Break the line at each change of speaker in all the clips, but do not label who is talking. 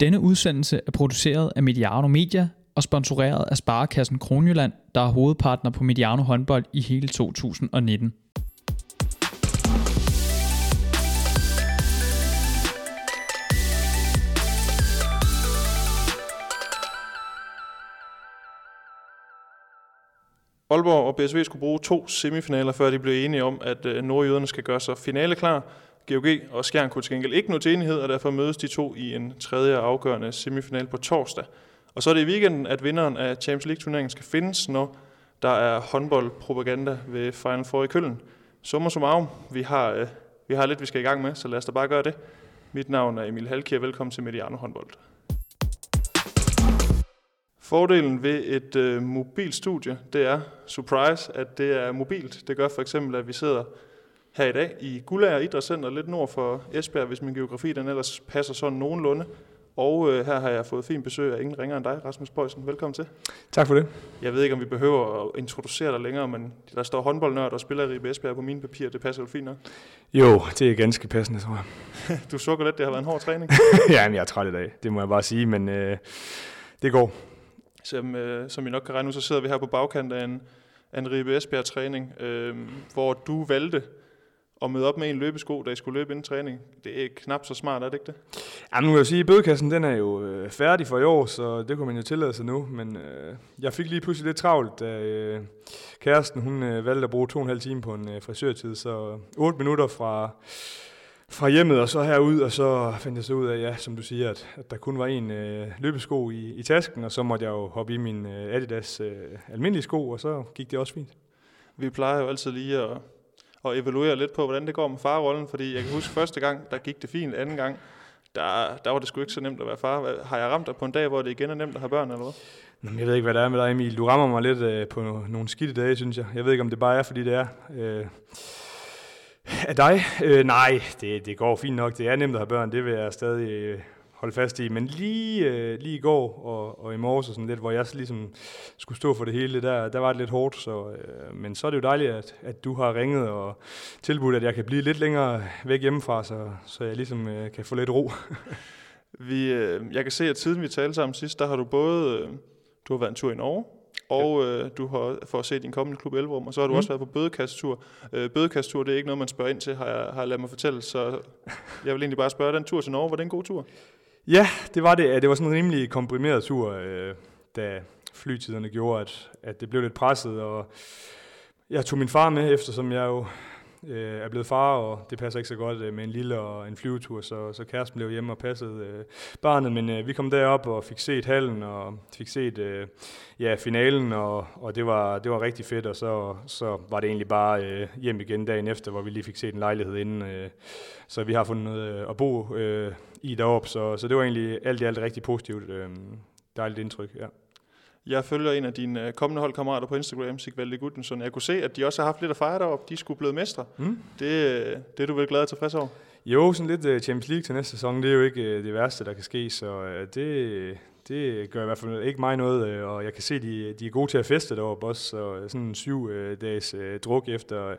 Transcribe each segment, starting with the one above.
Denne udsendelse er produceret af Mediano Media og sponsoreret af Sparekassen Kronjylland, der er hovedpartner på Mediano håndbold i hele 2019.
Aalborg og BSV skulle bruge to semifinaler, før de blev enige om, at øh, nordjyderne skal gøre sig finale klar. GOG og Skjern kunne til gengæld ikke nå til enighed, og derfor mødes de to i en tredje afgørende semifinal på torsdag. Og så er det i weekenden, at vinderen af Champions League-turneringen skal findes, når der er håndboldpropaganda ved Final Four i Køln. som summarum, vi har, øh, vi har lidt, vi skal i gang med, så lad os da bare gøre det. Mit navn er Emil Halkier, velkommen til Mediano håndbold. Fordelen ved et øh, mobilstudie, det er, surprise, at det er mobilt. Det gør for eksempel, at vi sidder her i dag i Gullager Idrætscenter, lidt nord for Esbjerg, hvis min geografi den ellers passer sådan nogenlunde. Og øh, her har jeg fået fint besøg af ingen ringer end dig, Rasmus Bøjsen. Velkommen til.
Tak for det.
Jeg ved ikke, om vi behøver at introducere dig længere, men der står håndboldnørd og spiller i Esbjerg på mine papirer. Det passer jo fint nok.
Jo, det er ganske passende, tror
jeg. du sukker lidt, det har været en hård træning.
ja, men jeg er træt i dag, det må jeg bare sige, men øh, det går.
Som, øh, som I nok kan regne ud, så sidder vi her på bagkant af en, af en Ribe Esbjerg træning, øh, hvor du valgte at møde op med en løbesko, da I skulle løbe inden træning. Det er knap så smart, er det ikke det?
Jamen, nu kan jeg sige, at bødekassen den er jo øh, færdig for i år, så det kunne man jo tillade sig nu. Men øh, jeg fik lige pludselig lidt travlt, da øh, kæresten hun, øh, valgte at bruge to og en halv time på en øh, frisørtid. Så otte minutter fra, fra hjemmet og så herud, og så fandt jeg så ud af, ja, som du siger, at, at der kun var en øh, løbesko i, i tasken, og så måtte jeg jo hoppe i min øh, Adidas øh, almindelige sko, og så gik det også fint.
Vi plejer jo altid lige at og evaluere lidt på, hvordan det går med farrollen, fordi jeg kan huske første gang, der gik det fint, anden gang, der, der var det sgu ikke så nemt at være far. Har jeg ramt dig på en dag, hvor det igen er nemt at have børn, eller hvad?
Jamen, jeg ved ikke, hvad der er med dig, Emil. Du rammer mig lidt øh, på nogle skidte dage, synes jeg. Jeg ved ikke, om det bare er, fordi det er. Øh, af dig? Øh, nej, det, det går fint nok. Det er nemt at have børn. Det vil jeg stadig øh, holde fast i. Men lige, øh, lige i går og, og i morges, og sådan lidt, hvor jeg ligesom skulle stå for det hele, der, der var det lidt hårdt. Så, øh, men så er det jo dejligt, at, at du har ringet og tilbudt, at jeg kan blive lidt længere væk hjemmefra, så, så jeg ligesom øh, kan få lidt ro.
vi, øh, jeg kan se, at siden vi talte sammen sidst, der har du både øh, du har været en tur i Norge, og øh, du har for at se din kommende klub Elverum, og så har du mm. også været på bødekasttur. Øh, bødekasttur, det er ikke noget, man spørger ind til, har jeg, har jeg ladet mig fortælle, så jeg vil egentlig bare spørge, den tur til Norge, var det en god tur?
Ja, det var det. Det var sådan en rimelig komprimeret tur, øh, da flytiderne gjorde, at, at det blev lidt presset, og jeg tog min far med, eftersom jeg jo øh, er blevet far, og det passer ikke så godt øh, med en lille og en flyvetur, så, så kæresten blev hjemme og passede øh, barnet, men øh, vi kom derop og fik set hallen, og fik set øh, ja, finalen, og, og det, var, det var rigtig fedt, og så, så var det egentlig bare øh, hjem igen dagen efter, hvor vi lige fik set en lejlighed inden, øh, så vi har fundet noget øh, at bo øh, i deroppe, så, så det var egentlig alt i alt rigtig positivt, øh, dejligt indtryk, ja.
Jeg følger en af dine øh, kommende holdkammerater på Instagram, Sigvalde Gudmundsson. Jeg kunne se, at de også har haft lidt at fejre deroppe. De skulle blive mestre. Mm. Det, øh, det er du vel glad og tilfreds over?
Jo, sådan lidt øh, Champions League til næste sæson, det er jo ikke det værste, der kan ske, så det, det gør i hvert fald ikke mig noget, øh, og jeg kan se, at de, de er gode til at feste deroppe også, så sådan en syv øh, dages øh, druk efter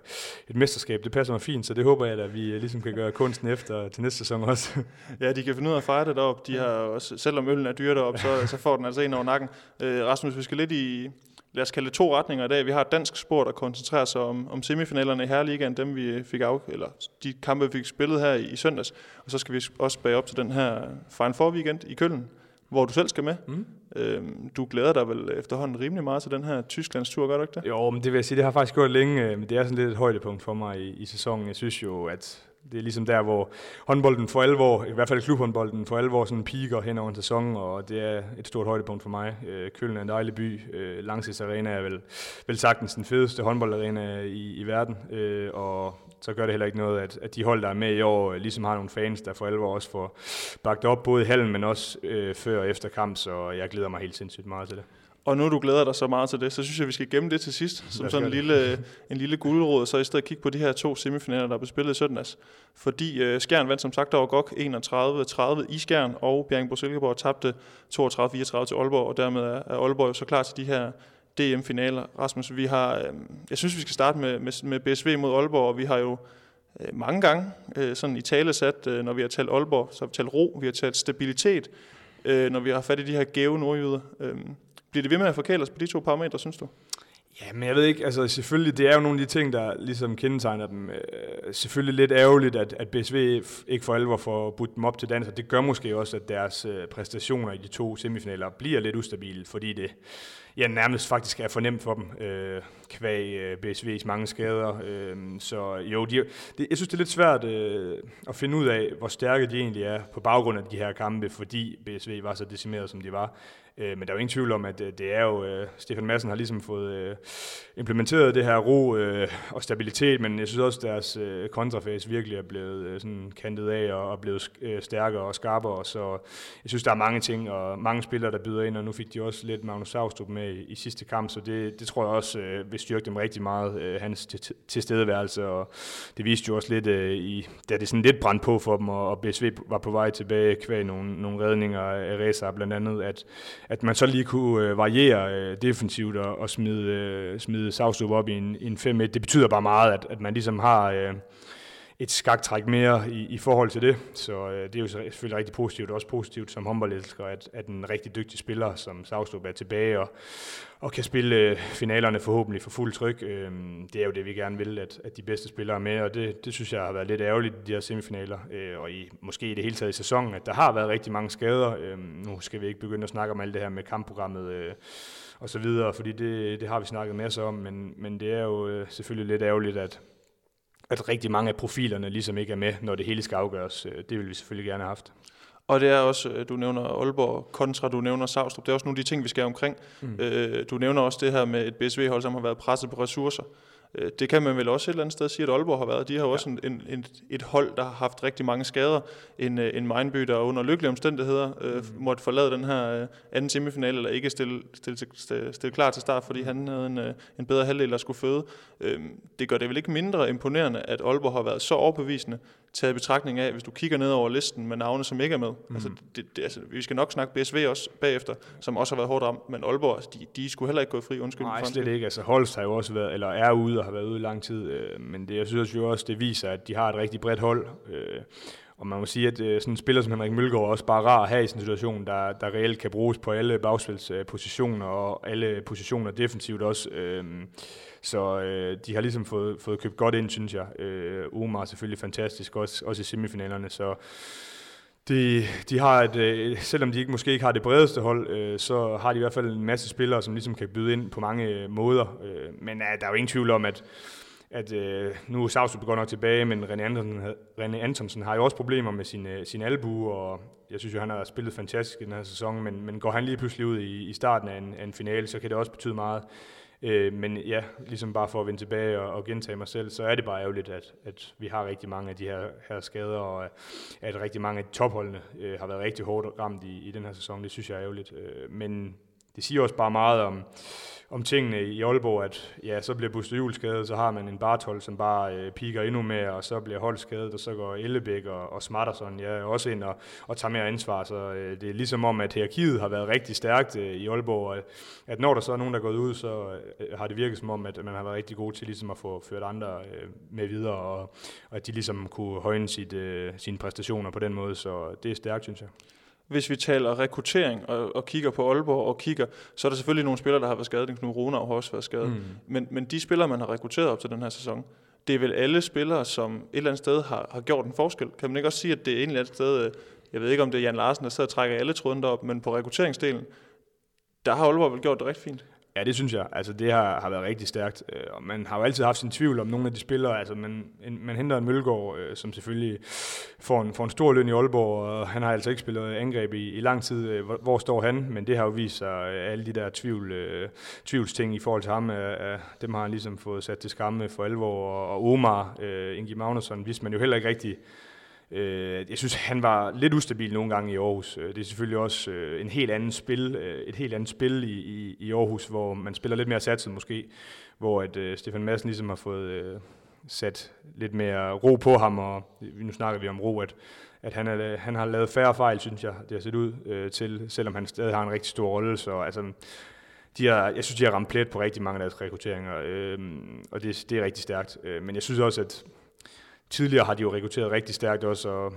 et mesterskab, det passer mig fint, så det håber jeg, at vi ligesom kan gøre kunsten efter til næste sæson også.
Ja, de kan finde ud af at fejre det deroppe. De har også, selvom øllen er dyr deroppe, så, så får den altså en over nakken. Øh, Rasmus, vi skal lidt i, lad os kalde det to retninger i dag. Vi har et dansk spor, der koncentrerer sig om, om semifinalerne i Herreligaen, dem vi fik af, eller de kampe, vi fik spillet her i, i søndags. Og så skal vi også bage op til den her Final Four weekend i Køln, hvor du selv skal med. Mm. Øhm, du glæder dig vel efterhånden rimelig meget til den her Tysklands tur, gør du ikke det?
Jo, men det vil jeg sige, det har faktisk gjort længe, øh, men det er sådan lidt et højdepunkt for mig i, i sæsonen. Jeg synes jo, at det er ligesom der, hvor håndbolden for alvor, i hvert fald klubhåndbolden for alvor, sådan piker hen over en sæson, og det er et stort højdepunkt for mig. Øh, Køln er en dejlig by. Øh, Arena er vel, vel sagtens den fedeste håndboldarena i, i verden, og så gør det heller ikke noget, at, at de hold, der er med i år, ligesom har nogle fans, der for alvor også får bagt op både i hallen, men også øh, før og efter kamp, så jeg glæder mig helt sindssygt meget til det.
Og nu du glæder dig så meget til det, så synes jeg, vi skal gemme det til sidst, som sådan en lille, en lille guldråd, så i stedet kigge på de her to semifinaler, der blev spillet i søndags. Fordi øh, Skjern vandt som sagt over GOG 31-30 i Skjern, og Bjergbro Silkeborg tabte 32-34 til Aalborg, og dermed er, er Aalborg jo så klar til de her DM-finaler. Rasmus, vi har, øh, jeg synes, vi skal starte med, med, med BSV mod Aalborg, og vi har jo øh, mange gange øh, sådan i tale sat, øh, når vi har talt Aalborg, så har vi talt ro, vi har talt stabilitet. øh, når vi har fat i de her gæve nordjyder. Øh, bliver det ved med at forkæle os på de to parametre, synes du?
Ja, men jeg ved ikke, altså selvfølgelig, det er jo nogle af de ting, der ligesom kendetegner dem. Øh, selvfølgelig lidt ærgerligt, at, at BSV ikke for alvor får budt dem op til dans, og det gør måske også, at deres øh, præstationer i de to semifinaler bliver lidt ustabile, fordi det ja, nærmest faktisk er fornemt for dem, øh, kvæg øh, BSV's mange skader. Øh, så jo, de, det, jeg synes, det er lidt svært øh, at finde ud af, hvor stærke de egentlig er på baggrund af de her kampe, fordi BSV var så decimeret, som de var. Øh, men der er jo ingen tvivl om, at øh, det er jo, øh, Stefan Madsen har ligesom fået øh, implementeret det her ro øh, og stabilitet, men jeg synes også, at deres øh, kontrafase virkelig er blevet øh, sådan kantet af og, og blevet øh, stærkere og skarpere, så jeg synes, der er mange ting og mange spillere, der byder ind, og nu fik de også lidt Magnus Saustrup med i, i sidste kamp, så det, det tror jeg også øh, vil styrke dem rigtig meget, øh, hans tilstedeværelse, og det viste jo også lidt, øh, i, da det sådan lidt brændte på for dem, og, og BSV var på vej tilbage kvæg nogle, nogle redninger af Reza blandt andet, at, at man så lige kunne øh, variere øh, defensivt og, og smide, øh, smide Savstrup op i en, en 5-1, det betyder bare meget, at, at man ligesom har øh, et skaktræk mere i, i forhold til det. Så øh, det er jo selvfølgelig rigtig positivt, og også positivt som håndboldelsker, at, at en rigtig dygtig spiller som Savstrup er tilbage og, og kan spille øh, finalerne forhåbentlig for fuld tryk. Øh, det er jo det, vi gerne vil, at, at de bedste spillere er med, og det, det synes jeg har været lidt ærgerligt i de her semifinaler, øh, og i, måske i det hele taget i sæsonen, at der har været rigtig mange skader. Øh, nu skal vi ikke begynde at snakke om alt det her med kampprogrammet øh, og så videre, fordi det, det har vi snakket masser om, men, men det er jo øh, selvfølgelig lidt ærgerligt, at, at rigtig mange af profilerne ligesom ikke er med, når det hele skal afgøres. Øh, det vil vi selvfølgelig gerne have haft.
Og det er også, øh, du nævner Aalborg kontra, du nævner Savstrup. Det er også nogle af de ting, vi skal omkring. Mm. Øh, du nævner også det her med et BSV-hold, som har været presset på ressourcer. Øh, det kan man vel også et eller andet sted sige, at Aalborg har været. De har ja. også en, en, en, et hold, der har haft rigtig mange skader. En, øh, en Mindby, der under lykkelige omstændigheder øh, mm. måtte forlade den her øh, anden semifinal, eller ikke stille, stille, stille, stille klar til start, fordi han havde en, øh, en bedre halvdel, der skulle føde. Øh, det gør det vel ikke mindre imponerende, at Aalborg har været så overbevisende, taget i betragtning af, hvis du kigger ned over listen med navne, som ikke er med. Mm. Altså, det, det, altså, vi skal nok snakke BSV også bagefter, som også har været hårdt ramt, men Aalborg, altså, de, de skulle heller ikke gå fri, undskyld.
Nej, slet ikke. Altså, Holst har jo også været, eller er ude og har været ude i lang tid, øh, men det, jeg synes jo også, det viser, at de har et rigtig bredt hold. Øh, og man må sige, at øh, sådan en spiller som Henrik Mølgaard er også bare rar have i sådan en situation, der, der reelt kan bruges på alle bagspilspositioner og alle positioner defensivt også. Øh, så øh, de har ligesom fået, fået købt godt ind, synes jeg. Øh, Omar er selvfølgelig fantastisk, også, også i semifinalerne, så de, de har et, øh, selvom de ikke, måske ikke har det bredeste hold, øh, så har de i hvert fald en masse spillere, som ligesom kan byde ind på mange øh, måder. Øh, men øh, der er jo ingen tvivl om, at at øh, nu er Savstrup godt nok tilbage, men René Antonsen, René Antonsen har jo også problemer med sin, øh, sin albu, og jeg synes jo, han har spillet fantastisk i den her sæson, men, men går han lige pludselig ud i, i starten af en, af en finale, så kan det også betyde meget. Øh, men ja, ligesom bare for at vende tilbage og, og gentage mig selv, så er det bare ærgerligt, at, at vi har rigtig mange af de her, her skader, og at rigtig mange af topholdene øh, har været rigtig hårdt ramt i, i den her sæson. Det synes jeg er ærgerligt. Øh, men det siger også bare meget om, om tingene i Aalborg, at ja, så bliver Buster Juhl skadet, så har man en Bartol, som bare øh, piker endnu mere, og så bliver Hold skadet, og så går Ellebæk og, og Smarterson ja, også ind og, og tager mere ansvar. Så øh, det er ligesom om, at hierarkiet har været rigtig stærkt øh, i Aalborg, og at når der så er nogen, der er gået ud, så øh, har det virket som om, at man har været rigtig god til ligesom at få ført andre øh, med videre, og, og at de ligesom kunne højne sit, øh, sine præstationer på den måde, så det er stærkt, synes jeg
hvis vi taler rekruttering og, og kigger på Aalborg og kigger, så er der selvfølgelig nogle spillere, der har været skadet. Knud Rune har også været skadet. Mm. Men, men de spillere, man har rekrutteret op til den her sæson, det er vel alle spillere, som et eller andet sted har, har gjort en forskel. Kan man ikke også sige, at det er et sted, øh, jeg ved ikke om det er Jan Larsen, der sidder og trækker alle tråden derop, men på rekrutteringsdelen, der har Aalborg vel gjort det rigtig fint.
Ja, det synes jeg. Altså, det har, har været rigtig stærkt. Øh, og man har jo altid haft sin tvivl om nogle af de spillere. Altså, man, en, man henter en Mølgaard, øh, som selvfølgelig får en, får en stor løn i Aalborg, og han har altså ikke spillet angreb i, i lang tid. Øh, hvor, hvor står han? Men det har jo vist sig, alle de der tvivl, øh, tvivlsting i forhold til ham, øh, dem har han ligesom fået sat til skamme for alvor. Og, og Omar, øh, Ingi Magnusson, vidste man jo heller ikke rigtig, Øh, jeg synes, han var lidt ustabil nogle gange i Aarhus. Øh, det er selvfølgelig også øh, en helt anden spil, øh, et helt andet spil i, i, i Aarhus, hvor man spiller lidt mere satset måske, hvor at øh, Stefan Madsen ligesom har fået sat lidt mere ro på ham, og nu snakker vi om ro, at, at han, er, han har lavet færre fejl, synes jeg, det har set ud øh, til, selvom han stadig har en rigtig stor rolle. Så altså, de har, jeg synes, de har ramt plet på rigtig mange af deres rekrutteringer, øh, og det, det er rigtig stærkt. men jeg synes også, at tidligere har de jo rekrutteret rigtig stærkt også, og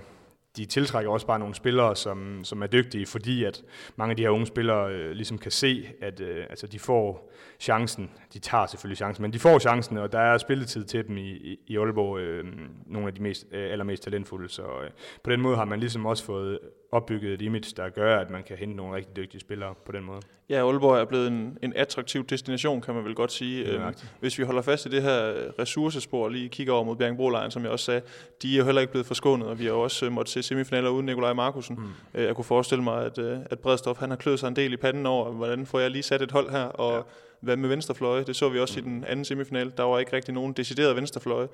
de tiltrækker også bare nogle spillere, som, som er dygtige, fordi at mange af de her unge spillere øh, ligesom kan se, at øh, altså de får chancen. De tager selvfølgelig chancen, men de får chancen, og der er spilletid til dem i, i, Aalborg, øh, nogle af de mest, øh, allermest talentfulde. Så øh, på den måde har man ligesom også fået opbygget et image, der gør, at man kan hente nogle rigtig dygtige spillere på den måde.
Ja, Aalborg er blevet en, en attraktiv destination, kan man vel godt sige. Ja, øhm, hvis vi holder fast i det her ressourcespor, lige kigger over mod Bjergbro som jeg også sagde, de er jo heller ikke blevet forskånet, og vi har også øh, måttet se semifinaler uden Nikolaj Markusen. Mm. Øh, jeg kunne forestille mig, at, øh, at Bredstof han har kløet sig en del i panden over, hvordan får jeg lige sat et hold her, og ja. Hvad med venstrefløje? Det så vi også i den anden semifinal. Der var ikke rigtig nogen decideret venstrefløje.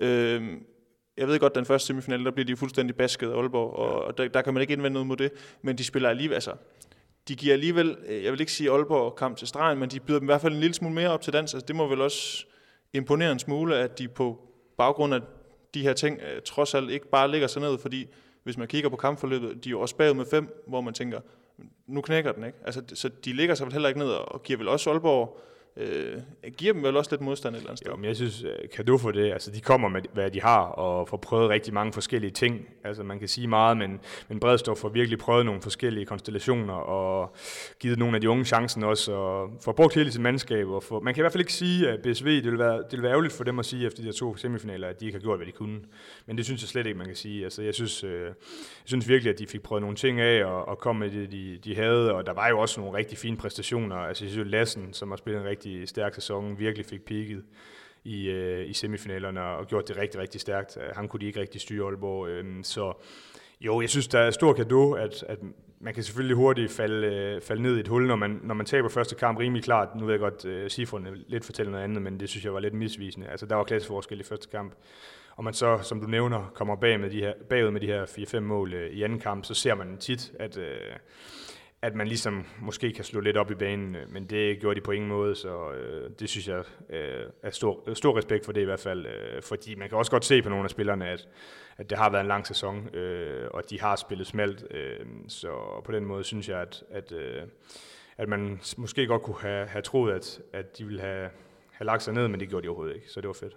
Øhm, jeg ved godt, den første semifinal, der bliver de fuldstændig basket af Aalborg, og der, der kan man ikke indvende noget mod det, men de spiller alligevel, altså, de giver alligevel, øh, jeg vil ikke sige Aalborg kamp til stregen, men de byder dem i hvert fald en lille smule mere op til dans. Altså, det må vel også imponere en smule, at de på baggrund af de her ting, øh, trods alt ikke bare ligger sig ned, fordi hvis man kigger på kampforløbet, de er jo også bagud med fem, hvor man tænker, nu knækker den, ikke? Altså, så de ligger sig vel heller ikke ned og giver vel også Aalborg øh, giver dem vel også lidt modstand et eller andet sted.
Jo, men jeg synes, øh, kan du få det, altså de kommer med, hvad de har, og får prøvet rigtig mange forskellige ting. Altså man kan sige meget, men, men Bredstof får virkelig prøvet nogle forskellige konstellationer, og givet nogle af de unge chancen også, og får brugt hele sit mandskab. Og får, man kan i hvert fald ikke sige, at BSV, det vil, være, det vil være ærgerligt for dem at sige efter de her to semifinaler, at de ikke har gjort, hvad de kunne. Men det synes jeg slet ikke, man kan sige. Altså jeg synes, øh, jeg synes virkelig, at de fik prøvet nogle ting af, og, og kom med det, de, de havde, og der var jo også nogle rigtig fine præstationer. Altså jeg synes, Lassen, som har spillet en rigtig rigtig stærk sæson, virkelig fik peaked i, øh, i semifinalerne og gjort det rigtig, rigtig stærkt. Øh, Han kunne de ikke rigtig styre Aalborg. Øh, så jo, jeg synes, der er stor gave, at, at man kan selvfølgelig hurtigt falde, øh, falde ned i et hul, når man, når man taber første kamp rimelig klart. Nu ved jeg godt, øh, cifrene lidt fortæller noget andet, men det synes jeg var lidt misvisende. Altså, der var klasseforskel i første kamp. Og man så, som du nævner, kommer bag med de her, bagud med de her 4-5 mål øh, i anden kamp, så ser man tit, at, Øh, at man ligesom måske kan slå lidt op i banen, øh, men det gjorde de på ingen måde, så øh, det synes jeg øh, er stor, øh, stor respekt for det i hvert fald, øh, fordi man kan også godt se på nogle af spillerne, at, at det har været en lang sæson, øh, og de har spillet smalt, øh, så på den måde synes jeg, at, at, øh, at man måske godt kunne have, have troet, at, at de ville have, have lagt sig ned, men det gjorde de overhovedet ikke, så det var fedt.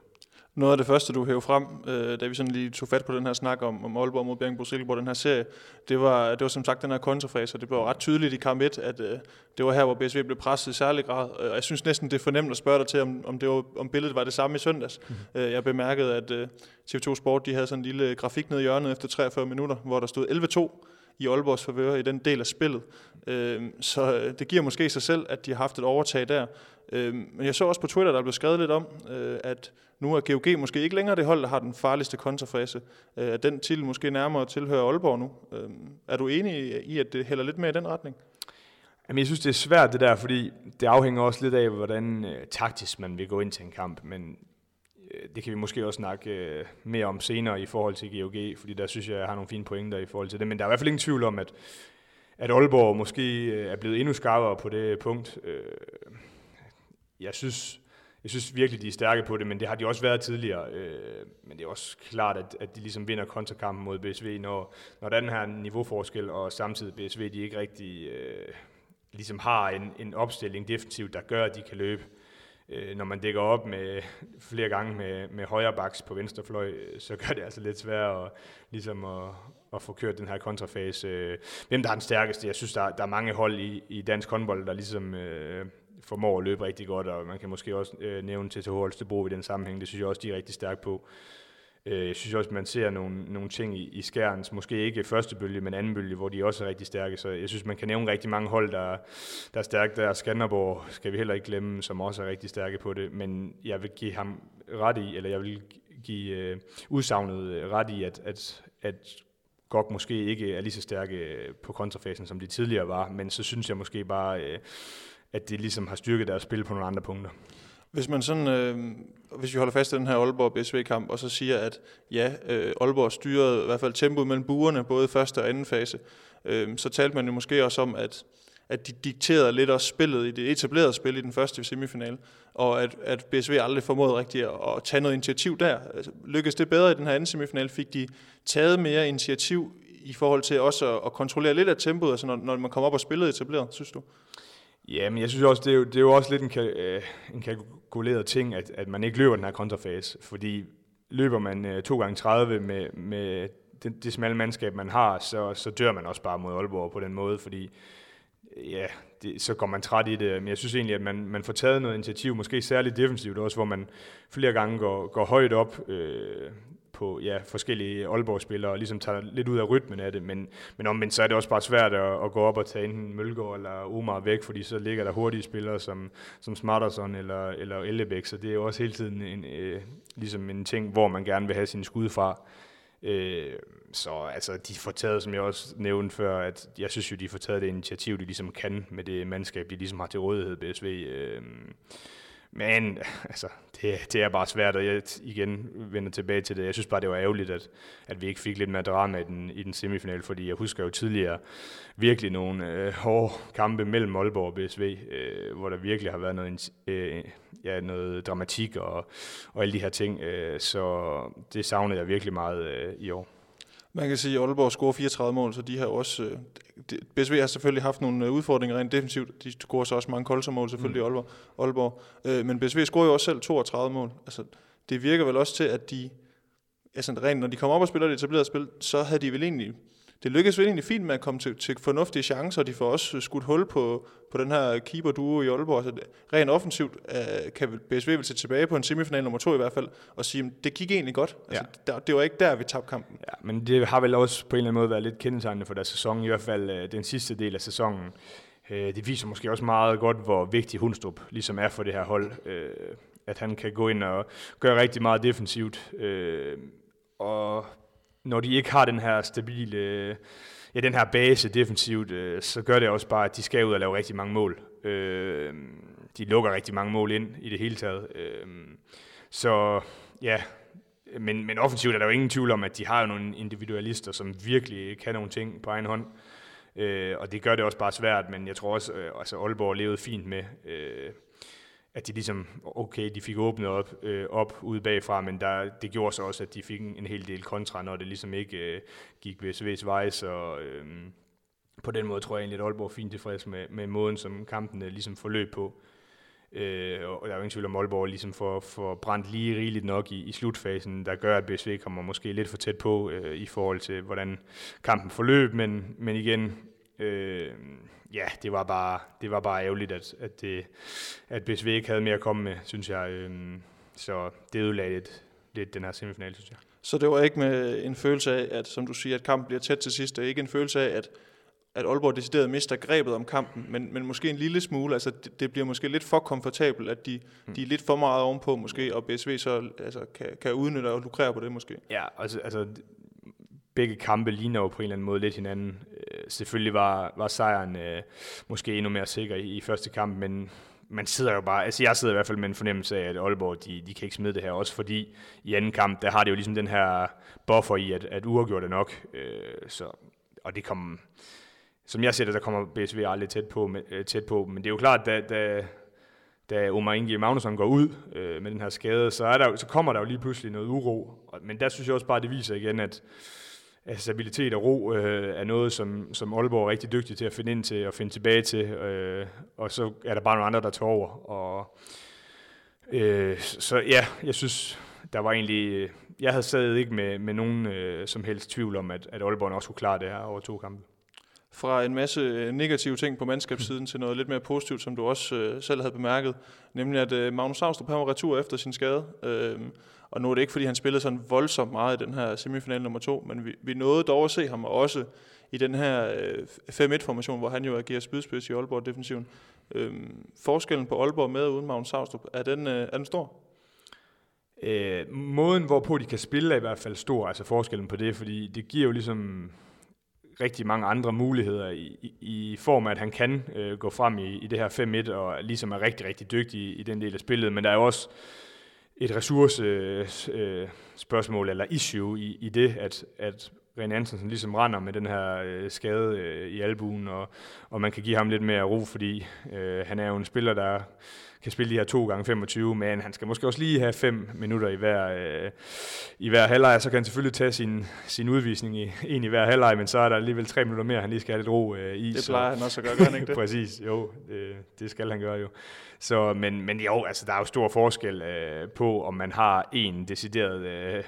Noget af det første, du hævde frem, øh, da vi sådan lige tog fat på den her snak om, om Aalborg mod Bjergbro Silkeborg, den her serie, det var, det var som sagt den her kontrafase, og det blev ret tydeligt i kamp 1, at øh, det var her, hvor BSV blev presset i særlig grad. Og jeg synes næsten, det er fornemt at spørge dig til, om, om, det var, om billedet var det samme i søndags. Mm. Øh, jeg bemærkede, at øh, TV2 Sport de havde sådan en lille grafik nede i hjørnet efter 43 minutter, hvor der stod 11-2 i Aalborgs favør i den del af spillet. Øhm, øh, så det giver måske sig selv, at de har haft et overtag der. Øh, men jeg så også på Twitter, der blev skrevet lidt om, øh, at nu er GOG måske ikke længere det hold, der har den farligste kontrafase. Øh, at den til måske nærmere tilhører Aalborg nu. Øh, er du enig i, at det hælder lidt mere i den retning?
Jamen, jeg synes, det er svært det der, fordi det afhænger også lidt af, hvordan øh, taktisk man vil gå ind til en kamp. Men Øh, det kan vi måske også snakke øh, mere om senere i forhold til GOG, fordi der synes jeg, jeg har nogle fine pointer i forhold til det. Men der er i hvert fald ingen tvivl om, at, at Aalborg måske øh, er blevet endnu skarpere på det punkt. Øh, jeg synes, jeg synes virkelig, de er stærke på det, men det har de også været tidligere. Øh, men det er også klart, at, at de ligesom vinder kontrakampen mod BSV, når, når der er den her niveauforskel, og samtidig BSV, de ikke rigtig øh, ligesom har en, en opstilling defensivt, der gør, at de kan løbe. Øh, når man dækker op med flere gange med, med højre baks på venstre fløj, øh, så gør det altså lidt svært at, ligesom at, at få kørt den her kontrafase. Øh, hvem der er den stærkeste? Jeg synes, der, der er mange hold i, i dansk håndbold, der ligesom... Øh, formår at løbe rigtig godt, og man kan måske også øh, nævne til Holstebro i den sammenhæng. Det synes jeg også, de er rigtig stærke på. Øh, jeg synes også, man ser nogle, nogle ting i, i skærens, måske ikke første bølge, men anden bølge, hvor de også er rigtig stærke. Så jeg synes, man kan nævne rigtig mange hold, der, der er stærke der. Skanderborg skal vi heller ikke glemme, som også er rigtig stærke på det. Men jeg vil give ham ret i, eller jeg vil give øh, udsagnet øh, ret i, at, at, at godt måske ikke er lige så stærke øh, på kontrafasen, som de tidligere var, men så synes jeg måske bare, øh, at de ligesom har styrket deres spil på nogle andre punkter.
Hvis man sådan, øh, hvis vi holder fast i den her Aalborg BSV kamp og så siger at ja, øh, Aalborg styrede i hvert fald tempoet mellem buerne både første og anden fase, øh, så talte man jo måske også om at at de dikterede lidt også spillet i det etablerede spil i den første semifinal, og at, at BSV aldrig formåede rigtigt at, at tage noget initiativ der. Altså, lykkedes det bedre i den her anden semifinal? Fik de taget mere initiativ i forhold til også at, at kontrollere lidt af tempoet, altså når, når man kom op og spillet etableret, synes du?
Ja, men jeg synes også, det er jo, det er jo også lidt en, øh, en kalkuleret ting, at, at man ikke løber den her kontrafase, fordi løber man øh, 2 gange 30 med, med det, det smalle mandskab, man har, så, så dør man også bare mod Aalborg på den måde, fordi ja, det, så går man træt i det. Men jeg synes egentlig, at man, man får taget noget initiativ, måske særligt defensivt også, hvor man flere gange går, går højt op øh, på ja, forskellige Aalborg-spillere, og ligesom tager lidt ud af rytmen af det. Men, men omvendt så er det også bare svært at, at gå op og tage enten Mølgaard eller Omar væk, fordi så ligger der hurtige spillere som, som Smarterson eller, eller Ellebæk, så det er jo også hele tiden en, øh, ligesom en ting, hvor man gerne vil have sin skud fra. Øh, så altså, de får taget, som jeg også nævnte før, at jeg synes jo, de får taget det initiativ, de ligesom kan med det mandskab, de ligesom har til rådighed, BSV. Øh, men altså, det, det er bare svært, og jeg igen vender tilbage til det. Jeg synes bare, det var ærgerligt, at, at vi ikke fik lidt mere drama i den, i den semifinal, fordi jeg husker jo tidligere virkelig nogle øh, hårde kampe mellem Aalborg og BSV, øh, hvor der virkelig har været noget, øh, ja, noget dramatik og, og alle de her ting. Øh, så det savnede jeg virkelig meget øh, i år.
Man kan sige, at Aalborg scorer 34 mål, så de har også... Øh, BSV har selvfølgelig haft nogle øh, udfordringer rent defensivt. De scorer så også mange kolsermål selvfølgelig mm. i Aalborg. Aalborg. Øh, men BSV scorer jo også selv 32 mål. Altså, det virker vel også til, at de... Altså rent, når de kommer op og spiller det etablerede spil, så havde de vel egentlig det lykkedes vel egentlig fint med at komme til, til fornuftige chancer, og de får også skudt hul på, på den her keeper-duo i Aalborg. Så rent offensivt uh, kan BSV vel se tilbage på en semifinal nummer to i hvert fald, og sige, at det gik egentlig godt. Altså, ja. der, det var ikke der, vi tabte kampen.
Ja, men det har vel også på en eller anden måde været lidt kendetegnende for deres sæson, i hvert fald uh, den sidste del af sæsonen. Uh, det viser måske også meget godt, hvor vigtig Hundstrup ligesom er for det her hold. Uh, at han kan gå ind og gøre rigtig meget defensivt. Uh, og når de ikke har den her stabile, ja, den her base defensivt, øh, så gør det også bare, at de skal ud og lave rigtig mange mål. Øh, de lukker rigtig mange mål ind i det hele taget. Øh, så ja, men, men offensivt er der jo ingen tvivl om, at de har jo nogle individualister, som virkelig kan nogle ting på egen hånd. Øh, og det gør det også bare svært, men jeg tror også, øh, altså Aalborg levede fint med, øh, at de ligesom, okay, de fik åbnet op, øh, op ude bagfra, men der, det gjorde så også, at de fik en, en hel del kontra, når det ligesom ikke øh, gik VSV's vej, så øh, på den måde tror jeg egentlig, at Aalborg er fint tilfreds med, med måden, som kampen øh, ligesom forløb på. Øh, og der er jo ingen tvivl om, Aalborg ligesom får, får brændt lige rigeligt nok i, i slutfasen, der gør, at BSV kommer måske lidt for tæt på øh, i forhold til, hvordan kampen forløb, men, men igen, øh, ja, det var bare, det var bare ærgerligt, at, at, det, at BSV ikke havde mere at komme med, synes jeg. Øhm, så det ødelagde lidt, lidt den her semifinal, synes jeg.
Så det var ikke med en følelse af, at som du siger, at kampen bliver tæt til sidst. Er ikke en følelse af, at, at Aalborg decideret mister grebet om kampen, men, men måske en lille smule. Altså, det, det bliver måske lidt for komfortabelt, at de, mm. de er lidt for meget ovenpå måske, og BSV så altså, kan, kan udnytte og lukrere på det måske.
Ja, altså, altså begge kampe ligner jo på en eller anden måde lidt hinanden. Øh, selvfølgelig var, var sejren øh, måske endnu mere sikker i, i første kamp, men man sidder jo bare, altså jeg sidder i hvert fald med en fornemmelse af, at Aalborg, de, de kan ikke smide det her, også fordi i anden kamp, der har det jo ligesom den her buffer i, at, at uafgjort er nok, øh, så, og det kommer, som jeg ser det, der kommer BSV aldrig tæt på, med, øh, tæt på, men det er jo klart, da, da, da Omar Inge Magnusson går ud øh, med den her skade, så, er der, så kommer der jo lige pludselig noget uro, men der synes jeg også bare, det viser igen, at at stabilitet og ro øh, er noget, som, som Aalborg er rigtig dygtig til at finde ind til og finde tilbage til. Øh, og så er der bare nogle andre, der tager over. Og, øh, så ja, jeg synes, der var egentlig... Øh, jeg havde stadig ikke med, med nogen øh, som helst tvivl om, at, at Aalborg også kunne klare det her over to kampe.
Fra en masse øh, negative ting på mandskabssiden til noget lidt mere positivt, som du også øh, selv havde bemærket, nemlig at øh, Magnus Savstrup var retur efter sin skade. Øh, og nu er det ikke, fordi han spillede sådan voldsomt meget i den her semifinal nummer to, men vi, vi nåede dog at se ham også i den her øh, 5-1-formation, hvor han jo agerer spydspids i Aalborg-defensiven. Øh, forskellen på Aalborg med og uden Magnus Saustrup, er den, øh, er den stor?
Øh, måden, hvorpå de kan spille, er i hvert fald stor, altså forskellen på det, fordi det giver jo ligesom rigtig mange andre muligheder i, i, i form af, at han kan øh, gå frem i, i det her 5-1, og ligesom er rigtig, rigtig dygtig i, i den del af spillet, men der er jo også et ressourcespørgsmål øh, eller issue i, i det, at, at René Antonsen ligesom render med den her øh, skade øh, i albuen, og, og man kan give ham lidt mere ro, fordi øh, han er jo en spiller, der kan spille de her 2 gange 25 men han skal måske også lige have 5 minutter i hver, øh, i hver halvleg, så kan han selvfølgelig tage sin, sin udvisning i en i hver halvleg, men så er der alligevel 3 minutter mere, han lige skal have lidt ro øh, i.
Det plejer så, han også at gøre, gør han ikke det?
Præcis, jo, det, det skal han gøre jo. Så, men, men jo, altså, der er jo stor forskel øh, på, om man har en decideret øh,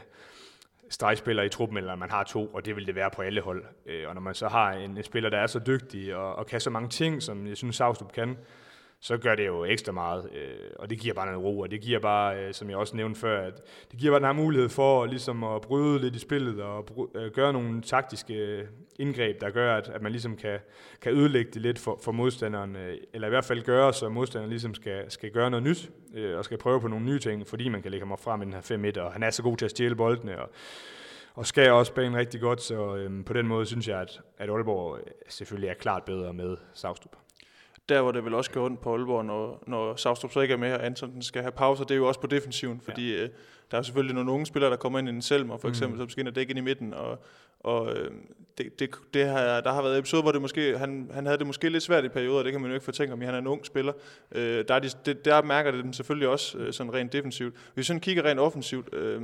stregspillere i truppen, eller man har to, og det vil det være på alle hold. Øh, og når man så har en, en spiller, der er så dygtig og, og kan så mange ting, som jeg synes Savstrup kan, så gør det jo ekstra meget, øh, og det giver bare noget ro, og det giver bare, øh, som jeg også nævnte før, at det giver bare den her mulighed for ligesom at bryde lidt i spillet og bry- øh, gøre nogle taktiske øh, indgreb, der gør, at, at man ligesom kan, kan ødelægge det lidt for, for modstanderen, øh, eller i hvert fald gøre, så modstanderen ligesom skal, skal gøre noget nyt, øh, og skal prøve på nogle nye ting, fordi man kan lægge ham op frem i den her 5-1, og han er så god til at stjæle boldene, og og skal også banen rigtig godt, så øhm, på den måde synes jeg, at, at Aalborg øh, selvfølgelig er klart bedre med Savstrup
der hvor det vil også gå ondt på Aalborg, når, når Savstrup så ikke er med, og Anton skal have pauser, det er jo også på defensiven, fordi ja. øh, der er selvfølgelig nogle unge spillere, der kommer ind i en Selmer, for eksempel, mm. som skal ind og dække ind i midten, og, og øh, det, det, det har, der har været episoder, hvor det måske, han, han havde det måske lidt svært i perioder, det kan man jo ikke fortænke om, han er en ung spiller. Øh, der, er de, det, der mærker det dem selvfølgelig også øh, sådan rent defensivt. Hvis vi sådan kigger rent offensivt, øh,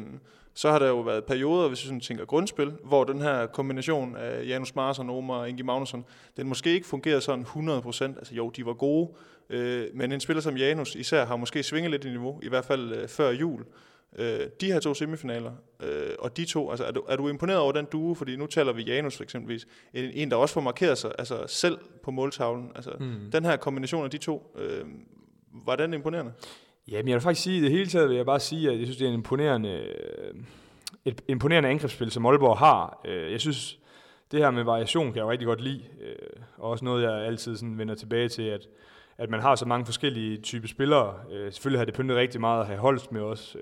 så har der jo været perioder, hvis vi sådan tænker grundspil, hvor den her kombination af Janus Marsson, Omar og Ingi Magnusson, den måske ikke fungerede sådan 100%. Altså jo, de var gode, øh, men en spiller som Janus især har måske svinget lidt i niveau, i hvert fald øh, før jul. Øh, de her to semifinaler, øh, og de to, altså er du, er du imponeret over den duo? Fordi nu taler vi Janus for eksempelvis, en, en der også får markeret sig altså selv på måltavlen. Altså mm. den her kombination af de to, øh, var den imponerende?
Jamen, jeg vil faktisk sige, i det hele taget vil jeg bare sige, at jeg synes, det er en imponerende, øh, et imponerende angrebsspil, som Aalborg har. Øh, jeg synes, det her med variation kan jeg jo rigtig godt lide, øh, og også noget, jeg altid sådan vender tilbage til, at, at man har så mange forskellige typer spillere. Selvfølgelig har det pyntet rigtig meget at have holdt med os,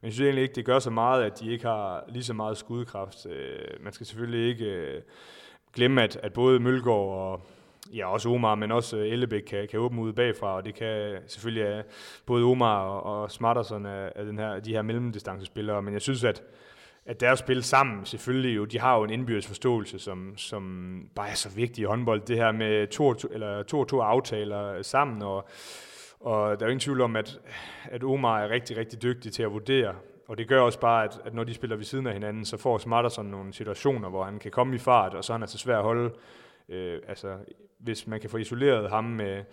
men jeg synes egentlig ikke, det gør så meget, at de ikke har lige så meget skudkraft. Man skal selvfølgelig ikke glemme, at, at både Mølgaard og, Ja, også Omar, men også øh, Ellebæk kan, kan åbne ud bagfra, og det kan selvfølgelig øh, både Omar og, og Smarterson af, af den her, de her mellemdistancespillere, men jeg synes, at, at deres spil sammen, selvfølgelig jo, de har jo en indbyrdes forståelse, som, som bare er så vigtig i håndbold, det her med to, to, eller to, to aftaler sammen, og, og der er jo ingen tvivl om, at, at Omar er rigtig, rigtig dygtig til at vurdere, og det gør også bare, at, at når de spiller ved siden af hinanden, så får Smarterson nogle situationer, hvor han kan komme i fart, og så er han altså svær at holde øh, altså hvis man kan få isoleret ham med,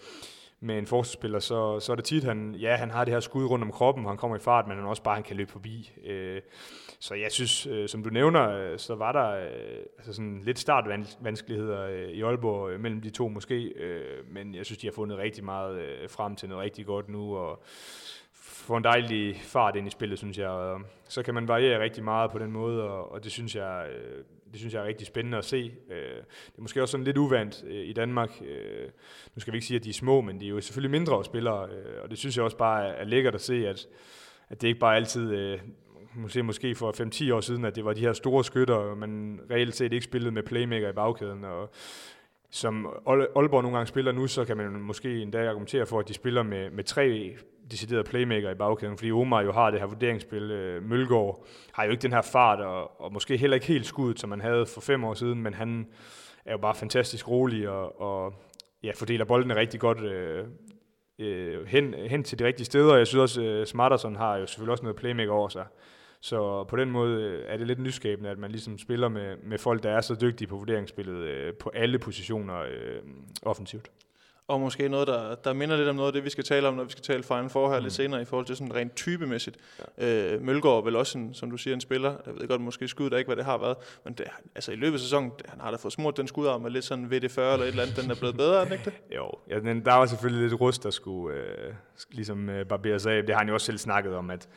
med en forsvarsspiller, så, så er det tit, han, ja, han har det her skud rundt om kroppen, han kommer i fart, men han også bare han kan løbe forbi. Øh, så jeg synes, øh, som du nævner, øh, så var der øh, altså sådan lidt startvanskeligheder øh, i Aalborg øh, mellem de to måske, øh, men jeg synes, de har fundet rigtig meget øh, frem til noget rigtig godt nu, og får en dejlig fart ind i spillet, synes jeg. Og så kan man variere rigtig meget på den måde, og, og det synes jeg, øh, det synes jeg er rigtig spændende at se. Øh, det er måske også sådan lidt uvandt øh, i Danmark. Øh, nu skal vi ikke sige, at de er små, men de er jo selvfølgelig mindre spillere, øh, og det synes jeg også bare er lækkert at se, at, at det ikke bare altid øh, måske, måske for 5-10 år siden, at det var de her store skytter, og man reelt set ikke spillede med playmaker i bagkæden, og som Aalborg nogle gange spiller nu, så kan man måske endda argumentere for, at de spiller med, med tre deciderede playmaker i bagkæden, fordi Omar jo har det her vurderingsspil. Øh, Mølgaard har jo ikke den her fart, og, og måske heller ikke helt skuddet, som man havde for fem år siden, men han er jo bare fantastisk rolig, og, og ja, fordeler boldene rigtig godt øh, øh, hen, hen til de rigtige steder. Jeg synes også, øh, Smarterson har jo selvfølgelig også noget playmaker over sig. Så på den måde øh, er det lidt nyskabende, at man ligesom spiller med, med folk, der er så dygtige på vurderingsspillet øh, på alle positioner øh, offensivt
og måske noget, der, der minder lidt om noget af det, vi skal tale om, når vi skal tale Final Four her mm. lidt senere, i forhold til sådan rent typemæssigt. Ja. Øh, Mølgaard vel også, en, som du siger, en spiller. Jeg ved godt, måske skud der ikke, hvad det har været, men det, altså i løbet af sæsonen, han har da fået smurt den skudarm med lidt sådan VD40 eller et eller andet, den er blevet bedre, er ikke det?
jo, ja, men der var selvfølgelig lidt rust, der skulle øh, ligesom øh, barberes af. Det har han jo også selv snakket om, at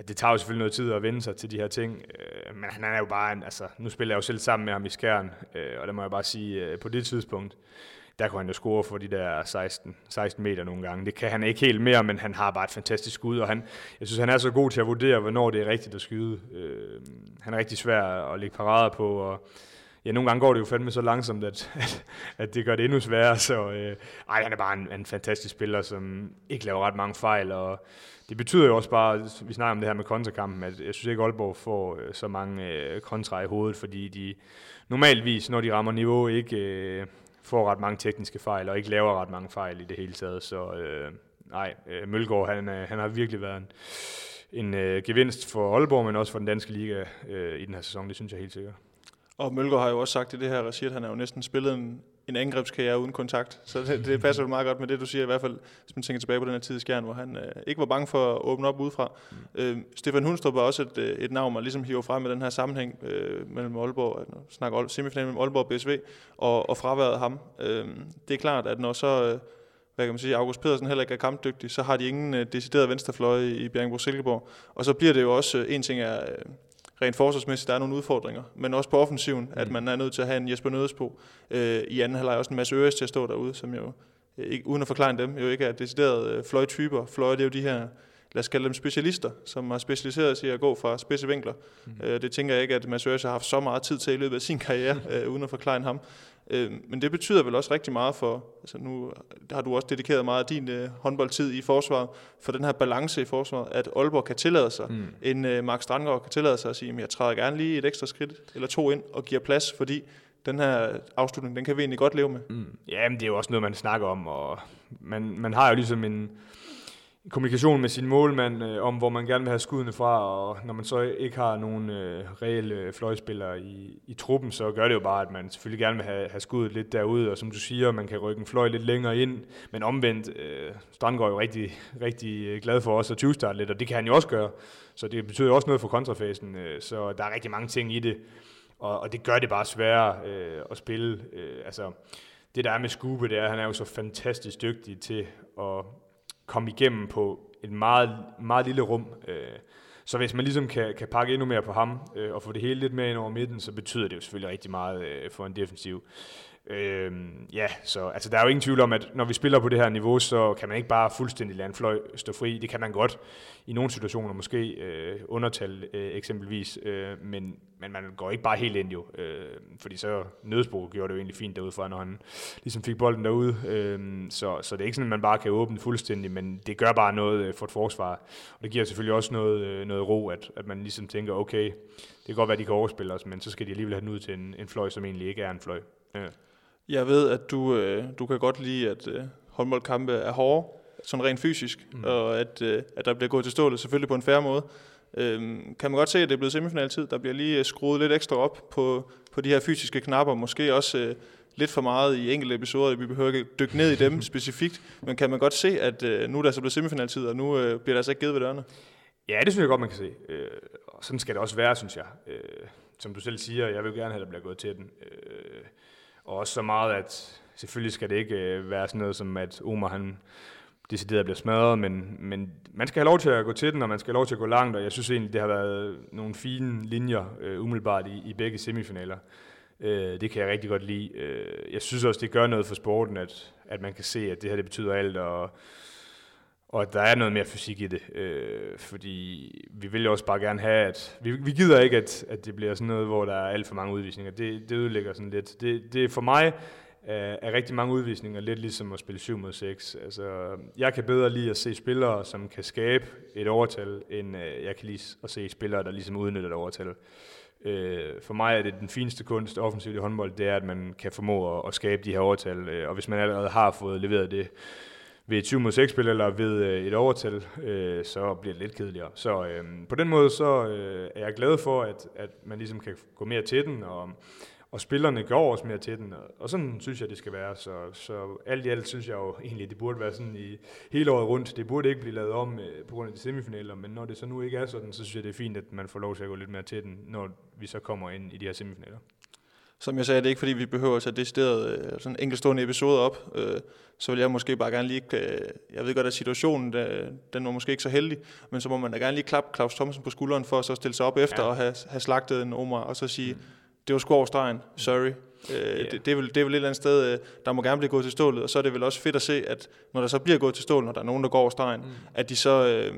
at det tager jo selvfølgelig noget tid at vende sig til de her ting, øh, men han er jo bare en, altså, nu spiller jeg jo selv sammen med ham i skæren, øh, og det må jeg bare sige, øh, på det tidspunkt, der kunne han jo score for de der 16, 16 meter nogle gange. Det kan han ikke helt mere, men han har bare et fantastisk skud, og han, jeg synes, han er så god til at vurdere, hvornår det er rigtigt at skyde. Øh, han er rigtig svær at lægge parader på, og ja, nogle gange går det jo fandme så langsomt, at, at, at det gør det endnu sværere. Så øh, ej, han er bare en, en fantastisk spiller, som ikke laver ret mange fejl, og det betyder jo også bare, vi snakker om det her med kontrakampen, at jeg synes ikke, Aalborg får øh, så mange øh, kontra i hovedet, fordi de normalvis, når de rammer niveau, ikke... Øh, får ret mange tekniske fejl, og ikke laver ret mange fejl i det hele taget. Så øh, nej, øh, Mølgaard, han, øh, han har virkelig været en, en øh, gevinst for Aalborg, men også for den danske liga øh, i den her sæson, det synes jeg helt sikkert.
Og Mølgaard har jo også sagt i det her regi, at han har jo næsten spillet en, en angrebskarriere uden kontakt. Så det, det passer jo meget godt med det, du siger, i hvert fald, hvis man tænker tilbage på den her tid i Skjern, hvor han øh, ikke var bange for at åbne op udefra. Mm. Øh, Stefan Hundstrup er også et, øh, et navn, man ligesom hiver frem med den her sammenhæng øh, mellem Aalborg, snakker semifinalen mellem Aalborg og BSV, og, og fraværet af ham. Øh, det er klart, at når så... Øh, hvad kan man sige, August Pedersen heller ikke er kampdygtig, så har de ingen uh, decideret venstrefløje i, i Bjergbro Silkeborg. Og så bliver det jo også, uh, en ting er uh, rent forsvarsmæssigt, der er nogle udfordringer, men også på offensiven, mm. at man er nødt til at have en Jesper Nødesbo. Uh, I anden halvleg også en masse Øres til at stå derude, som jo, uh, ikke, uden at forklare dem, jo ikke er decideret uh, fløjtyper. Fløje, det er jo de her lad os kalde dem specialister, som har specialiseret sig i at gå fra spidse vinkler. Mm. Øh, det tænker jeg ikke, at Mads Øres har haft så meget tid til i løbet af sin karriere, øh, uden at forklare ham. Øh, men det betyder vel også rigtig meget for, altså nu har du også dedikeret meget af din øh, håndboldtid i forsvaret, for den her balance i forsvaret, at Aalborg kan tillade sig, mm. en øh, Mark Strandgaard kan tillade sig at sige, at jeg træder gerne lige et ekstra skridt eller to ind og giver plads, fordi den her afslutning, den kan vi egentlig godt leve med. Mm.
Ja, men det er jo også noget, man snakker om, og man, man har jo ligesom en, kommunikation med sin målmand øh, om, hvor man gerne vil have skuddene fra, og når man så ikke har nogen øh, reelle fløjspillere i, i truppen, så gør det jo bare, at man selvfølgelig gerne vil have, have skuddet lidt derude, og som du siger, man kan rykke en fløj lidt længere ind, men omvendt, øh, Strandgaard er jo rigtig, rigtig øh, glad for os at 20 lidt, og det kan han jo også gøre, så det betyder også noget for kontrafasen, øh, så der er rigtig mange ting i det, og, og det gør det bare sværere øh, at spille. Øh, altså, det der er med Skube, det er, at han er jo så fantastisk dygtig til at komme igennem på et meget, meget lille rum. Øh, så hvis man ligesom kan, kan pakke endnu mere på ham øh, og få det hele lidt mere ind over midten, så betyder det jo selvfølgelig rigtig meget øh, for en defensiv. Øh, ja, så altså, der er jo ingen tvivl om, at når vi spiller på det her niveau, så kan man ikke bare fuldstændig lade en fløj stå fri. Det kan man godt i nogle situationer, måske øh, undertal øh, eksempelvis, øh, men, men man går ikke bare helt ind jo, øh, fordi så Nødsbro gjorde det jo egentlig fint derude fra, når han ligesom fik bolden derude, øh, så, så det er ikke sådan, at man bare kan åbne fuldstændig, men det gør bare noget øh, for et forsvar, og det giver selvfølgelig også noget, øh, noget ro, at, at man ligesom tænker, okay, det kan godt være, at de kan overspille os, men så skal de alligevel have den ud til en, en fløj, som egentlig ikke er en fløj. Ja.
Jeg ved, at du, øh, du kan godt lide, at øh, håndboldkampe er hårde, sådan rent fysisk, mm. og at, øh, at der bliver gået til stålet, selvfølgelig på en færre måde. Øhm, kan man godt se, at det er blevet semifinaltid. Der bliver lige øh, skruet lidt ekstra op på, på de her fysiske knapper. Måske også øh, lidt for meget i enkelte episoder. Vi behøver ikke dykke ned i dem specifikt. Men kan man godt se, at øh, nu er der så blevet semifinaltid, og nu øh, bliver der altså ikke givet ved dørene?
Ja, det synes jeg godt, man kan se. Øh, og sådan skal det også være, synes jeg. Øh, som du selv siger, jeg vil gerne have, at der bliver gået til den. Øh, og også så meget, at selvfølgelig skal det ikke øh, være sådan noget som, at Omar han decideret bliver smadret, men, men man skal have lov til at gå til den, og man skal have lov til at gå langt, og jeg synes egentlig, det har været nogle fine linjer øh, umiddelbart i, i begge semifinaler. Øh, det kan jeg rigtig godt lide. Øh, jeg synes også, det gør noget for sporten, at, at man kan se, at det her det betyder alt, og og at der er noget mere fysik i det, øh, fordi vi vil jo også bare gerne have, at vi, vi gider ikke, at, at det bliver sådan noget, hvor der er alt for mange udvisninger. Det, det ødelægger sådan lidt. Det, det for mig er, er rigtig mange udvisninger lidt ligesom at spille 7 mod 6. Altså, jeg kan bedre lide at se spillere, som kan skabe et overtal, end øh, jeg kan lide at se spillere, der ligesom udnytter et overtal. Øh, for mig er det den fineste kunst offensivt i håndbold, det er, at man kan formå at, at skabe de her overtal, øh, og hvis man allerede har fået leveret det, ved et 7 mod 6 spil eller ved øh, et overtal, øh, så bliver det lidt kedeligere. Så øh, på den måde så øh, er jeg glad for, at, at man ligesom kan gå mere til den, og, og spillerne går også mere til den, og, og sådan synes jeg, det skal være. Så, så alt i alt synes jeg jo egentlig, det burde være sådan i hele året rundt. Det burde ikke blive lavet om øh, på grund af de semifinaler, men når det så nu ikke er sådan, så synes jeg, det er fint, at man får lov til at gå lidt mere til den, når vi så kommer ind i de her semifinaler
som jeg sagde, det er ikke fordi, vi behøver at sætte decideret øh, sådan enkeltstående episode op. Øh, så vil jeg måske bare gerne lige, øh, jeg ved godt, at situationen, den var måske ikke så heldig, men så må man da gerne lige klappe Claus Thomsen på skulderen for at så stille sig op efter ja. og have, have slagtet en Omar, og så sige, mm. det var sgu over stregen, sorry. Yeah. Det, det, er vel, det er vel et eller andet sted, der må gerne blive gået til stålet, og så er det vel også fedt at se, at når der så bliver gået til stålet, når der er nogen, der går over stregen, mm. at de så øh,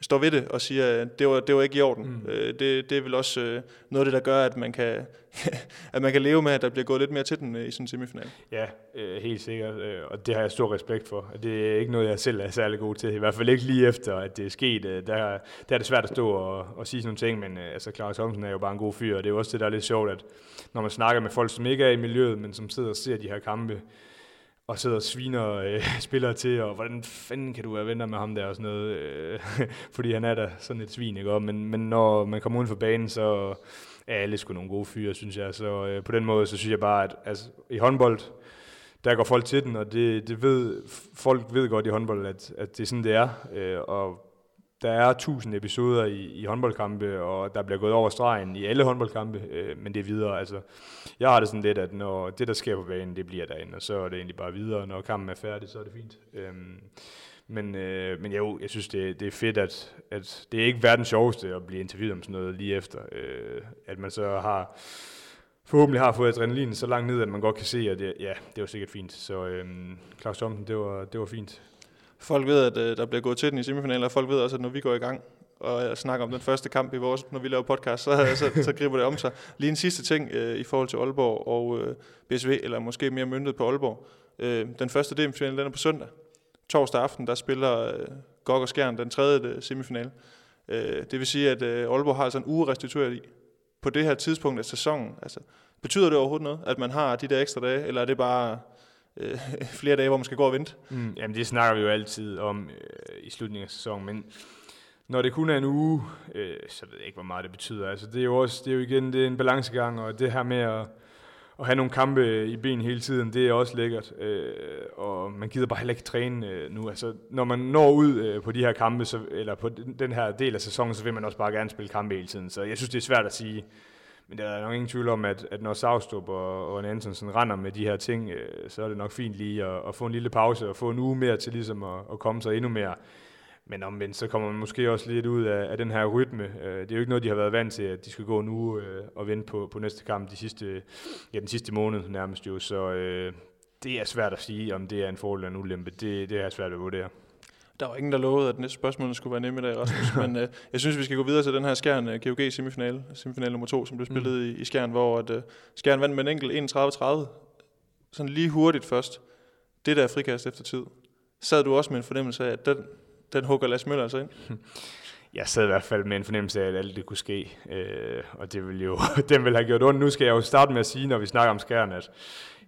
står ved det og siger, at det var, det var ikke i orden. Mm. Øh, det, det er vel også øh, noget af det, der gør, at man kan, at man kan leve med, at der bliver gået lidt mere til den øh, i sådan en semifinal.
Ja, øh, helt sikkert, øh, og det har jeg stor respekt for. Det er ikke noget, jeg selv er særlig god til, i hvert fald ikke lige efter, at det er sket. Øh, der, der er det svært at stå og, og sige sådan nogle ting, men altså, Claus Thomsen er jo bare en god fyr, og det er jo også det, der er lidt sjovt, at når man snakker med folk, som ikke er i miljøet, men som sidder og ser de her kampe, og sidder og sviner øh, spillere til, og hvordan fanden kan du være venner med ham der og sådan noget, øh, fordi han er da sådan et svin, ikke? Men, men når man kommer uden for banen, så alle sgu nogle gode fyre, synes jeg. Så øh, på den måde, så synes jeg bare, at altså, i håndbold, der går folk til den, og det, det ved, folk ved godt i håndbold, at, at det er sådan, det er. Øh, og der er tusind episoder i, i håndboldkampe, og der bliver gået over stregen i alle håndboldkampe, øh, men det er videre. Altså, jeg har det sådan lidt, at når det, der sker på banen, det bliver derinde, og så er det egentlig bare videre. Når kampen er færdig, så er det fint. Øh, men, øh, men jo, jeg synes, det, det er fedt, at, at det er ikke verdens sjoveste at blive interviewet om sådan noget lige efter. Øh, at man så har forhåbentlig har fået adrenalin så langt ned, at man godt kan se, at det, ja, det var sikkert fint. Så øh, Claus Thomsen, det var, det var fint.
Folk ved, at øh, der bliver gået til den i semifinalen, og folk ved også, at når vi går i gang og øh, snakker om den første kamp i vores, når vi laver podcast, så, så, så griber det om sig. Lige en sidste ting øh, i forhold til Aalborg og øh, BSV, eller måske mere myndet på Aalborg. Øh, den første DM-finale, den er på søndag. Torsdag aften, der spiller øh, Gok og Skjern den tredje øh, semifinale. Øh, det vil sige, at øh, Aalborg har altså en uge restitueret i på det her tidspunkt af sæsonen. Altså, betyder det overhovedet noget, at man har de der ekstra dage, eller er det bare øh, flere dage, hvor man skal gå og vente?
Mm, jamen det snakker vi jo altid om øh, i slutningen af sæsonen, men når det kun er en uge, øh, så ved jeg ikke, hvor meget det betyder. Altså det er jo også, det er jo igen, det er en balancegang, og det her med at, at have nogle kampe i ben hele tiden, det er også lækkert. Øh, og man gider bare heller ikke træne øh, nu. Altså, når man når ud øh, på de her kampe, så, eller på den, her del af sæsonen, så vil man også bare gerne spille kampe hele tiden. Så jeg synes, det er svært at sige, men der er nok ingen tvivl om, at, at når Savstrup og, og Antonsen render med de her ting, øh, så er det nok fint lige at, at få en lille pause og få en uge mere til ligesom at, at komme sig endnu mere. Men omvendt, så kommer man måske også lidt ud af, af den her rytme. Øh, det er jo ikke noget, de har været vant til, at de skal gå uge øh, og vente på, på næste kamp de sidste, ja, den sidste måned nærmest jo. Så øh, det er svært at sige, om det er en fordel eller en ulempe. Det, det er svært at vurdere.
Der var ingen, der lovede, at næste spørgsmål skulle være nemme i dag, Rasmus. men øh, jeg synes, vi skal gå videre til den her Skjern øh, GOG semifinale, semifinale nummer to, som blev spillet mm. i, i Skjern, hvor at, øh, Skjern vandt med en enkelt 31-30. Sådan lige hurtigt først. Det der frikast efter tid. Sad du også med en fornemmelse af, at den, den hugger Lars Møller altså ind?
Jeg sad i hvert fald med en fornemmelse af, at alt det kunne ske, øh, og det vil jo, den vil have gjort ondt. Nu skal jeg jo starte med at sige, når vi snakker om Skjern, at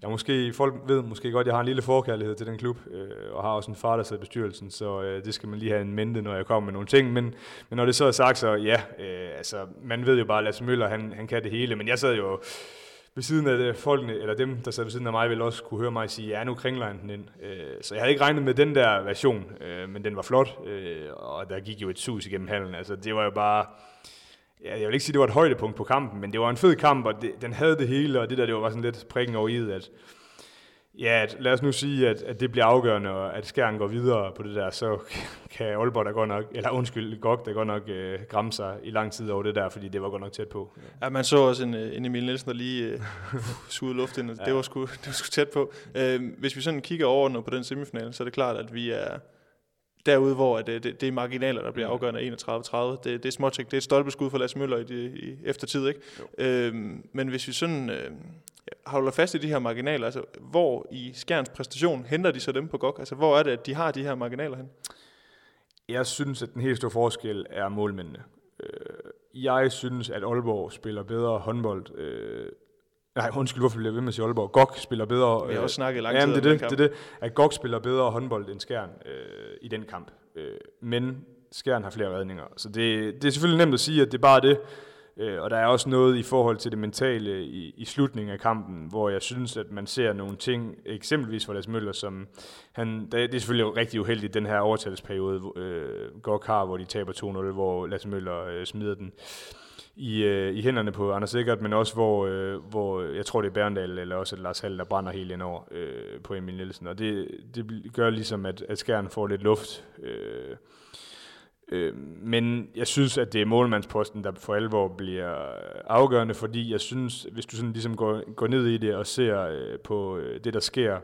jeg måske, folk ved måske godt, at jeg har en lille forkærlighed til den klub, øh, og har også en far, der sidder i bestyrelsen, så øh, det skal man lige have en mente, når jeg kommer med nogle ting. Men, men når det så er sagt, så ja, øh, altså, man ved jo bare, at Lasse Møller, han, han kan det hele, men jeg sad jo ved siden af øh, folkene, eller dem, der sad ved siden af mig, ville også kunne høre mig sige, ja, nu kringler han den ind. Øh, så jeg havde ikke regnet med den der version, øh, men den var flot, øh, og der gik jo et sus igennem hallen. Altså, det var jo bare ja, jeg vil ikke sige, at det var et højdepunkt på kampen, men det var en fed kamp, og det, den havde det hele, og det der, det var bare sådan lidt prikken over i, at ja, at, lad os nu sige, at, at det bliver afgørende, og at skæren går videre på det der, så kan Aalborg der godt nok, eller undskyld, Gok der godt nok øh, gramme sig i lang tid over det der, fordi det var godt nok tæt på.
Ja, man så også en, en Emil Nielsen, der lige øh, sugede luft ind, ja. det, var sgu, det var sgu tæt på. Øh, hvis vi sådan kigger over på den semifinal, så er det klart, at vi er derude, hvor det, det, det er marginaler, der bliver afgørende af 31-30. Det, det er småt, det er et stolpeskud for Lars Møller i, de, i eftertid. Ikke? Øhm, men hvis vi sådan øh, holder fast i de her marginaler, altså hvor i Skjerns præstation henter de så dem på GOG? Altså hvor er det, at de har de her marginaler hen?
Jeg synes, at den helt store forskel er målmændene. Øh, jeg synes, at Aalborg spiller bedre håndbold øh, Nej, undskyld, hvorfor bliver jeg ved med at sige Aalborg? GOG spiller bedre...
Vi har også snakket lang tid
jamen, det er det, det, det, at GOG spiller bedre håndbold end Skjern øh, i den kamp. Øh, men Skjern har flere redninger. Så det, det er selvfølgelig nemt at sige, at det er bare det. Øh, og der er også noget i forhold til det mentale i, i slutningen af kampen, hvor jeg synes, at man ser nogle ting, eksempelvis for Lars Møller, som han, det er selvfølgelig rigtig uheldigt, den her overtalsperiode, øh, går kar, hvor de taber 2-0, hvor Lars Møller øh, smider den i, øh, i hænderne på Anders Sikkert, men også hvor, øh, hvor jeg tror det er Berndal eller også Lars Hall, der brænder helt ind over øh, på Emil Nielsen. Og det, det gør ligesom, at, at skæren får lidt luft. Øh, øh, men jeg synes, at det er målmandsposten, der for alvor bliver afgørende, fordi jeg synes, hvis du sådan ligesom går, går ned i det og ser øh, på øh, det, der sker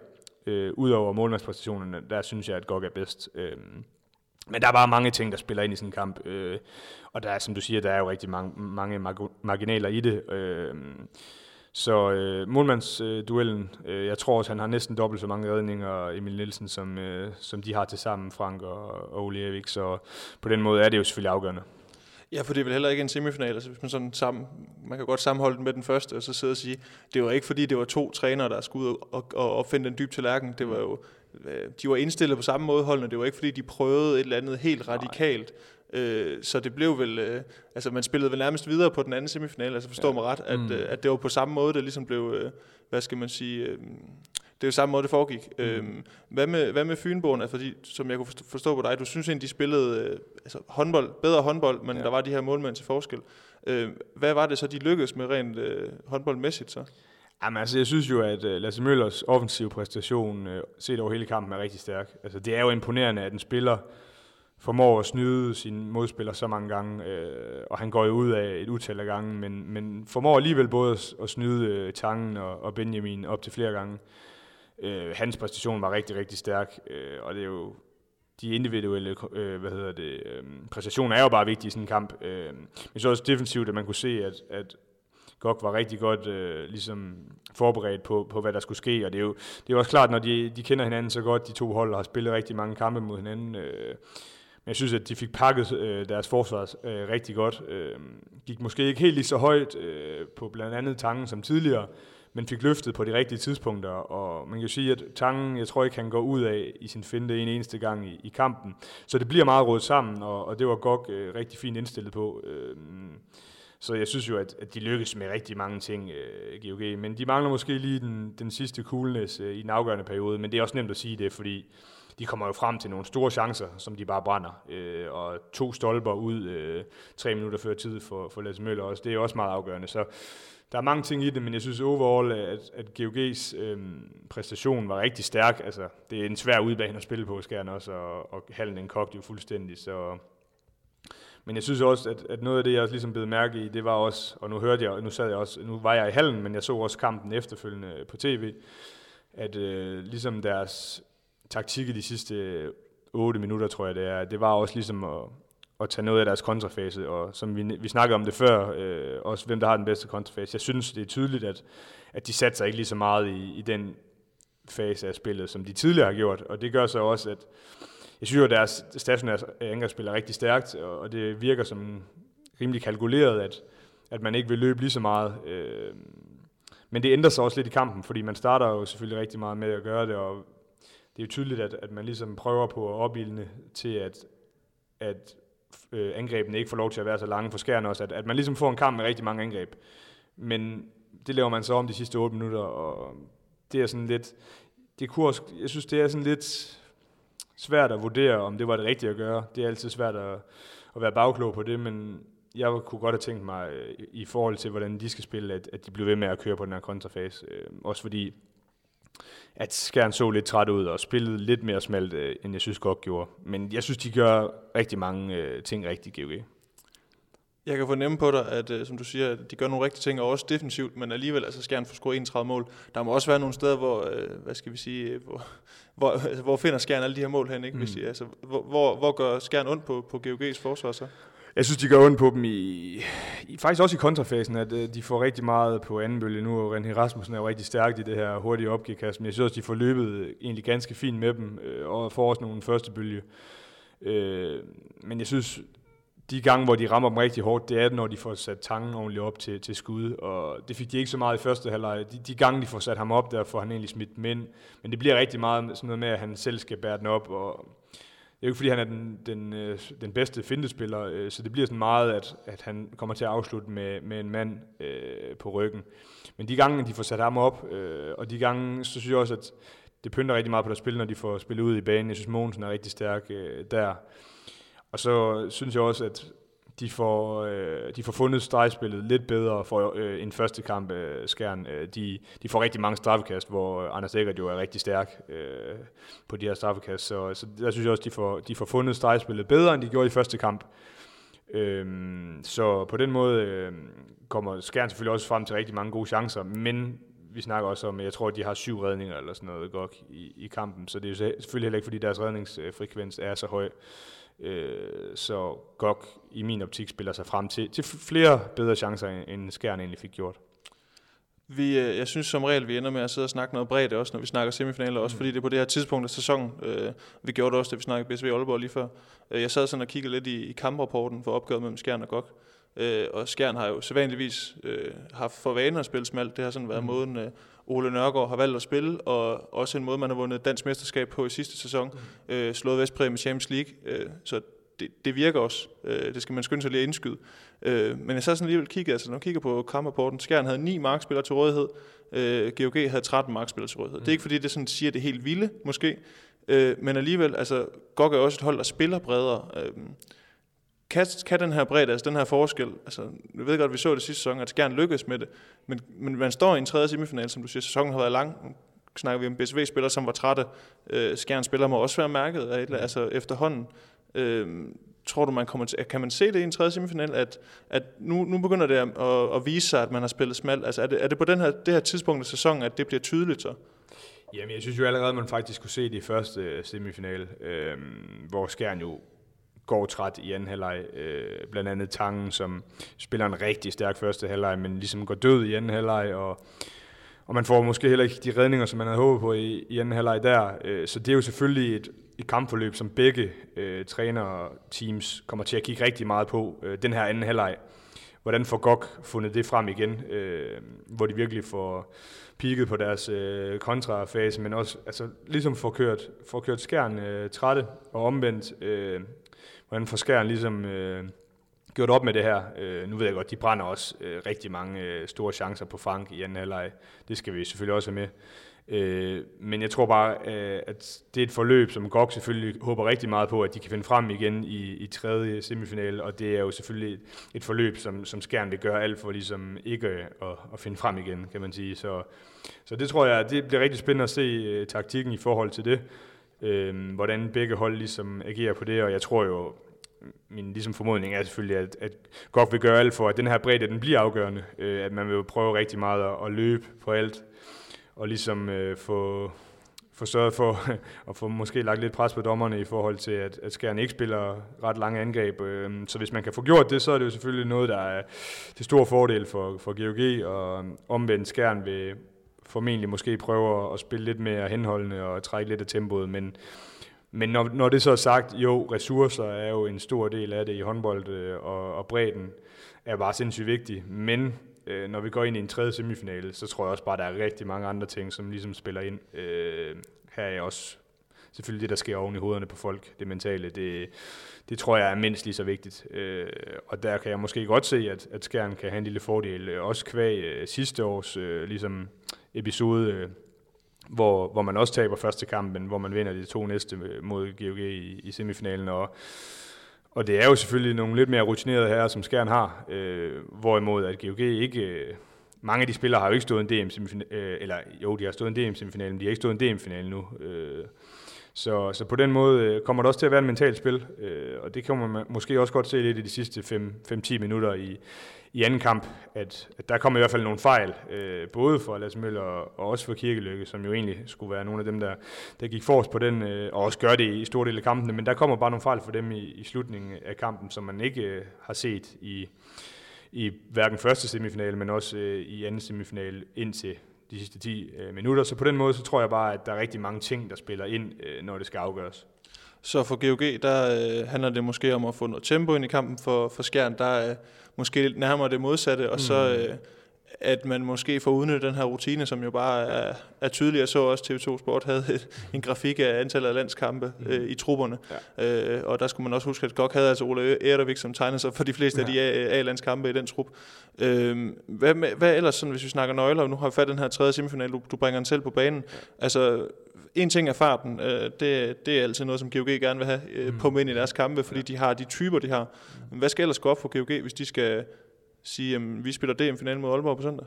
øh, ud over målmandspræstationerne, der synes jeg, at Gok er bedst. Øh, men der er bare mange ting, der spiller ind i sådan en kamp. Øh, og der er, som du siger, der er jo rigtig mange, mange marginaler i det. Øh, så øh, målmandsduellen, øh, jeg tror også, han har næsten dobbelt så mange redninger, Emil Nielsen, som, øh, som de har til sammen, Frank og, og Ole Evik. Så på den måde er det jo selvfølgelig afgørende.
Ja, for det er vel heller ikke en semifinal. Altså, hvis man, sådan sammen, man kan godt sammenholde den med den første, og så sidde og sige, det var ikke fordi, det var to trænere, der skulle ud og, og opfinde den dybe tallerken. Det var jo, øh, de var indstillet på samme måde holdene. Det var ikke fordi, de prøvede et eller andet helt radikalt. Øh, så det blev vel, øh, altså man spillede vel nærmest videre på den anden semifinal, altså forstår ja. mig ret, at, mm. øh, at det var på samme måde, det ligesom blev, øh, hvad skal man sige, øh, det er jo samme måde, det foregik. Mm. Øhm, hvad, med, hvad med Fynbogen? Altså, fordi, som jeg kunne forstå på dig, du synes egentlig, de spillede øh, altså, håndbold, bedre håndbold, men ja. der var de her målmænd til forskel. Øh, hvad var det så, de lykkedes med rent øh, håndboldmæssigt så?
Jamen altså, jeg synes jo, at uh, Lasse Møllers offensive præstation, uh, set over hele kampen, er rigtig stærk. Altså, det er jo imponerende, at en spiller formår at snyde sin modspiller så mange gange, øh, og han går jo ud af et utal af gange, men, men formår alligevel både at, at snyde øh, Tangen og, og Benjamin op til flere gange. Øh, hans præstation var rigtig, rigtig stærk, øh, og det er jo de individuelle øh, hvad hedder det, øh, præstationer er jo bare vigtige i sådan en kamp. Øh, men så også defensivt, at man kunne se, at, at Gok var rigtig godt øh, ligesom forberedt på, på, hvad der skulle ske, og det er jo, det er jo også klart, når de, de kender hinanden så godt, de to hold og har spillet rigtig mange kampe mod hinanden, øh, men jeg synes, at de fik pakket øh, deres forsvar øh, rigtig godt. Øh, gik måske ikke helt lige så højt øh, på blandt andet Tangen som tidligere, men fik løftet på de rigtige tidspunkter. Og man kan jo sige, at Tangen, jeg tror ikke, han går ud af i sin finte en eneste gang i, i kampen. Så det bliver meget rådet sammen, og, og det var godt øh, rigtig fint indstillet på. Øh, så jeg synes jo, at, at de lykkes med rigtig mange ting, øh, GOG. Men de mangler måske lige den, den sidste coolness øh, i den afgørende periode. Men det er også nemt at sige det, fordi de kommer jo frem til nogle store chancer, som de bare brænder. Øh, og to stolper ud øh, tre minutter før tid for, for Lasse Møller også. Det er også meget afgørende. Så der er mange ting i det, men jeg synes overall, at, at GOG's øh, præstation var rigtig stærk. Altså, det er en svær udbane at spille på, skærne også, og, og hallen den kogte jo fuldstændig. Så, men jeg synes også, at, at noget af det, jeg også ligesom blev mærke i, det var også, og nu hørte jeg, nu sad jeg også, nu var jeg i hallen, men jeg så også kampen efterfølgende på tv, at øh, ligesom deres taktik i de sidste øh, 8 minutter, tror jeg det er, det var også ligesom at, at tage noget af deres kontrafase, og som vi, vi snakkede om det før, øh, også hvem der har den bedste kontrafase. Jeg synes, det er tydeligt, at, at de satte sig ikke lige så meget i, i den fase af spillet, som de tidligere har gjort, og det gør så også, at jeg synes jo, at deres stationære angrebsspil er rigtig stærkt, og det virker som rimelig kalkuleret, at, at man ikke vil løbe lige så meget. Øh, men det ændrer sig også lidt i kampen, fordi man starter jo selvfølgelig rigtig meget med at gøre det, og det er jo tydeligt, at, at man ligesom prøver på at opildne til, at, at øh, angrebene ikke får lov til at være så lange for skærne også, at, at man ligesom får en kamp med rigtig mange angreb. Men det laver man så om de sidste 8 minutter, og det er sådan lidt, det kunne også, jeg synes, det er sådan lidt svært at vurdere, om det var det rigtige at gøre. Det er altid svært at, at være bagklog på det, men jeg kunne godt have tænkt mig øh, i forhold til, hvordan de skal spille, at, at de bliver ved med at køre på den her kontrafase. Øh, også fordi at Skjern så lidt træt ud og spillede lidt mere smalt, øh, end jeg synes godt gjorde. Men jeg synes, de gør rigtig mange øh, ting rigtigt, GOG.
Jeg kan fornemme på dig, at øh, som du siger, at de gør nogle rigtige ting, og også defensivt, men alligevel altså Skjern får scoret 31 mål. Der må også være nogle steder, hvor, øh, hvad skal vi sige, hvor, hvor, altså, hvor finder Skjern alle de her mål hen, ikke? Mm. Hvis de, altså, hvor, hvor, hvor gør Skjern ondt på, på GOG's forsvar så?
Jeg synes, de gør ondt på dem i, i faktisk også i kontrafasen, at øh, de får rigtig meget på anden bølge nu, og René Rasmussen er jo rigtig stærkt i det her hurtige opgivkast, men jeg synes også, de får løbet øh, egentlig ganske fint med dem, øh, og får også nogle første bølge. Øh, men jeg synes, de gange, hvor de rammer dem rigtig hårdt, det er, når de får sat tangen ordentligt op til, til skud, og det fik de ikke så meget i første halvleg. De, de gange, de får sat ham op, der får han egentlig smidt mænd, men det bliver rigtig meget sådan noget med, at han selv skal bære den op, og jo ikke, fordi han er den, den, øh, den bedste fintespiller, øh, så det bliver sådan meget, at, at han kommer til at afslutte med, med en mand øh, på ryggen. Men de gange, de får sat ham op, øh, og de gange, så synes jeg også, at det pynter rigtig meget på deres spil, når de får spillet ud i banen. Jeg synes, Mogensen er rigtig stærk øh, der. Og så synes jeg også, at de får, øh, de får fundet stregspillet lidt bedre for øh, en første kamp øh, skærn. Øh, de, de får rigtig mange straffekast, hvor øh, Anders Eggert jo er rigtig stærk øh, på de her straffekast. Så, så der synes jeg også, de får, de får fundet stregspillet bedre, end de gjorde i første kamp. Øh, så på den måde øh, kommer Skjern selvfølgelig også frem til rigtig mange gode chancer, men vi snakker også om, at jeg tror, at de har syv redninger eller sådan noget godt i, i kampen, så det er jo selvfølgelig heller ikke, fordi deres redningsfrekvens er så høj. Øh, så Gok i min optik spiller sig frem til, til flere bedre chancer, end Skjern egentlig fik gjort.
Vi, øh, jeg synes som regel, vi ender med at sidde og snakke noget bredt også, når vi snakker semifinaler, også mm. fordi det er på det her tidspunkt af sæsonen. Øh, vi gjorde det også, da vi snakkede BSV Aalborg lige før. Øh, jeg sad sådan og kiggede lidt i, i kamprapporten for opgøret mellem Skjern og Gok. Øh, og Skjern har jo sædvanligvis øh, haft for vane at spille smalt. Det har sådan været mm. måden, øh, Ole Nørgaard har valgt at spille, og også en måde, man har vundet dansk mesterskab på i sidste sæson. Mm. Øh, slået Vestpræg med Champions League. Øh, så det, det virker også. Øh, det skal man skynde sig lige at indskyde. Øh, men jeg så sådan alligevel kigget, altså når jeg kigger på kamprapporten, Skjern havde 9 markspillere til rådighed, øh, GOG havde 13 markspillere til rådighed. Mm. Det er ikke fordi, det sådan siger det helt vilde, måske, øh, men alligevel, altså GOG er også et hold, der spiller bredere. Øh, kan, kan den her bredde, altså den her forskel, altså jeg ved godt, at vi så det sidste sæson, at Skjern lykkedes med det, men, men man står i en tredje semifinal, som du siger, sæsonen har været lang, nu snakker vi om BSV-spillere, som var trætte, øh, Skjern spiller må også være mærket af, altså efterhånden. Øh, tror du, man kommer til, kan man se det i en tredje semifinal, at, at nu, nu begynder det at, at, vise sig, at man har spillet smalt? Altså er det, er det på den her, det her tidspunkt af sæsonen, at det bliver tydeligt så?
Jamen, jeg synes jo allerede, at man faktisk kunne se det i første øh, semifinal, øh, hvor Skjern jo går træt i anden halvleg. Øh, blandt andet Tangen, som spiller en rigtig stærk første halvleg, men ligesom går død i anden halvleg, og, og man får måske heller ikke de redninger, som man havde håbet på i, i anden halvleg der. Øh, så det er jo selvfølgelig et, et kampforløb, som begge øh, træner teams kommer til at kigge rigtig meget på. Øh, den her anden halvleg, hvordan får GOG fundet det frem igen, øh, hvor de virkelig får peaked på deres øh, kontrafase, men også altså, ligesom får kørt, får kørt skærn øh, trætte og omvendt, øh, hvordan får skærn ligesom øh, gjort op med det her. Øh, nu ved jeg godt, de brænder også øh, rigtig mange øh, store chancer på Frank i anden halvleg. Det skal vi selvfølgelig også have med. Øh, men jeg tror bare, øh, at det er et forløb, som GOG selvfølgelig håber rigtig meget på, at de kan finde frem igen i, i tredje semifinal, og det er jo selvfølgelig et, et forløb, som, som Skjern vil gøre alt for ligesom ikke øh, at, at finde frem igen, kan man sige. Så, så det tror jeg, det bliver rigtig spændende at se øh, taktikken i forhold til det, øh, hvordan begge hold ligesom agerer på det, og jeg tror jo, min ligesom formodning er selvfølgelig, at, at GOG vil gøre alt for, at den her bredde, den bliver afgørende, øh, at man vil prøve rigtig meget at, at løbe på alt, og ligesom øh, få, få sørget for at få måske lagt lidt pres på dommerne i forhold til, at, at skærne ikke spiller ret lange angreb. Øh, så hvis man kan få gjort det, så er det jo selvfølgelig noget, der er til stor fordel for, for GOG, og um, omvendt skærn vil formentlig måske prøve at spille lidt mere henholdende og trække lidt af tempoet, men men når, når det så er sagt, jo, ressourcer er jo en stor del af det i håndbold, øh, og, og bredden er bare sindssygt vigtig. Men øh, når vi går ind i en tredje semifinale, så tror jeg også bare, der er rigtig mange andre ting, som ligesom spiller ind. Øh, her er også selvfølgelig det, der sker oven i hovederne på folk, det mentale, det, det tror jeg er mindst lige så vigtigt. Øh, og der kan jeg måske godt se, at, at Skjern kan have en lille fordel, også kvæg øh, sidste års øh, ligesom episode, øh, hvor, hvor man også taber første kamp, men hvor man vinder de to næste mod GOG i, i semifinalen, og og det er jo selvfølgelig nogle lidt mere rutinerede herrer, som Skjern har, øh, hvorimod at GOG ikke... Øh, mange af de spillere har jo ikke stået en DM semifinal, øh, eller jo, de har stået en DM semifinal, men de har ikke stået en DM final nu. Øh, så, så på den måde øh, kommer det også til at være et mentalt spil, øh, og det kan man måske også godt se lidt i de sidste 5-10 minutter i, i anden kamp, at, at der kommer i hvert fald nogle fejl, øh, både for Lasse Møller og også for Kirkelykke, som jo egentlig skulle være nogle af dem, der, der gik forrest på den, øh, og også gør det i store dele af kampene, men der kommer bare nogle fejl for dem i, i slutningen af kampen, som man ikke øh, har set i, i hverken første semifinal, men også øh, i anden semifinal indtil de sidste 10 øh, minutter. Så på den måde, så tror jeg bare, at der er rigtig mange ting, der spiller ind, øh, når det skal afgøres.
Så for GOG, der øh, handler det måske om at få noget tempo ind i kampen. For, for Skjern, der er måske nærmere det modsatte, og mm. så øh, at man måske får udnyttet den her rutine, som jo bare er, er tydelig. Jeg så også TV2 Sport havde en grafik af antallet af landskampe mm. øh, i trupperne, ja. øh, og der skulle man også huske, at GOG havde altså Ole Erdervik, som tegnede sig for de fleste ja. af de A-landskampe i den trup. Øh, hvad, hvad ellers, sådan, hvis vi snakker nøgler, nu har vi fat den her tredje semifinal, du, du bringer den selv på banen, ja. altså en ting er farten, øh, det, det er altid noget, som GOG gerne vil have øh, mm. på ind i deres kampe, fordi ja. de har de typer, de har. Men hvad skal ellers gå op for GOG, hvis de skal sige, at vi spiller DM-finalen mod Aalborg på søndag?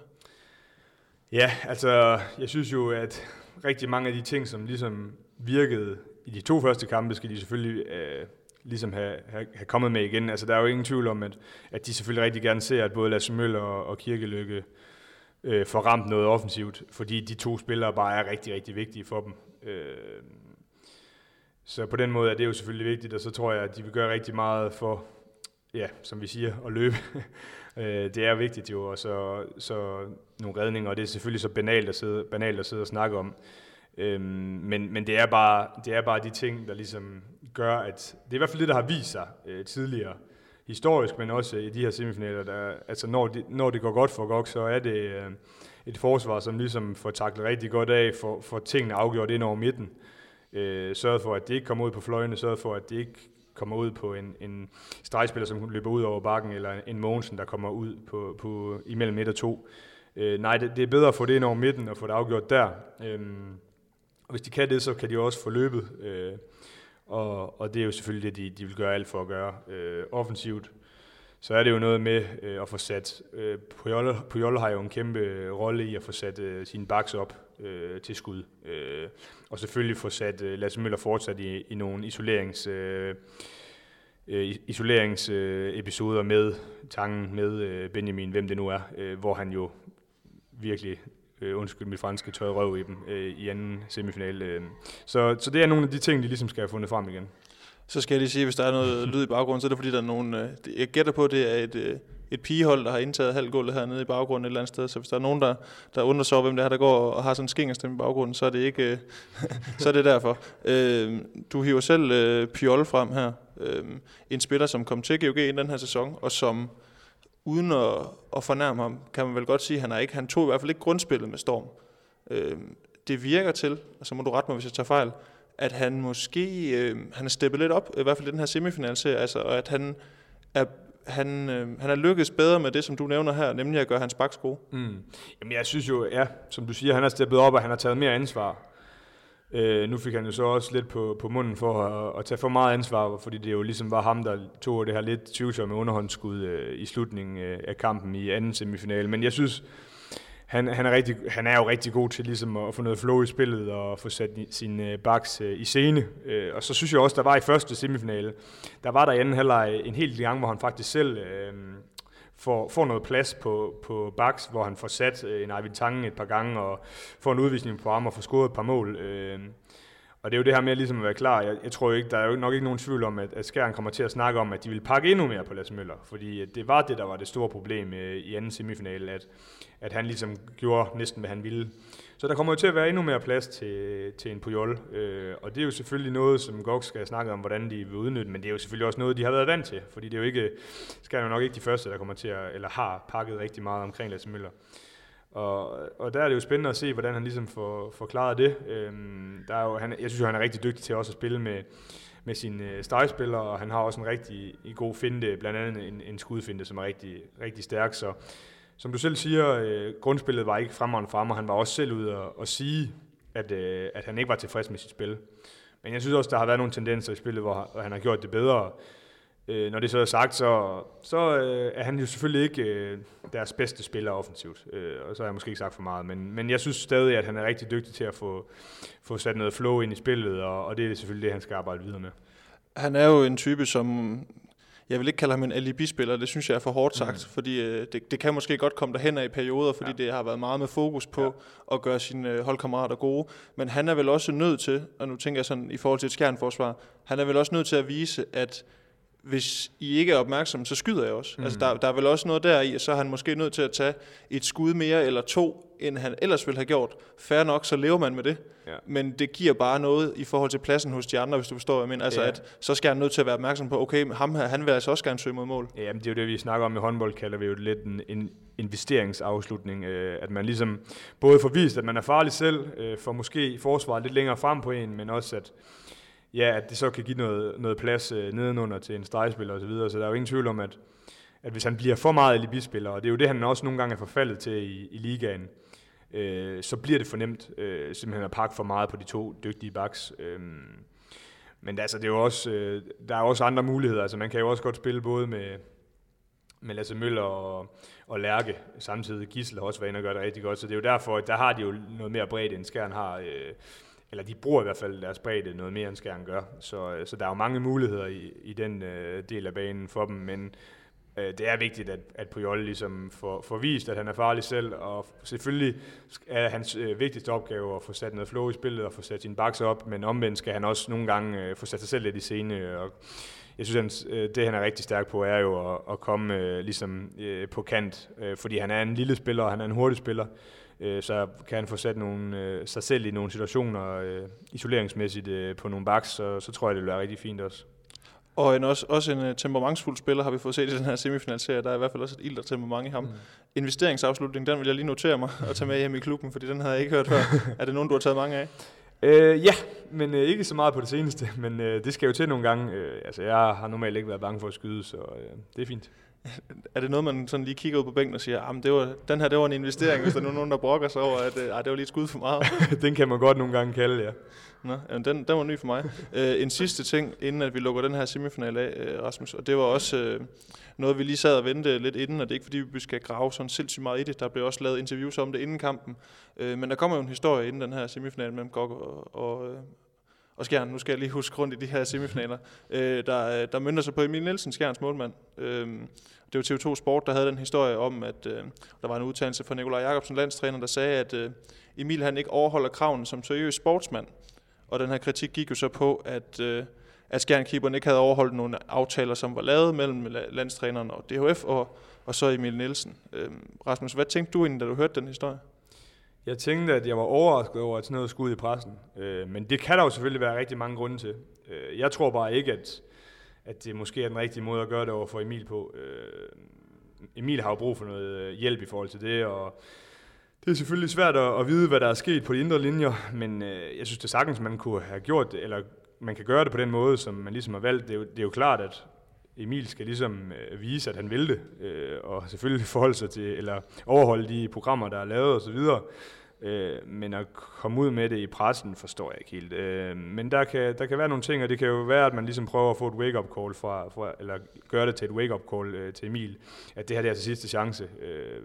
Ja, altså, jeg synes jo, at rigtig mange af de ting, som ligesom virkede i de to første kampe, skal de selvfølgelig øh, ligesom have, have, have kommet med igen. Altså, der er jo ingen tvivl om, at, at de selvfølgelig rigtig gerne ser, at både Lasse Møller og, og Kirkelykke øh, får ramt noget offensivt, fordi de to spillere bare er rigtig, rigtig vigtige for dem. Øh, så på den måde er det jo selvfølgelig vigtigt, og så tror jeg, at de vil gøre rigtig meget for, ja, som vi siger, at løbe. Øh, det er vigtigt jo, og så, så nogle redninger, og det er selvfølgelig så banalt at sidde, banalt at sidde og snakke om. Øhm, men, men det er, bare, det er bare de ting, der ligesom gør, at det er i hvert fald det, der har vist sig øh, tidligere historisk, men også i de her semifinaler, der, altså når, de, når det går godt for GOG, så er det øh, et forsvar, som ligesom får taklet rigtig godt af, for, for tingene afgjort ind over midten. Øh, sørget for, at det ikke kommer ud på fløjene, sørget for, at det ikke kommer ud på en, en stregspiller, som løber ud over bakken, eller en Mogensen, der kommer ud på, på imellem 1 og 2. Øh, nej, det, det er bedre at få det ind over midten og få det afgjort der. Øh, og hvis de kan det, så kan de også få løbet. Øh, og, og det er jo selvfølgelig det, de, de vil gøre alt for at gøre øh, offensivt så er det jo noget med øh, at få sat, øh, Puyol, Puyol har jo en kæmpe rolle i at få sat øh, sine backs op øh, til skud. Øh, og selvfølgelig få sat øh, Lasse Møller fortsat i, i nogle isolerings... Øh, øh isoleringsepisoder øh, med Tangen, med øh, Benjamin, hvem det nu er, øh, hvor han jo virkelig, øh, undskyld mit franske, tøj røv i dem øh, i anden semifinal. Øh. Så, så det er nogle af de ting, de ligesom skal have fundet frem igen.
Så skal jeg lige sige, hvis der er noget lyd i baggrunden, så er det fordi, der er nogen... Øh, jeg gætter på, det er et, øh, et pigehold, der har indtaget halvgulvet hernede i baggrunden et eller andet sted. Så hvis der er nogen, der, der undrer sig over, hvem det er, der går og har sådan en skingerstemme i baggrunden, så er det ikke... Øh, så er det derfor. Øh, du hiver selv øh, Piol frem her. Øh, en spiller, som kom til GOG i den her sæson, og som uden at, at fornærme ham, kan man vel godt sige, at han, er ikke, han tog i hvert fald ikke grundspillet med Storm. Øh, det virker til, og så må du rette mig, hvis jeg tager fejl, at han måske øh, han er steppet lidt op, i hvert fald i den her semifinalserie, altså, og at han er han, øh, han er lykkedes bedre med det, som du nævner her, nemlig at gøre hans baks gode. Mm.
Jamen jeg synes jo, ja, som du siger, han har steppet op, og han har taget mere ansvar. Øh, nu fik han jo så også lidt på, på munden for at, at tage for meget ansvar, fordi det jo ligesom var ham, der tog det her lidt tvivlsomme underhåndsskud øh, i slutningen øh, af kampen i anden semifinale. Men jeg synes, han, han, er rigtig, han er jo rigtig god til ligesom at få noget flow i spillet og få sat sin øh, baks øh, i scene. Øh, og så synes jeg også, der var i første semifinale, der var der i anden halvleg en hel gang, hvor han faktisk selv øh, får, får noget plads på, på baks, hvor han får sat øh, en Arvid Tange et par gange og får en udvisning på ham og får scoret et par mål. Øh, og det er jo det her med ligesom at være klar. Jeg, jeg tror ikke, der er jo nok ikke nogen tvivl om, at, at Skjern kommer til at snakke om, at de vil pakke endnu mere på Lasse Møller. Fordi det var det, der var det store problem øh, i anden semifinale, at at han ligesom gjorde næsten, hvad han ville. Så der kommer jo til at være endnu mere plads til, til en Puyol, øh, og det er jo selvfølgelig noget, som Gok skal snakke om, hvordan de vil udnytte, men det er jo selvfølgelig også noget, de har været vant til, fordi det er jo ikke, skal jo nok ikke de første, der kommer til at, eller har pakket rigtig meget omkring Lasse Møller. Og, og der er det jo spændende at se, hvordan han ligesom får, forklaret det. Øhm, der er jo, han, jeg synes jo, han er rigtig dygtig til også at spille med, med sine øh, stregspillere, og han har også en rigtig en god finte, blandt andet en, en skudfinte, som er rigtig, rigtig stærk. Så som du selv siger, øh, grundspillet var ikke fremragende frem, og han var også selv ude at, at sige, at, øh, at han ikke var tilfreds med sit spil. Men jeg synes også, der har været nogle tendenser i spillet, hvor han har gjort det bedre. Øh, når det så er sagt, så, så øh, er han jo selvfølgelig ikke øh, deres bedste spiller offensivt. Øh, og så har jeg måske ikke sagt for meget. Men, men jeg synes stadig, at han er rigtig dygtig til at få, få sat noget flow ind i spillet, og, og det er selvfølgelig det, han skal arbejde videre med.
Han er jo en type, som jeg vil ikke kalde ham en alibi-spiller, det synes jeg er for hårdt sagt, mm. fordi øh, det, det kan måske godt komme derhen af i perioder, fordi ja. det har været meget med fokus på ja. at gøre sine øh, holdkammerater gode, men han er vel også nødt til, og nu tænker jeg sådan i forhold til et skærnforsvar, han er vel også nødt til at vise, at hvis I ikke er opmærksomme, så skyder jeg også. Mm. Altså, der, der er vel også noget der i, så er han måske nødt til at tage et skud mere eller to, end han ellers ville have gjort. Færre nok, så lever man med det. Ja. Men det giver bare noget i forhold til pladsen hos de andre, hvis du forstår, hvad jeg mener. Altså, ja. at så skal han nødt til at være opmærksom på, okay, ham her, han vil altså også gerne søge mod mål.
Ja, men det er jo det, vi snakker om i håndbold, kalder vi jo lidt en, en investeringsafslutning. Øh, at man ligesom både får vist, at man er farlig selv, øh, for måske forsvaret lidt længere frem på en, men også at ja, at det så kan give noget, noget plads øh, nedenunder til en stregspiller osv. Så, videre. så der er jo ingen tvivl om, at, at hvis han bliver for meget alibi-spiller, og det er jo det, han også nogle gange er forfaldet til i, i ligaen, øh, så bliver det fornemt øh, simpelthen at pakke for meget på de to dygtige backs. Øh, men altså, det er jo også, øh, der er også andre muligheder. Altså, man kan jo også godt spille både med, med Lasse Møller og, og Lærke. Samtidig Gissel har også været inde og gøre det rigtig godt. Så det er jo derfor, at der har de jo noget mere bredt, end Skjern har. Øh, eller de bruger i hvert fald deres bredde noget mere, end Skjern gør. Så, øh, så der er jo mange muligheder i, i den øh, del af banen for dem, men øh, det er vigtigt, at, at Puyol ligesom får, får vist, at han er farlig selv, og selvfølgelig er hans øh, vigtigste opgave at få sat noget flow i spillet og få sat sin baks op, men omvendt skal han også nogle gange øh, få sat sig selv lidt i scene, øh, og jeg synes, at øh, det han er rigtig stærk på, er jo at, at komme øh, ligesom øh, på kant, øh, fordi han er en lille spiller, og han er en hurtig spiller, øh, så kan han få sat nogle, øh, sig selv i nogle situationer øh, isoleringsmæssigt øh, på nogle baks, så, så tror jeg, det vil være rigtig fint også.
Og en, også, også en uh, temperamentsfuld spiller har vi fået set i den her semifinalserie. Der er i hvert fald også et ild og temperament i ham. Mm. Investeringsafslutning, den vil jeg lige notere mig og tage med hjem i klubben, fordi den havde jeg ikke hørt før. er det nogen, du har taget mange af?
Øh, ja, men øh, ikke så meget på det seneste, men øh, det skal jo til nogle gange. Øh, altså, jeg har normalt ikke været bange for at skyde, så øh, det er fint.
Er det noget, man sådan lige kigger ud på bænken og siger, at det var, den her det var en investering, hvis der er nogen, der brokker sig over, at øh, det var lige et skud for meget?
den kan man godt nogle gange kalde, ja.
Nå, jamen, den, den var ny for mig. Uh, en sidste ting, inden at vi lukker den her semifinal af, uh, Rasmus, og det var også uh, noget, vi lige sad og ventede lidt inden, og det er ikke fordi, vi skal grave sådan sindssygt meget i det. Der blev også lavet interviews om det inden kampen. Uh, men der kommer jo en historie inden den her semifinal mellem Gok og, og, og Skjern. Nu skal jeg lige huske rundt i de her semifinaler. øh, der, øh, der mønter sig på Emil Nielsen, Skjerns målmand. Øh, det var TV2 Sport, der havde den historie om, at øh, der var en udtalelse fra Nikolaj Jakobsen, landstræner, der sagde, at øh, Emil han ikke overholder kravene som seriøs sportsmand. Og den her kritik gik jo så på, at, øh, at Skjernkeeperen ikke havde overholdt nogle aftaler, som var lavet mellem landstræneren og DHF og, og så Emil Nielsen. Øh, Rasmus, hvad tænkte du egentlig, da du hørte den historie?
Jeg tænkte, at jeg var overrasket over, at sådan noget skulle ud i pressen. Øh, men det kan der jo selvfølgelig være rigtig mange grunde til. Øh, jeg tror bare ikke, at, at det måske er den rigtige måde at gøre det over for Emil på. Øh, Emil har jo brug for noget øh, hjælp i forhold til det, og det er selvfølgelig svært at, at vide, hvad der er sket på de indre linjer, men øh, jeg synes det sagtens, man kunne have gjort det, eller man kan gøre det på den måde, som man ligesom har valgt. Det er jo, det er jo klart, at Emil skal ligesom øh, vise, at han vil det, øh, og selvfølgelig forholde sig til, eller overholde de programmer, der er lavet osv., øh, men at komme ud med det i pressen, forstår jeg ikke helt. Øh, men der kan, der kan være nogle ting, og det kan jo være, at man ligesom prøver at få et wake-up call fra, fra eller gøre det til et wake-up call øh, til Emil, at det her det er til sidste chance. Øh,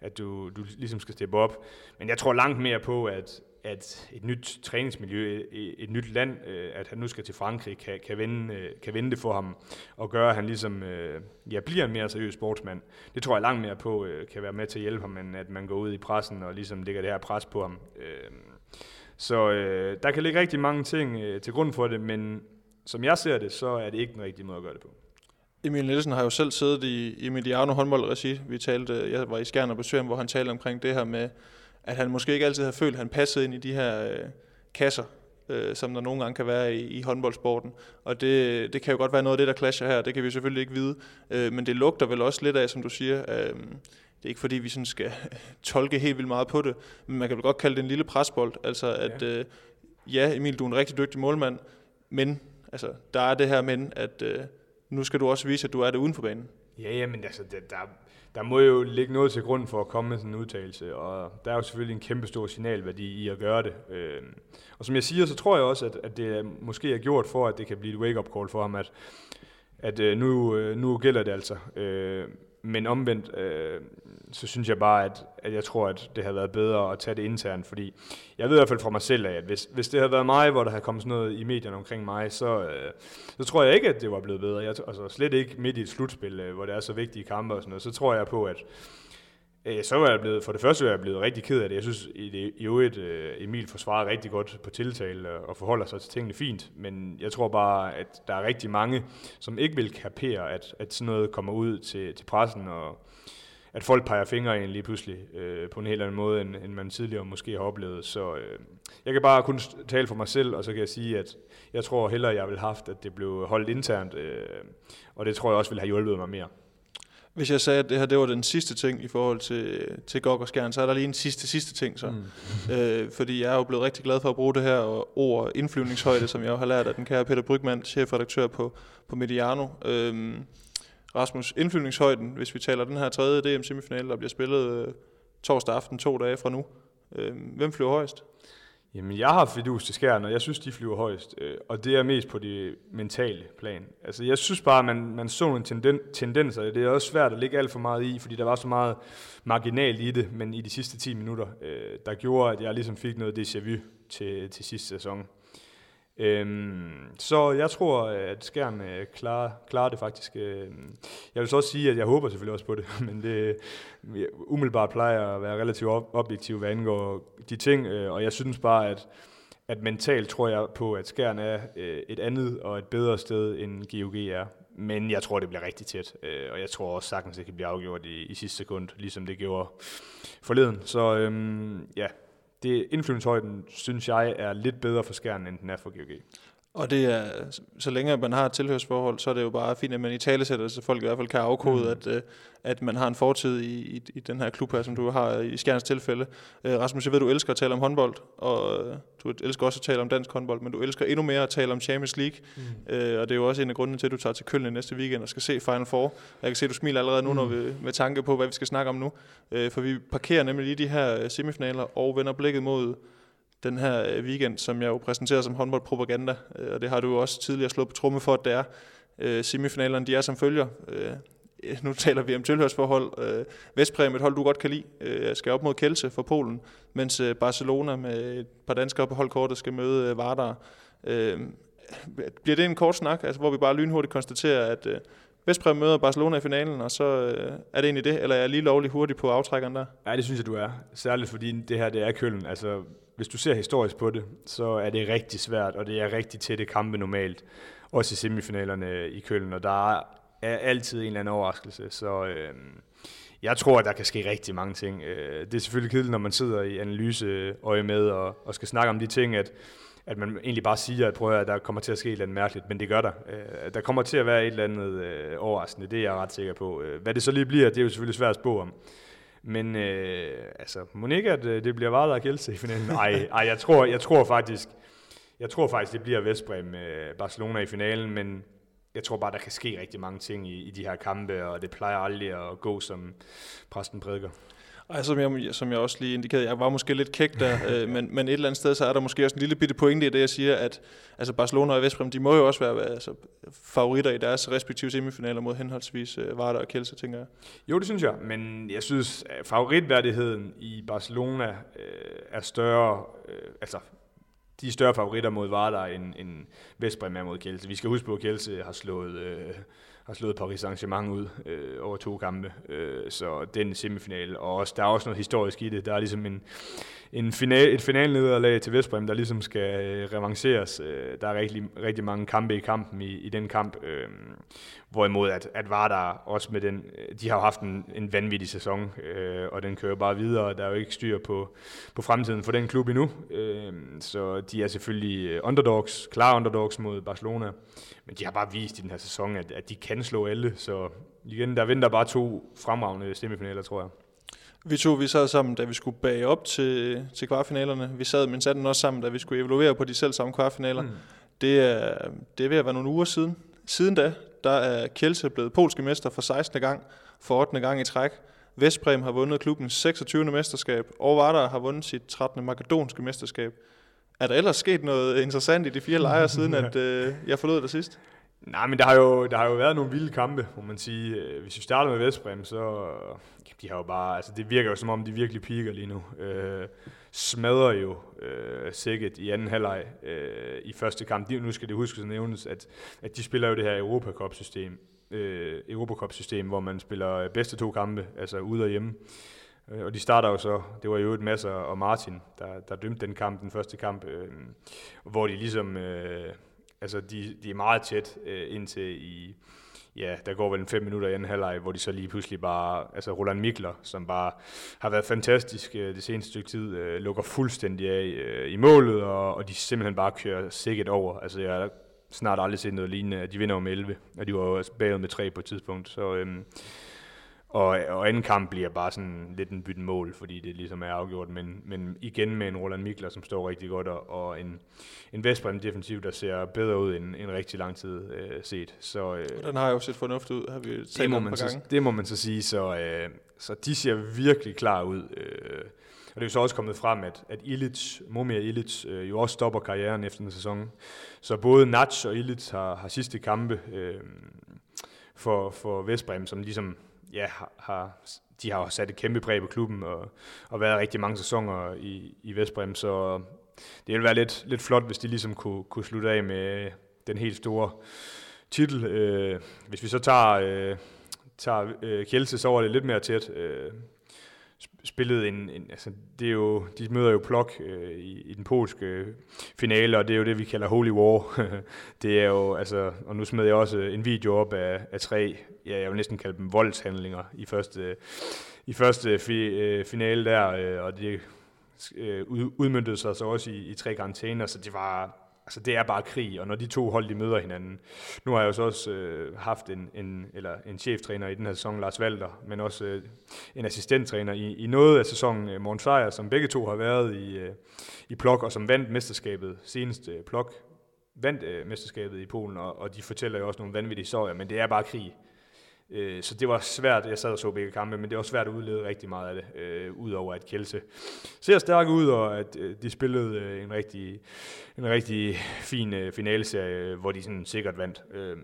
at du, du ligesom skal steppe op. Men jeg tror langt mere på, at, at et nyt træningsmiljø, et, et nyt land, øh, at han nu skal til Frankrig, kan, kan, vende, øh, kan vende det for ham, og gøre, at han ligesom øh, ja, bliver en mere seriøs sportsmand. Det tror jeg langt mere på, øh, kan være med til at hjælpe ham, end at man går ud i pressen og ligesom lægger det her pres på ham. Øh, så øh, der kan ligge rigtig mange ting til grund for det, men som jeg ser det, så er det ikke den rigtige måde at gøre det på.
Emil Nielsen har jo selv siddet i, i Mediano håndboldregi. Vi talte, jeg var i Skjern og besøg hvor han talte omkring det her med, at han måske ikke altid har følt, at han passede ind i de her øh, kasser, øh, som der nogle gange kan være i, i håndboldsporten. Og det, det kan jo godt være noget af det, der clasher her. Det kan vi selvfølgelig ikke vide. Øh, men det lugter vel også lidt af, som du siger. Øh, det er ikke fordi, vi sådan skal tolke helt vildt meget på det, men man kan vel godt kalde det en lille presbold. Altså at, øh, ja Emil, du er en rigtig dygtig målmand, men altså, der er det her men, at... Øh, nu skal du også vise, at du er det uden for banen.
Ja, ja, men altså, der, der, der må jo ligge noget til grund for at komme med sådan en udtalelse, og der er jo selvfølgelig en kæmpe stor signalværdi i at gøre det. Øh, og som jeg siger, så tror jeg også, at, at det måske er gjort for, at det kan blive et wake-up call for ham, at, at øh, nu, øh, nu gælder det altså. Øh, men omvendt, øh, så synes jeg bare, at, at jeg tror, at det havde været bedre at tage det internt, fordi jeg ved i hvert fald fra mig selv af, at hvis, hvis det havde været mig, hvor der havde kommet sådan noget i medierne omkring mig, så, øh, så tror jeg ikke, at det var blevet bedre. Jeg, altså slet ikke midt i et slutspil, øh, hvor det er så vigtige kampe og sådan noget, så tror jeg på, at, Øh, så var jeg blevet, for det første var jeg blevet rigtig ked af det. Jeg synes i, det, i øvrigt, øh, Emil forsvarer rigtig godt på tiltale og forholder sig til tingene fint, men jeg tror bare, at der er rigtig mange, som ikke vil kapere, at, at sådan noget kommer ud til, til pressen, og at folk peger fingre ind lige pludselig øh, på en helt anden måde, end, end man tidligere måske har oplevet. Så øh, jeg kan bare kun tale for mig selv, og så kan jeg sige, at jeg tror hellere, jeg vil have haft, at det blev holdt internt, øh, og det tror jeg også ville have hjulpet mig mere.
Hvis jeg sagde, at det her det var den sidste ting i forhold til, til Gok og Skjern, så er der lige en sidste, sidste ting så. Mm. øh, fordi jeg er jo blevet rigtig glad for at bruge det her ord indflyvningshøjde, som jeg jo har lært af den kære Peter Brygman, chefredaktør på, på Mediano. Øh, Rasmus, indflyvningshøjden, hvis vi taler den her tredje DM-semifinale, der bliver spillet øh, torsdag aften, to dage fra nu. Øh, hvem flyver højst?
Jamen, jeg har fidus til skærne, og jeg synes, de flyver højst. Øh, og det er mest på det mentale plan. Altså, jeg synes bare, at man, man så nogle tenden, tendenser. Det er også svært at ligge alt for meget i, fordi der var så meget marginalt i det. Men i de sidste 10 minutter, øh, der gjorde, at jeg ligesom fik noget déjà vu til, til sidste sæson. Øhm, så jeg tror, at skærm øh, klarer, klarer det faktisk. Øh, jeg vil så også sige, at jeg håber selvfølgelig også på det, men det umiddelbart plejer at være relativt objektiv, hvad angår de ting, øh, og jeg synes bare, at, at mentalt tror jeg på, at Skjern er øh, et andet og et bedre sted, end GOG er. Men jeg tror, det bliver rigtig tæt, øh, og jeg tror også sagtens, det kan blive afgjort i, i sidste sekund, ligesom det gjorde forleden. Så øhm, ja, det indflyvningshøjden, synes jeg, er lidt bedre for skærmen, end den er for GOG.
Og det er, så længe man har et tilhørsforhold, så er det jo bare fint, at man i tale sætter, så folk i hvert fald kan afkode, mm. at, øh, at man har en fortid i, i, i den her klub her, som du har i Skjerns tilfælde. Øh, Rasmus, jeg ved, du elsker at tale om håndbold, og øh, du elsker også at tale om dansk håndbold, men du elsker endnu mere at tale om Champions League. Mm. Og det er jo også en af grundene til, at du tager til Køln næste weekend og skal se Final Four. Jeg kan se, at du smiler allerede nu, mm. når vi, med tanke på, hvad vi skal snakke om nu. For vi parkerer nemlig lige de her semifinaler og vender blikket mod den her øh, weekend, som jeg jo præsenterer som håndboldpropaganda, øh, og det har du jo også tidligere slået på tromme for, at det er. Øh, semifinalerne, de er som følger. Øh, nu taler vi om tilhørsforhold. Vestpræm, et hold, du godt kan lide, skal op mod Kelse for Polen, mens Barcelona med et par danskere på holdkortet skal møde Vardar. Bliver det en kort snak, altså, hvor vi bare lynhurtigt konstaterer, at Vestpræm møder Barcelona i finalen, og så øh, er det egentlig det, eller er jeg lige lovlig hurtig på aftrækkeren der?
Ja, det synes jeg, du er. Særligt fordi det her, det er Køln. Altså, hvis du ser historisk på det, så er det rigtig svært, og det er rigtig tætte kampe normalt. Også i semifinalerne øh, i Køln, og der er altid en eller anden overraskelse. Så øh, jeg tror, at der kan ske rigtig mange ting. Øh, det er selvfølgelig kedeligt, når man sidder i analyseøje med og, og skal snakke om de ting, at at man egentlig bare siger, at, prøv at der kommer til at ske et eller andet mærkeligt, men det gør der. Øh, der kommer til at være et eller andet øh, overraskende, det er jeg ret sikker på. Øh, hvad det så lige bliver, det er jo selvfølgelig svært at spå om. Men øh, altså, må ikke, at øh, det bliver Vardar og Kielse i finalen? Nej, ej, jeg, tror, jeg tror faktisk, jeg tror faktisk, det bliver Vestbrem øh, Barcelona i finalen, men jeg tror bare, der kan ske rigtig mange ting i, i de her kampe, og det plejer aldrig at gå, som præsten prædiker.
Ej, som, jeg, som jeg også lige indikerede, jeg var måske lidt kæk der, øh, men, men et eller andet sted, så er der måske også en lille bitte pointe i det, jeg siger, at altså Barcelona og Vestbrem, de må jo også være altså, favoritter i deres respektive semifinaler mod henholdsvis øh, Varda og Kielse, tænker jeg.
Jo, det synes jeg, men jeg synes, at favoritværdigheden i Barcelona øh, er større, øh, altså de er større favoritter mod Varda end, end Vestbrem er mod Kielse. Vi skal huske på, at Kielse har slået... Øh, har slået Paris Saint-Germain ud øh, over to kampe. Øh, så den semifinal, og også, der er også noget historisk i det. Der er ligesom en, en final, et finalnederlag til Vestbrem, der ligesom skal øh, revanceres. Øh, der er rigtig, rigtig mange kampe i kampen i, i den kamp. Øh, hvorimod at, at Vardar også med den, øh, de har jo haft en, en vanvittig sæson, øh, og den kører bare videre. Der er jo ikke styr på, på fremtiden for den klub endnu. Øh, så de er selvfølgelig øh, underdogs, klare underdogs mod Barcelona. Men de har bare vist i den her sæson, at, at de kan slå alle. Så igen, der venter bare to fremragende semifinaler, tror jeg.
Vi to, vi sad sammen, da vi skulle bage op til, til kvartfinalerne. Vi sad, men satte også sammen, da vi skulle evaluere på de selv samme kvartfinaler. Mm. Det, er, det er ved at være nogle uger siden. Siden da, der er Kjelse blevet polske mester for 16. gang, for 8. gang i træk. Vestbrem har vundet klubbens 26. mesterskab, og Vardar har vundet sit 13. makedonske mesterskab. Er der ellers sket noget interessant i de fire lejre, siden at øh, jeg forlod dig sidst?
Nej, men der har, jo, der har jo været nogle vilde kampe, må man sige. Hvis vi starter med Vestbrem, så de har jo bare, altså det virker jo som om, de virkelig piker lige nu. Øh, smadrer jo øh, sikkert i anden halvleg øh, i første kamp. De, nu skal det huske at nævnes, at, at de spiller jo det her Europacup-system, øh, Europacup-system, hvor man spiller bedste to kampe, altså ude og hjemme. Øh, og de starter jo så, det var jo et Masser og Martin, der, der dømte den kamp, den første kamp, øh, hvor de ligesom, øh, altså de, de er meget tæt øh, indtil i, ja, der går vel en fem minutter i anden halvleg, hvor de så lige pludselig bare, altså Roland Mikler, som bare har været fantastisk øh, det seneste stykke tid, øh, lukker fuldstændig af øh, i målet, og, og de simpelthen bare kører sikkert over. Altså jeg har snart aldrig set noget lignende, de vinder med 11, og de var jo altså bagud med tre på et tidspunkt, så Øh, og, og anden kamp bliver bare sådan lidt en bytten mål, fordi det ligesom er afgjort, men, men igen med en Roland Mikler, som står rigtig godt, og, og en, en Vestbrem defensiv, der ser bedre ud end en rigtig lang tid øh, set. Så, øh,
den har jo set fornuftigt ud, har vi talt det må man
så,
gange.
Det må man så sige, så, øh, så de ser virkelig klar ud. Øh, og det er jo så også kommet frem, at, at Illich, Momir Illich, øh, jo også stopper karrieren efter en sæson. Så både Natch og Illich har, har sidste kampe øh, for, for Vestbrem, som ligesom ja, har, de har sat et kæmpe præg på klubben og, og været rigtig mange sæsoner i, i Vestbrem, så det ville være lidt, lidt flot, hvis de ligesom kunne, kunne slutte af med den helt store titel. Øh, hvis vi så tager, øh, tager øh, Kjelse, så var det lidt mere tæt. Øh, spillet en, en altså det er jo, de møder jo Plok øh, i, i den polske øh, finale, og det er jo det, vi kalder Holy War. det er jo, altså, og nu smed jeg også øh, en video op af, af tre, ja, jeg vil næsten kalde dem voldshandlinger i første, i første fi, øh, finale der, øh, og det øh, udmyndtede sig så også i, i tre karantæner, så det var, altså det er bare krig, og når de to hold de møder hinanden. Nu har jeg jo så også øh, haft en, en, eller en cheftræner i den her sæson, Lars Valter, men også øh, en assistenttræner i, i noget af sæsonen, øh, Morten Sejer, som begge to har været i, øh, i Plok, og som vandt mesterskabet, senest øh, Plok vandt øh, mesterskabet i Polen, og, og de fortæller jo også nogle vanvittige historier, men det er bare krig. Øh, så det var svært, jeg sad og så begge kampe, men det var svært at udlede rigtig meget af det, øh, udover at Kjelse ser stærk ud, og at øh, de spillede øh, en, rigtig, en rigtig fin øh, finaleserie, øh, hvor de sådan sikkert vandt. Øh,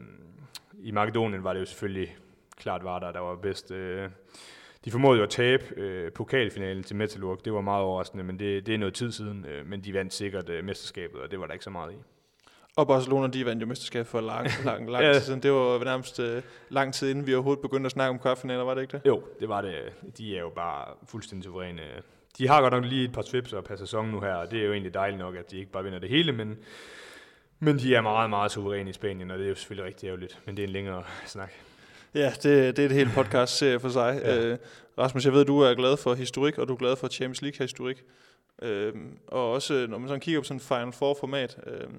I Makedonien var det jo selvfølgelig klart var der, der var bedst. Øh, de formåede jo at tabe øh, pokalfinalen til Metalurg. Det var meget overraskende, men det, det er noget tid siden. Øh, men de vandt sikkert øh, mesterskabet, og det var der ikke så meget i.
Og Barcelona, de vandt jo mesterskab for lang, lang, lang ja. tid siden. Det var nærmest uh, lang tid inden vi overhovedet begyndte at snakke om kvartfinaler, var det ikke det?
Jo, det var det. De er jo bare fuldstændig suveræne. De har godt nok lige et par svipser per sæson nu her, og det er jo egentlig dejligt nok, at de ikke bare vinder det hele, men, men de er meget, meget suveræne i Spanien, og det er jo selvfølgelig rigtig ærgerligt, men det er en længere snak.
Ja, det, det er et helt podcast for sig. Ja. Uh, Rasmus, jeg ved, at du er glad for historik, og du er glad for Champions League-historik. Uh, og også, når man sådan kigger på sådan Final Four-format, uh,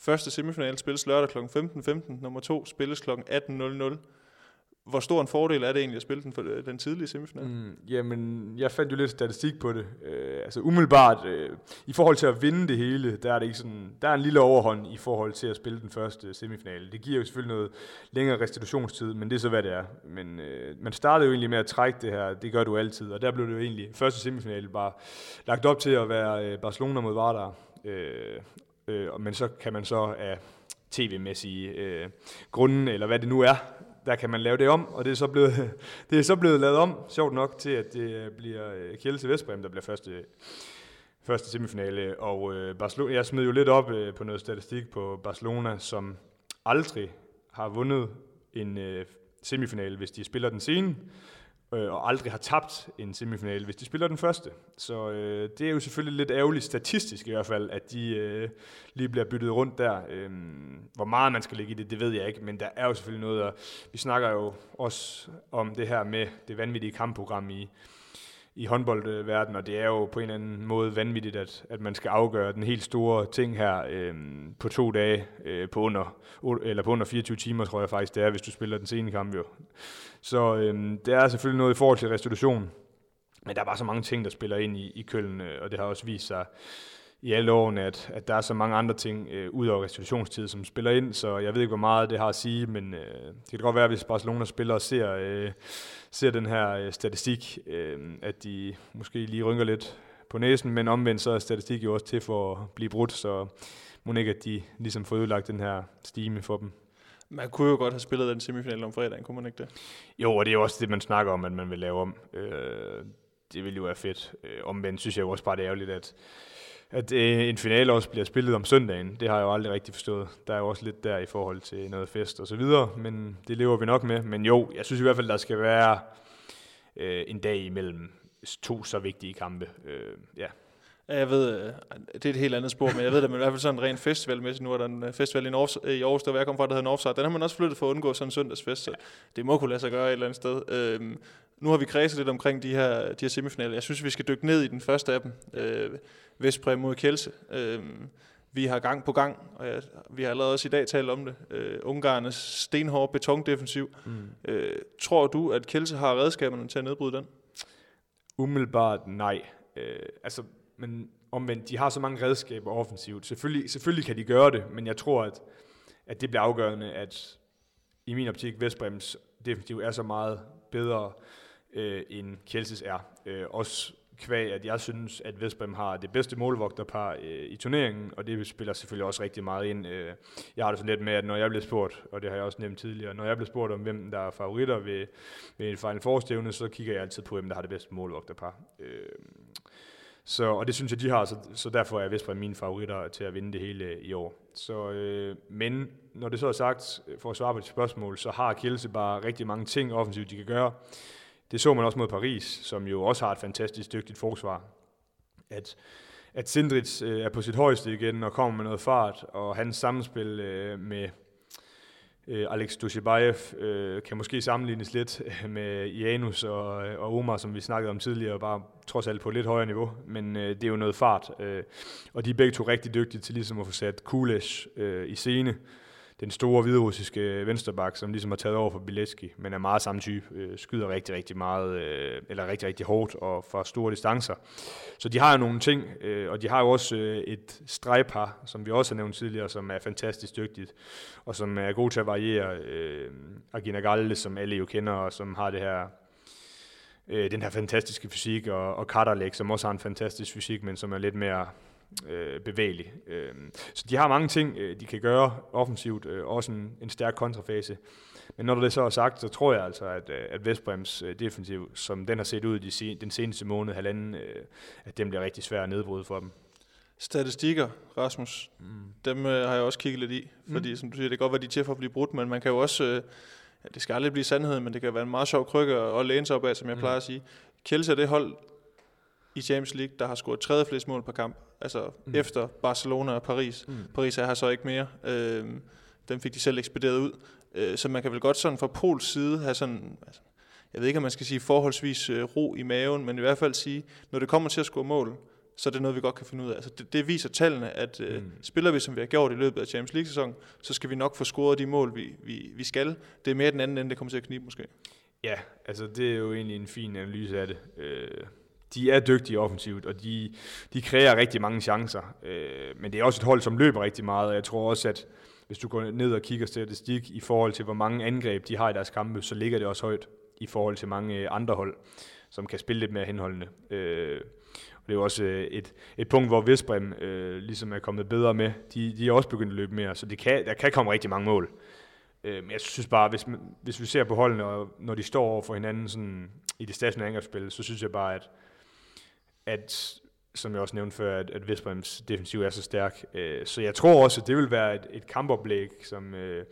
Første semifinal spilles lørdag kl. 15.15. Nummer to spilles kl. 18.00. Hvor stor en fordel er det egentlig at spille den, for den tidlige semifinal? Mm,
jamen, jeg fandt jo lidt statistik på det. Øh, altså umiddelbart, øh, i forhold til at vinde det hele, der er det ikke sådan, der er en lille overhånd i forhold til at spille den første semifinale. Det giver jo selvfølgelig noget længere restitutionstid, men det er så, hvad det er. Men øh, man startede jo egentlig med at trække det her, det gør du altid, og der blev det jo egentlig, første semifinale bare lagt op til at være øh, Barcelona mod Vardar. Øh, øh, men så kan man så af tv-mæssige øh, grunde, eller hvad det nu er, der kan man lave det om, og det er så blevet, det er så blevet lavet om, sjovt nok, til at det øh, bliver øh, Kjell til Vestbrem, der bliver første, første semifinale, og øh, Barcelona, jeg smed jo lidt op øh, på noget statistik på Barcelona, som aldrig har vundet en øh, semifinale, hvis de spiller den scene, øh, og aldrig har tabt en semifinale, hvis de spiller den første. Så øh, det er jo selvfølgelig lidt ærgerligt, statistisk i hvert fald, at de øh, lige bliver byttet rundt der. Øh, hvor meget man skal ligge i det, det ved jeg ikke, men der er jo selvfølgelig noget, og vi snakker jo også om det her med det vanvittige kampprogram i, i håndboldverdenen, og det er jo på en eller anden måde vanvittigt, at, at man skal afgøre den helt store ting her øh, på to dage, øh, på, under, eller på under 24 timer, tror jeg faktisk det er, hvis du spiller den sene kamp jo. Så øh, det er selvfølgelig noget i forhold til restitution, men der er bare så mange ting, der spiller ind i, i køllen, øh, og det har også vist sig i alle årene, at, at der er så mange andre ting øh, ud over restitutionstid, som spiller ind, så jeg ved ikke, hvor meget det har at sige, men øh, det kan godt være, hvis Barcelona spiller og ser, øh, ser den her øh, statistik, øh, at de måske lige rynker lidt på næsen, men omvendt så er statistik jo også til for at blive brudt, så må ikke, at de ligesom får udlagt den her stime for dem.
Man kunne jo godt have spillet den semifinal om fredagen, kunne man ikke det?
Jo, og det er jo også det, man snakker om, at man vil lave om. Øh, det ville jo være fedt. Øh, omvendt synes jeg jo også bare, det er ærgerligt, at at øh, en finale også bliver spillet om søndagen. Det har jeg jo aldrig rigtig forstået. Der er jo også lidt der i forhold til noget fest og så videre, men det lever vi nok med. Men jo, jeg synes i hvert fald, der skal være øh, en dag imellem to så vigtige kampe. Øh, ja.
Jeg ved, øh, det er et helt andet spor, men jeg ved at man i hvert fald sådan en ren festivalmæssigt, nu er der en øh, festival i, Aarhus, i Aarhus, der hvor jeg kommer fra, der hedder Northside, den har man også flyttet for at undgå sådan en søndagsfest, så det må kunne lade sig gøre et eller andet sted. Øhm, nu har vi kredset lidt omkring de her, de her semifinaler. Jeg synes, vi skal dykke ned i den første af dem. Øh, Vestpræm mod Kjelse. Øh, vi har gang på gang, og jeg, vi har allerede også i dag talt om det, øh, Ungarnes stenhårde betondefensiv. Mm. Øh, tror du, at Kjelse har redskaberne til at nedbryde den?
Umiddelbart nej. Øh, altså, men omvendt, de har så mange redskaber offensivt. Selvfølgelig, selvfølgelig kan de gøre det, men jeg tror, at, at det bliver afgørende, at i min optik, Vestbrems defensiv er så meget bedre, øh, end Kjelses er. Øh, også kvæg, at jeg synes, at Vestbrem har det bedste målvogterpar øh, i turneringen, og det spiller selvfølgelig også rigtig meget ind. Øh, jeg har det sådan lidt med, at når jeg bliver spurgt, og det har jeg også nævnt tidligere, når jeg bliver spurgt om, hvem der er favoritter ved, ved en Final Four så kigger jeg altid på, hvem der har det bedste målvogterpar. Øh, så, og det synes jeg, de har, så, så derfor er Vestbrem mine favoritter til at vinde det hele øh, i år. Så, øh, men når det så er sagt, øh, for at svare på dit spørgsmål, så har Kielse bare rigtig mange ting offensivt, de kan gøre. Det så man også mod Paris, som jo også har et fantastisk dygtigt forsvar. At, at Sindrits øh, er på sit højeste igen og kommer med noget fart, og hans samspil øh, med, Øh, Alex Dushibayev øh, kan måske sammenlignes lidt øh, med Janus og, øh, og Omar, som vi snakkede om tidligere, bare trods alt på et lidt højere niveau, men øh, det er jo noget fart. Øh, og de er begge to rigtig dygtige til ligesom at få sat Kulesh øh, i scene, den store hviderussiske vensterbak, som ligesom har taget over for Bileski, men er meget samme type, øh, skyder rigtig, rigtig meget, øh, eller rigtig, rigtig hårdt og fra store distancer. Så de har jo nogle ting, øh, og de har jo også øh, et stregpar, som vi også har nævnt tidligere, som er fantastisk dygtigt, og som er god til at variere. Øh, Agina Galle, som alle jo kender, og som har det her øh, den her fantastiske fysik, og, og Kaderlæg, som også har en fantastisk fysik, men som er lidt mere øh, bevægelig. Øh, så de har mange ting, øh, de kan gøre offensivt, øh, også en, en stærk kontrafase. Men når det så er sagt, så tror jeg altså, at, øh, at Vestbrems øh, defensiv, som den har set ud de, den seneste måned, halvanden, øh, at den bliver rigtig svær at nedbryde for dem.
Statistikker, Rasmus, mm. dem øh, har jeg også kigget lidt i, fordi mm. som du siger, det kan godt være, de er til for at blive brudt, men man kan jo også, øh, ja, det skal aldrig blive sandhed, men det kan være en meget sjov krykke at læne sig op af, som jeg mm. plejer at sige. Kielse er det hold i Champions League, der har scoret tredje flest mål per kamp altså mm. efter Barcelona og Paris. Mm. Paris er her så ikke mere. Øh, den fik de selv ekspederet ud. Øh, så man kan vel godt sådan fra Pols side have sådan, altså, jeg ved ikke, om man skal sige forholdsvis øh, ro i maven, men i hvert fald sige, når det kommer til at score mål, så er det noget, vi godt kan finde ud af. Altså, det, det viser tallene, at øh, mm. spiller vi, som vi har gjort i løbet af Champions League-sæsonen, så skal vi nok få scoret de mål, vi, vi, vi skal. Det er mere den anden ende, det kommer til at knibe måske.
Ja, altså det er jo egentlig en fin analyse af det. Øh, de er dygtige offensivt, og de, de kræver rigtig mange chancer. Øh, men det er også et hold, som løber rigtig meget, og jeg tror også, at hvis du går ned og kigger statistik i forhold til, hvor mange angreb de har i deres kampe, så ligger det også højt i forhold til mange øh, andre hold, som kan spille lidt mere henholdende. Øh, og det er jo også øh, et, et punkt, hvor Vesbrem øh, ligesom er kommet bedre med. De, de er også begyndt at løbe mere, så det kan, der kan komme rigtig mange mål. Øh, men jeg synes bare, hvis, hvis vi ser på holdene, og når de står over for hinanden sådan, i det stationære angrebsspil, så synes jeg bare, at at som jeg også nævnte før, at, at Vestbrems defensiv er så stærk. Øh, så jeg tror også, at det vil være et, et kampoplæg, som øh,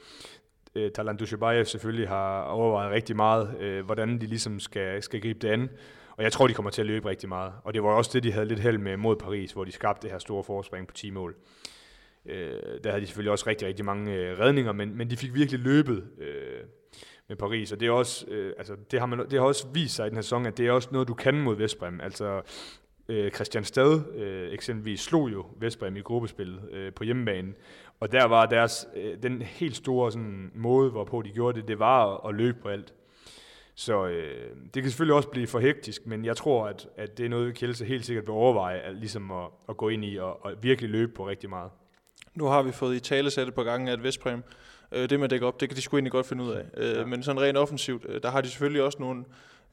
øh, Talan Dushibayev selvfølgelig har overvejet rigtig meget, øh, hvordan de ligesom skal, skal gribe det an. Og jeg tror, de kommer til at løbe rigtig meget. Og det var også det, de havde lidt held med mod Paris, hvor de skabte det her store forspring på 10 mål. Øh, der havde de selvfølgelig også rigtig, rigtig mange øh, redninger, men, men de fik virkelig løbet øh, med Paris, og det er også, øh, altså, det har, man, det har også vist sig i den her sæson, at det er også noget, du kan mod Vestbrem. Altså, øh, Christian Stad øh, eksempelvis slog jo Vestbrem i gruppespillet øh, på hjemmebane, og der var deres, øh, den helt store sådan, måde, hvorpå de gjorde det, det var at, løbe på alt. Så øh, det kan selvfølgelig også blive for hektisk, men jeg tror, at, at det er noget, Kjelse helt sikkert vil overveje, at, ligesom at, at gå ind i og, og virkelig løbe på rigtig meget.
Nu har vi fået i tale sat et par gange, at Vestbrem Øh, det med at dække op, det kan de sgu egentlig godt finde ud af. Øh, ja. Men sådan rent offensivt, øh, der har de selvfølgelig også nogle...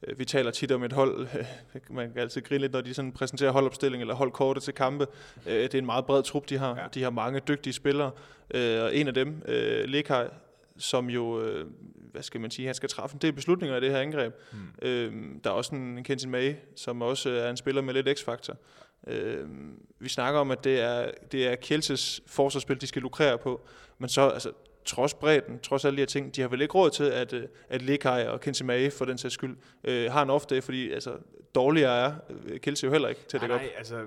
Øh, vi taler tit om et hold, man kan altid grine lidt, når de sådan præsenterer holdopstilling eller holdkortet til kampe. Øh, det er en meget bred trup, de har. Ja. De har mange dygtige spillere, øh, og en af dem, Lekaj, som jo, hvad skal man sige, han skal træffe en del beslutninger i det her angreb. Mm. Der er også en Kenton May, som også er en spiller med lidt x-faktor. Øh, vi snakker om, at det er, det er Kjelses forsvarsspil, de skal lukrere på, men så, altså, trods bredden, trods alle de her ting, de har vel ikke råd til, at, øh, at Lekai og Mae for den sags skyld øh, har en off day, fordi altså, dårligere er øh, Kelsey jo heller ikke til at dække op.
Nej, altså,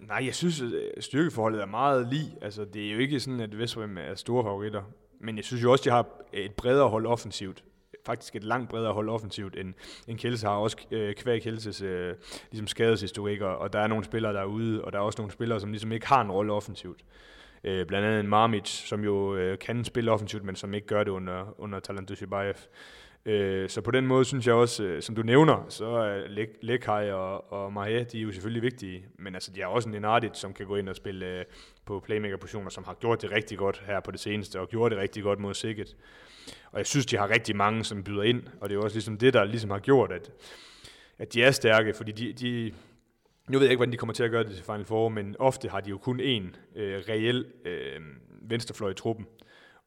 nej, jeg synes, at øh, styrkeforholdet er meget lige. Altså, det er jo ikke sådan, at Vestbrem er store favoritter. Men jeg synes jo også, at de har et bredere hold offensivt faktisk et langt bredere hold offensivt, end, end Kjelse har, også øh, kvæg Kjelses øh, ligesom skadeshistorik, og, og der er nogle spillere derude, og der er også nogle spillere, som ligesom ikke har en rolle offensivt. Øh, blandt andet en Marmic, som jo øh, kan spille offensivt, men som ikke gør det under, under Talant Dushibayev. Øh, så på den måde synes jeg også, øh, som du nævner, så er Lekhaj og, og Mahe, de er jo selvfølgelig vigtige, men altså, de har også en Enardit, som kan gå ind og spille øh, på playmaker-positioner, som har gjort det rigtig godt her på det seneste, og gjort det rigtig godt mod Sikkert. Og jeg synes, de har rigtig mange, som byder ind, og det er også ligesom det, der ligesom har gjort, at, at de er stærke, fordi de, de, nu ved jeg ikke, hvordan de kommer til at gøre det til Final Four, men ofte har de jo kun én øh, reel øh, venstrefløj i truppen.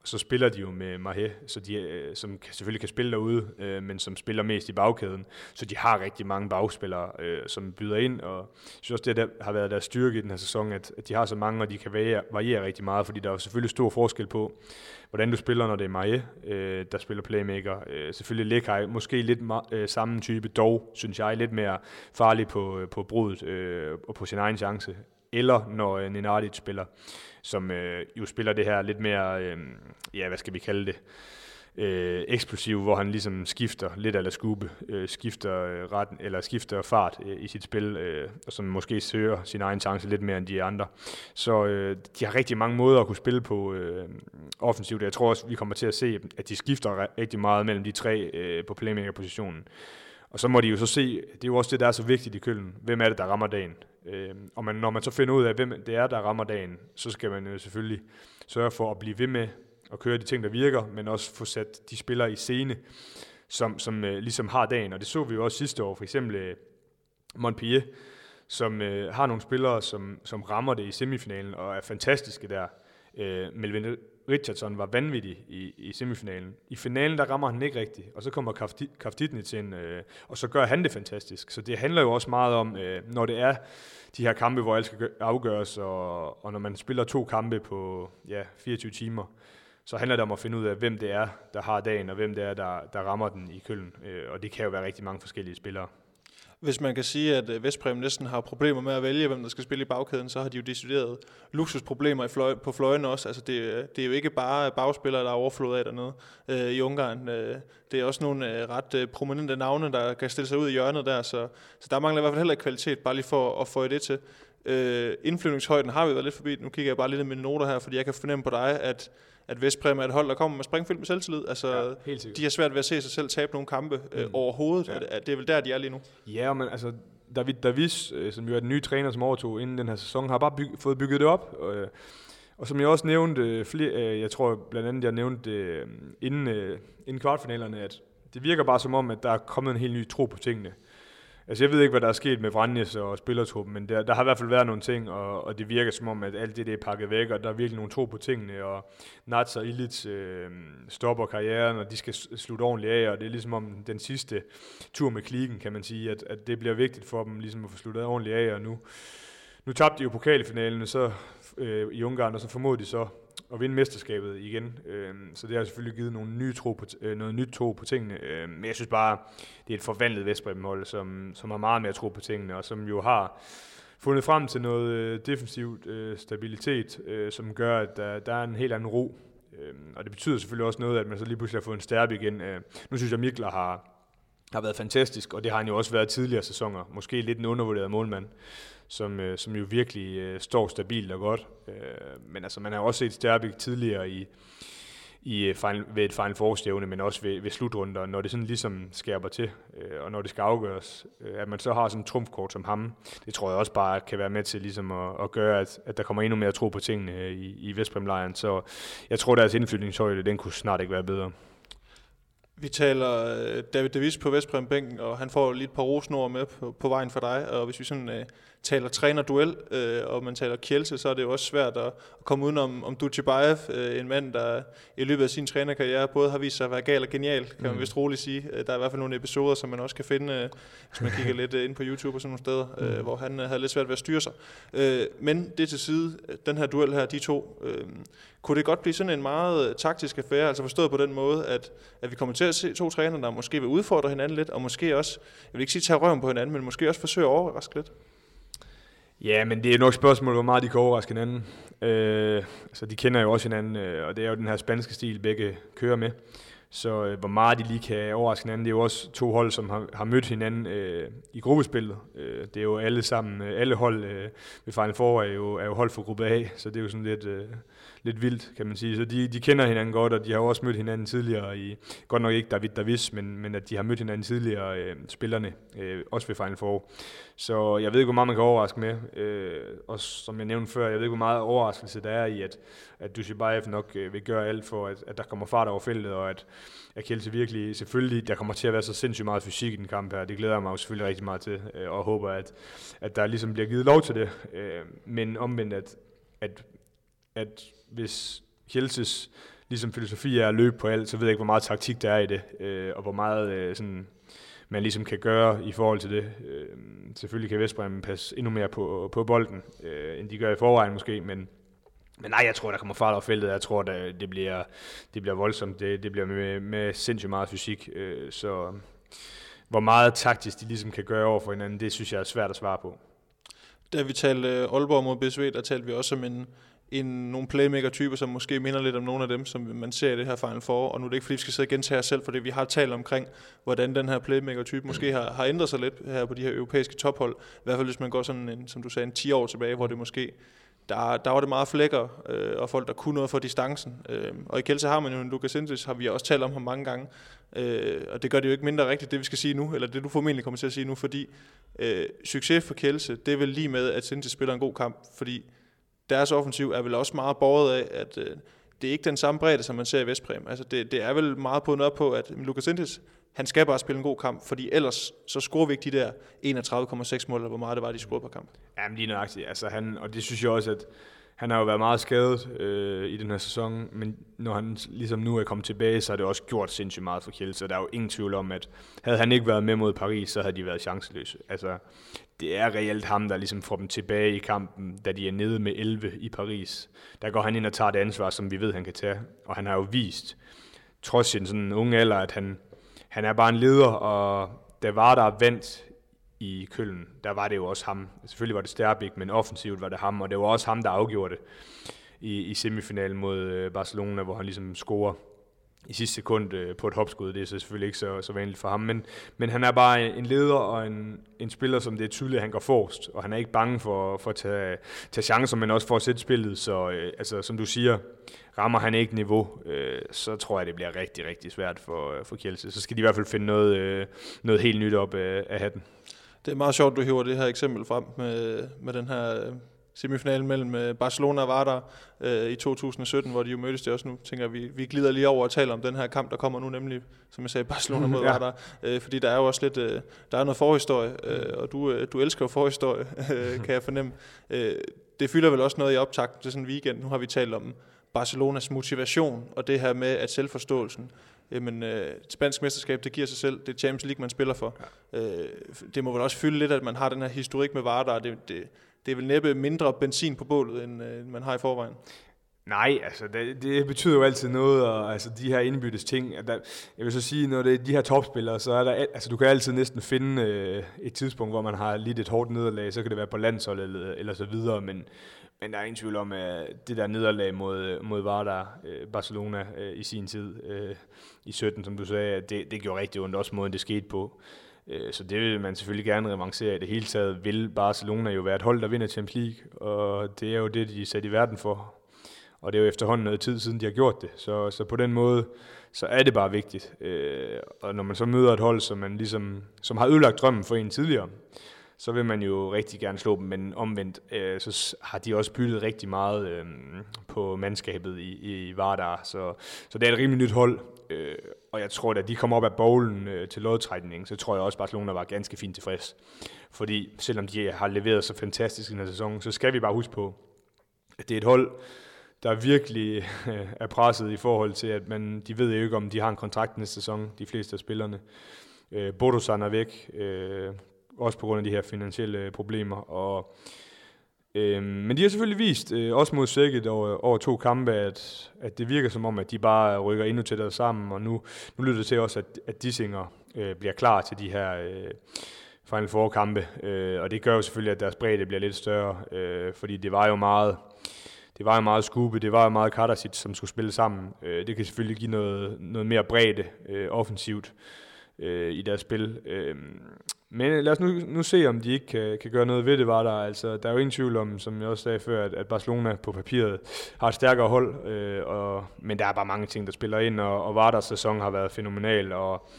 Så spiller de jo med Mahe, så de, øh, som kan, selvfølgelig kan spille derude, øh, men som spiller mest i bagkæden. Så de har rigtig mange bagspillere, øh, som byder ind, og jeg synes også, det der har været deres styrke i den her sæson, at, at de har så mange, og de kan variere, variere rigtig meget, fordi der er selvfølgelig stor forskel på, hvordan du spiller, når det er Mahe, øh, der spiller playmaker. Øh, selvfølgelig Lekaj, måske lidt øh, samme type, dog synes jeg lidt mere farlig på, øh, på brudet øh, og på sin egen chance eller når øh, Nenadic spiller, som øh, jo spiller det her lidt mere, øh, ja, hvad skal vi kalde det, øh, eksplosiv, hvor han ligesom skifter lidt eller skube, øh, skifter øh, retten, eller skifter fart øh, i sit spil, øh, og som måske søger sin egen chance lidt mere end de andre. Så øh, de har rigtig mange måder at kunne spille på øh, offensivt. Jeg tror også, vi kommer til at se, at de skifter rigtig meget mellem de tre øh, på playmaker-positionen. Og så må de jo så se, det er jo også det, der er så vigtigt i køllen. Hvem er det, der rammer dagen? Øh, og man, når man så finder ud af, hvem det er, der rammer dagen, så skal man jo selvfølgelig sørge for at blive ved med at køre de ting, der virker, men også få sat de spillere i scene, som, som øh, ligesom har dagen. Og det så vi jo også sidste år, for eksempel øh, Montpellier, som øh, har nogle spillere, som, som rammer det i semifinalen og er fantastiske der. Øh, Melvin Richardson var vanvittig i, i semifinalen. I finalen, der rammer han ikke rigtigt, og så kommer Kaftitnit ind, øh, og så gør han det fantastisk. Så det handler jo også meget om, øh, når det er de her kampe, hvor alt skal afgøres, og, og når man spiller to kampe på ja, 24 timer, så handler det om at finde ud af, hvem det er, der har dagen, og hvem det er, der, der rammer den i køllen. Øh, og det kan jo være rigtig mange forskellige spillere.
Hvis man kan sige, at øh, Vestpræm næsten har problemer med at vælge, hvem der skal spille i bagkæden, så har de jo decideret luksusproblemer i fløj, på fløjen også. Altså det, øh, det er jo ikke bare bagspillere, der er overflod af dernede øh, i Ungarn. Øh, det er også nogle øh, ret øh, prominente navne, der kan stille sig ud i hjørnet der, så, så der mangler i hvert fald heller ikke kvalitet, bare lige for at få det til. Øh, indflyvningshøjden har vi været lidt forbi. Nu kigger jeg bare lidt i mine noter her, fordi jeg kan fornemme på dig, at at Vestpræm er et hold, der kommer med springfilm med selvtillid. Altså, ja, de har svært ved at se sig selv tabe nogle kampe øh, mm. overhovedet. Ja. Det, det er vel der, de er lige nu.
Ja, men altså, David Davis, øh, som jo er den nye træner, som overtog inden den her sæson, har bare byg, fået bygget det op. Og, øh, og som jeg også nævnte, øh, flere, jeg tror blandt andet, jeg nævnte det inden, inden kvartfinalerne, at det virker bare som om, at der er kommet en helt ny tro på tingene. Altså jeg ved ikke, hvad der er sket med Vranjes og spillertruppen, men der, der har i hvert fald været nogle ting, og, og det virker som om, at alt det, det er pakket væk, og der er virkelig nogle tro på tingene, og Nats og Illich øh, stopper karrieren, og de skal slutte ordentligt af, og det er ligesom om den sidste tur med klikken, kan man sige, at, at det bliver vigtigt for dem ligesom at få sluttet ordentligt af, og nu, nu tabte de jo pokalfinalen så, øh, i Ungarn, og så formoder de så at vinde mesterskabet igen. Øh, så det har selvfølgelig givet nogle nye tro på, øh, noget nyt tro på tingene. Øh, men jeg synes bare, det er et forvandlet Vestbrem-hold, som, som har meget mere tro på tingene, og som jo har fundet frem til noget øh, defensivt øh, stabilitet, øh, som gør, at der, der er en helt anden ro. Øh, og det betyder selvfølgelig også noget, at man så lige pludselig har fået en stærk igen. Øh, nu synes jeg, Mikler har, har været fantastisk, og det har han jo også været tidligere sæsoner. Måske lidt en undervurderet målmand som, øh, som jo virkelig øh, står stabilt og godt. Øh, men altså, man har også set Sterbik tidligere i, i øh, final, ved et Final Four men også ved, ved slutrunder, når det sådan ligesom skærper til, øh, og når det skal afgøres, øh, at man så har sådan en trumfkort som ham, det tror jeg også bare kan være med til ligesom at, at gøre, at, at der kommer endnu mere tro på tingene i, i Vestbremlejren. Så jeg tror, deres indflytningshøjde, den kunne snart ikke være bedre.
Vi taler øh, David Davis på Vestbrem-bænken, og han får lige et par rosnord med på, på vejen for dig. Og hvis vi sådan øh, taler træner-duel, uh, og man taler Kielse, så er det jo også svært at, at komme udenom om Dutjebaev, uh, en mand, der i løbet af sin trænerkarriere både har vist sig at være gal og genial, kan man mm. vist roligt sige. Uh, der er i hvert fald nogle episoder, som man også kan finde, uh, hvis man kigger lidt uh, ind på YouTube og sådan nogle steder, uh, mm. hvor han uh, havde lidt svært ved at styre sig. Uh, men det til side, den her duel her, de to, uh, kunne det godt blive sådan en meget taktisk affære, altså forstået på den måde, at, at vi kommer til at se to trænere, der måske vil udfordre hinanden lidt, og måske også, jeg vil ikke sige tage røven på hinanden, men måske også forsøge at overraske lidt.
Ja, men det er nok spørgsmål, hvor meget de kan overraske hinanden. Øh, altså, de kender jo også hinanden, øh, og det er jo den her spanske stil, begge kører med. Så øh, hvor meget de lige kan overraske hinanden, det er jo også to hold, som har, har mødt hinanden øh, i gruppespillet. Øh, det er jo alle sammen, øh, alle hold øh, ved Final Four er jo, er jo hold for gruppe A, så det er jo sådan lidt... Øh, lidt vildt, kan man sige. Så de, de kender hinanden godt, og de har også mødt hinanden tidligere i, godt nok ikke David Davis, men, men at de har mødt hinanden tidligere, øh, spillerne, øh, også ved Final Four. Så jeg ved ikke, hvor meget man kan overraske med. Øh, og som jeg nævnte før, jeg ved ikke, hvor meget overraskelse der er i, at, at Dushibayev nok øh, vil gøre alt for, at, at der kommer fart over feltet, og at, at Kjelse virkelig, selvfølgelig, der kommer til at være så sindssygt meget fysik i den kamp her. Det glæder jeg mig jo selvfølgelig rigtig meget til, øh, og håber, at, at der ligesom bliver givet lov til det. Øh, men omvendt, at, at, at hvis Hjelses ligesom filosofi er at løbe på alt, så ved jeg ikke, hvor meget taktik der er i det, øh, og hvor meget øh, sådan, man ligesom kan gøre i forhold til det. Øh, selvfølgelig kan Vestbrem passe endnu mere på, på bolden, øh, end de gør i forvejen måske, men, men nej, jeg tror, der kommer fart over feltet. Jeg tror, der, det, bliver, det bliver voldsomt. Det, det bliver med, med sindssygt meget fysik. Øh, så hvor meget taktisk de ligesom kan gøre over for hinanden, det synes jeg er svært at svare på.
Da vi talte øh, Aalborg mod BSV, der talte vi også om en, en, nogle playmaker-typer, som måske minder lidt om nogle af dem, som man ser i det her Final Four. Og nu er det ikke, fordi vi skal sidde og gentage os selv, fordi vi har talt omkring, hvordan den her playmaker-type måske har, har ændret sig lidt her på de her europæiske tophold. I hvert fald hvis man går sådan en, som du sagde, en 10 år tilbage, hvor det måske der, der var det meget flækker, øh, og folk, der kunne noget for distancen. Øh, og i Kelse har man jo en Lucas Sintes, har vi også talt om ham mange gange, øh, og det gør det jo ikke mindre rigtigt, det vi skal sige nu, eller det du formentlig kommer til at sige nu, fordi øh, succes for Kelse, det er vel lige med, at Sintes spiller en god kamp, fordi deres offensiv er vel også meget borget af, at øh, det er ikke den samme bredde, som man ser i Vestpræm. Altså det, det er vel meget på op på, at Lucas Sintes, han skal bare spille en god kamp, fordi ellers så scorer vi ikke de der 31,6 mål, eller hvor meget det var, de scorede på kamp.
Jamen lige nøjagtigt. Altså, han, og det synes jeg også, at han har jo været meget skadet øh, i den her sæson, men når han ligesom nu er kommet tilbage, så har det også gjort sindssygt meget for Kjeld, så der er jo ingen tvivl om, at havde han ikke været med mod Paris, så havde de været chanceløse. Altså, det er reelt ham, der ligesom får dem tilbage i kampen, da de er nede med 11 i Paris. Der går han ind og tager det ansvar, som vi ved, han kan tage, og han har jo vist, trods sin sådan unge alder, at han, han er bare en leder, og der var der vendt i Køln, der var det jo også ham. Selvfølgelig var det Sterbik, men offensivt var det ham, og det var også ham, der afgjorde det i, i semifinalen mod øh, Barcelona, hvor han ligesom scorer i sidste sekund øh, på et hopskud. Det er så selvfølgelig ikke så, så vanligt for ham, men, men han er bare en leder og en, en spiller, som det er tydeligt, at han går forrest, og han er ikke bange for, for at tage, tage chancer, men også for at sætte spillet. Så øh, altså, som du siger, rammer han ikke niveau, øh, så tror jeg, det bliver rigtig, rigtig svært for, øh, for Kjelse. Så skal de i hvert fald finde noget, øh, noget helt nyt op øh, af hatten.
Det er meget sjovt, du hiver det her eksempel frem med, med den her øh, semifinal mellem øh, Barcelona og Vardar øh, i 2017, hvor de jo mødtes det også nu. Tænker vi, vi glider lige over og taler om den her kamp, der kommer nu, nemlig, som jeg sagde, Barcelona mod ja. Vardar. Øh, fordi der er jo også lidt, øh, der er noget forhistorie, øh, og du, øh, du elsker jo forhistorie, øh, kan jeg fornemme. Øh, det fylder vel også noget i optakt til sådan en weekend. Nu har vi talt om Barcelonas motivation, og det her med, at selvforståelsen jamen, øh, et spansk mesterskab, det giver sig selv. Det er Champions League, man spiller for. Ja. Øh, det må vel også fylde lidt, at man har den her historik med Vardar. Det, det, det er vel næppe mindre benzin på bålet, end øh, man har i forvejen.
Nej, altså det, det betyder jo altid noget, og altså de her indbyttes ting. At der, jeg vil så sige, når det er de her topspillere, så er der, altså du kan altid næsten finde øh, et tidspunkt, hvor man har lidt et hårdt nederlag, så kan det være på landshold eller, eller så videre, men, men der er ingen tvivl om, at det der nederlag mod, mod Vardar, øh, Barcelona øh, i sin tid, øh, i 17, som du sagde, det, det gjorde rigtig ondt, også måden det skete på. Øh, så det vil man selvfølgelig gerne revancere. I det hele taget vil Barcelona jo være et hold, der vinder Champions League, og det er jo det, de er sat i verden for. Og det er jo efterhånden noget tid siden, de har gjort det. Så, så på den måde, så er det bare vigtigt. Øh, og når man så møder et hold, som, man ligesom, som har ødelagt drømmen for en tidligere, så vil man jo rigtig gerne slå dem, men omvendt, øh, så har de også byttet rigtig meget øh, på mandskabet i, i Vardar, så, så det er et rimelig nyt hold, øh, og jeg tror, at de kommer op af bowlen øh, til lodtrækning, så tror jeg også, at Barcelona var ganske fint tilfreds. Fordi selvom de har leveret så fantastisk i den her sæson, så skal vi bare huske på, at det er et hold, der virkelig øh, er presset i forhold til, at man, de ved jo ikke, om de har en kontrakt næste sæson, de fleste af spillerne. Øh, Bodosan er væk, øh, også på grund af de her finansielle problemer. Og, øh, Øhm, men de har selvfølgelig vist, øh, også mod Sækket over, over to kampe, at, at det virker som om, at de bare rykker endnu tættere sammen, og nu, nu lyder det til også, at, at Dissinger øh, bliver klar til de her øh, Final Four kampe, øh, og det gør jo selvfølgelig, at deres bredde bliver lidt større, øh, fordi det var jo meget det var jo meget Skube, det var jo meget Karasic, som skulle spille sammen. Øh, det kan selvfølgelig give noget, noget mere bredde øh, offensivt øh, i deres spil. Øh, men øh, lad os nu, nu se, om de ikke kan, kan gøre noget ved det, var der. Altså, der er jo ingen tvivl om, som jeg også sagde før, at, at Barcelona på papiret har et stærkere hold, øh, og, men der er bare mange ting, der spiller ind, og, og Vardars sæson har været fænomenal, og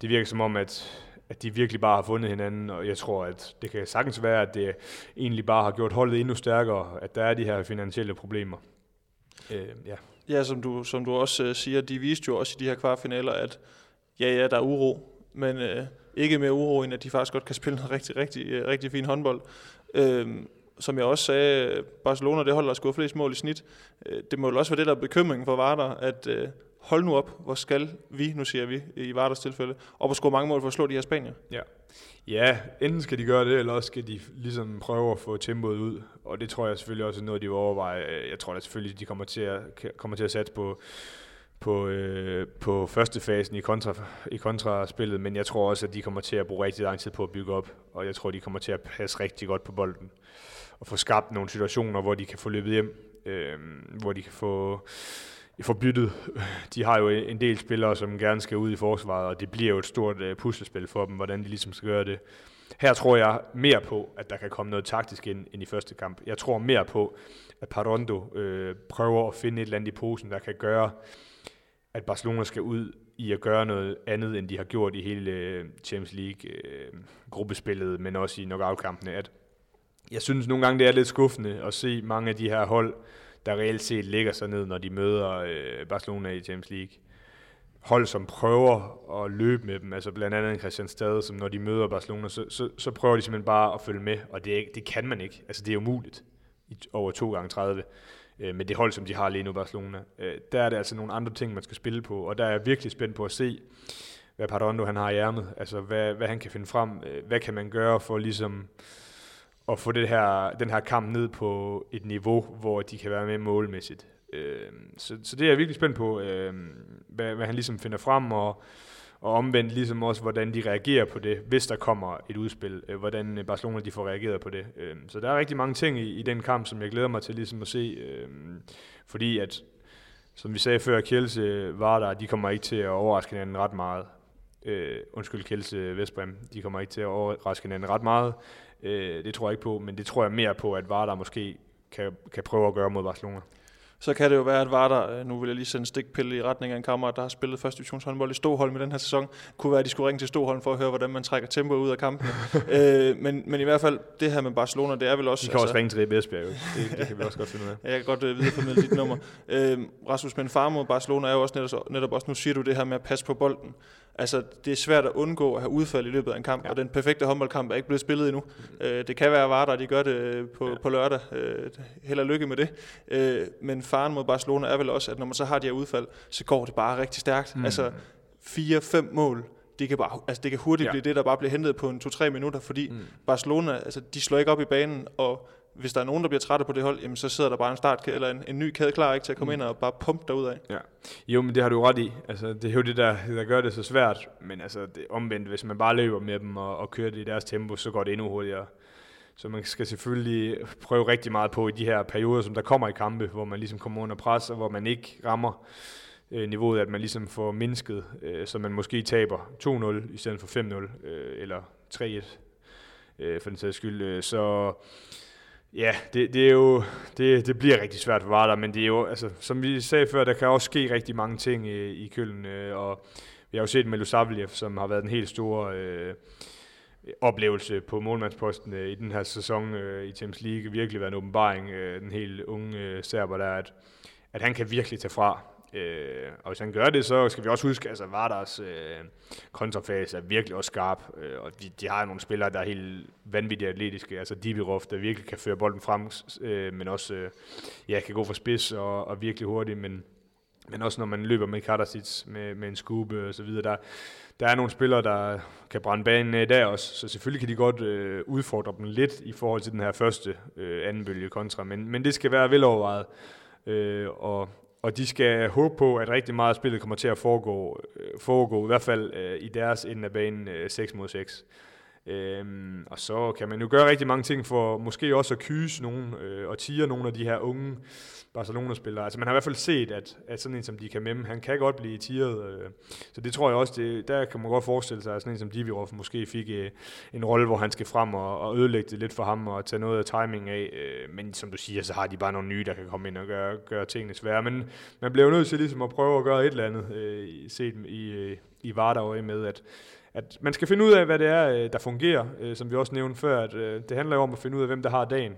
det virker som om, at, at de virkelig bare har fundet hinanden, og jeg tror, at det kan sagtens være, at det egentlig bare har gjort holdet endnu stærkere, at der er de her finansielle problemer.
Øh, ja. ja, som du, som du også øh, siger, de viste jo også i de her kvartfinaler, at ja, ja, der er uro, men Øh ikke mere uro, end at de faktisk godt kan spille noget rigtig, rigtig, øh, rigtig fin håndbold. Øhm, som jeg også sagde, Barcelona det holder at score flest mål i snit. Øh, det må jo også være det, der er bekymringen for Vardar, at øh, hold nu op, hvor skal vi, nu siger vi i Vardars tilfælde, op og score mange mål for at slå de her Spanier.
Ja. ja, enten skal de gøre det, eller også skal de ligesom prøve at få tempoet ud, og det tror jeg selvfølgelig også er noget, de vil overveje. Jeg tror da selvfølgelig, de kommer til at, kommer til at satse på, på, øh, på første fasen i, kontra, i kontraspillet, men jeg tror også, at de kommer til at bruge rigtig lang tid på at bygge op, og jeg tror, de kommer til at passe rigtig godt på bolden, og få skabt nogle situationer, hvor de kan få løbet hjem, øh, hvor de kan få, få byttet. De har jo en del spillere, som gerne skal ud i forsvaret, og det bliver jo et stort øh, puslespil for dem, hvordan de ligesom skal gøre det. Her tror jeg mere på, at der kan komme noget taktisk ind, ind i første kamp. Jeg tror mere på, at Parondo øh, prøver at finde et eller andet i posen, der kan gøre, at Barcelona skal ud i at gøre noget andet, end de har gjort i hele øh, Champions League-gruppespillet, øh, men også i knockout-kampene. At jeg synes nogle gange, det er lidt skuffende at se mange af de her hold, der reelt set ligger sig ned, når de møder øh, Barcelona i Champions League. Hold, som prøver at løbe med dem, altså blandt andet Christian Stade, som når de møder Barcelona, så, så, så prøver de simpelthen bare at følge med, og det, det kan man ikke. Altså det er umuligt i over 2 gange 30 øh, med det hold, som de har lige nu Barcelona. Øh, der er det altså nogle andre ting, man skal spille på, og der er jeg virkelig spændt på at se, hvad Pardondo han har i ærmet, altså hvad, hvad han kan finde frem, øh, hvad kan man gøre for ligesom at få det her, den her kamp ned på et niveau, hvor de kan være med målmæssigt. Øh, så, så det er jeg virkelig spændt på, øh, hvad, hvad han ligesom finder frem, og, og omvendt ligesom også, hvordan de reagerer på det, hvis der kommer et udspil, øh, hvordan øh, Barcelona de får reageret på det. Øh, så der er rigtig mange ting i, i den kamp, som jeg glæder mig til ligesom at se, øh, fordi at, som vi sagde før, Kjelse var der, de kommer ikke til at overraske hinanden ret meget. Øh, undskyld, Kjelse Vestbrem, de kommer ikke til at overraske hinanden ret meget. Øh, det tror jeg ikke på, men det tror jeg mere på, at Vardar måske kan, kan prøve at gøre mod Barcelona
så kan det jo være, at Vardar, øh, nu vil jeg lige sende stikpille i retning af en kammerat, der har spillet første divisionshåndbold i Stoholm i den her sæson, kunne være, at de skulle ringe til Stoholm for at høre, hvordan man trækker tempo ud af kampen. øh, men, men i hvert fald, det her med Barcelona, det er vel også...
De kan altså, også ringe til Rebe Esbjerg, det, det kan vi også godt finde ud
af. jeg kan godt uh, videreformidle dit nummer. Øh, Rasmus, men far mod Barcelona er jo også netop, netop også, nu siger du det her med at passe på bolden. Altså, det er svært at undgå at have udfald i løbet af en kamp, ja. og den perfekte håndboldkamp er ikke blevet spillet endnu. Mm. Øh, det kan være Vardar, de gør det øh, på, ja. på lørdag. Øh, held og lykke med det. Øh, men faren mod Barcelona er vel også, at når man så har de her udfald, så går det bare rigtig stærkt. Mm. Altså, fire-fem mål, det kan, bare, altså det kan hurtigt ja. blive det, der bare bliver hentet på en 2-3 minutter, fordi mm. Barcelona, altså de slår ikke op i banen, og hvis der er nogen, der bliver trætte på det hold, jamen så sidder der bare en start eller en, en ny kæde klar ikke, til at komme mm. ind og bare pumpe derud af.
Ja. Jo, men det har du ret i. Altså, det er jo det, der, der gør det så svært. Men altså, det, omvendt, hvis man bare løber med dem og, og kører det i deres tempo, så går det endnu hurtigere. Så man skal selvfølgelig prøve rigtig meget på i de her perioder, som der kommer i kampe, hvor man ligesom kommer under pres, og hvor man ikke rammer øh, niveauet, at man ligesom får mindsket, øh, så man måske taber 2-0 i stedet for 5-0, øh, eller 3-1 øh, for den sags skyld. Øh, så Ja, det, det, er jo, det, det bliver rigtig svært for Vardar, men det er jo, altså, som vi sagde før, der kan også ske rigtig mange ting i, i Køln, øh, og vi har jo set med som har været en helt stor øh, oplevelse på målmandsposten øh, i den her sæson øh, i Champions League, virkelig været en åbenbaring, øh, den helt unge øh, serber der, at, at han kan virkelig tage fra, Øh, og hvis han gør det, så skal vi også huske, at altså Vardars øh, kontrafase er virkelig også skarp, øh, og de, de har nogle spillere, der er helt vanvittigt atletiske, altså Dibirov, der virkelig kan føre bolden frem, øh, men også øh, ja, kan gå for spids og, og virkelig hurtigt, men, men også når man løber med Kardasic med, med en skube og så videre, der, der er nogle spillere, der kan brænde banen af der også, så selvfølgelig kan de godt øh, udfordre dem lidt i forhold til den her første øh, anden bølge kontra, men, men det skal være velovervejet, øh, og og de skal håbe på, at rigtig meget af spillet kommer til at foregå, øh, foregå i hvert fald øh, i deres ende af banen øh, 6 mod 6. Øhm, og så kan man jo gøre rigtig mange ting for måske også at kyse nogen øh, og tire nogle af de her unge Barcelona-spillere. Altså man har i hvert fald set, at, at sådan en som de kan han kan godt blive tiret. Øh. Så det tror jeg også, det, der kan man godt forestille sig, at sådan en som Divirov måske fik øh, en rolle, hvor han skal frem og, og ødelægge det lidt for ham og tage noget af timing af. Øh, men som du siger, så har de bare nogle nye, der kan komme ind og gøre, gøre tingene svære. Men man bliver jo nødt til ligesom at prøve at gøre et eller andet, øh, set i, øh, i Vardar med, at at man skal finde ud af, hvad det er, øh, der fungerer, øh, som vi også nævnte før, at øh, det handler jo om at finde ud af, hvem der har dagen,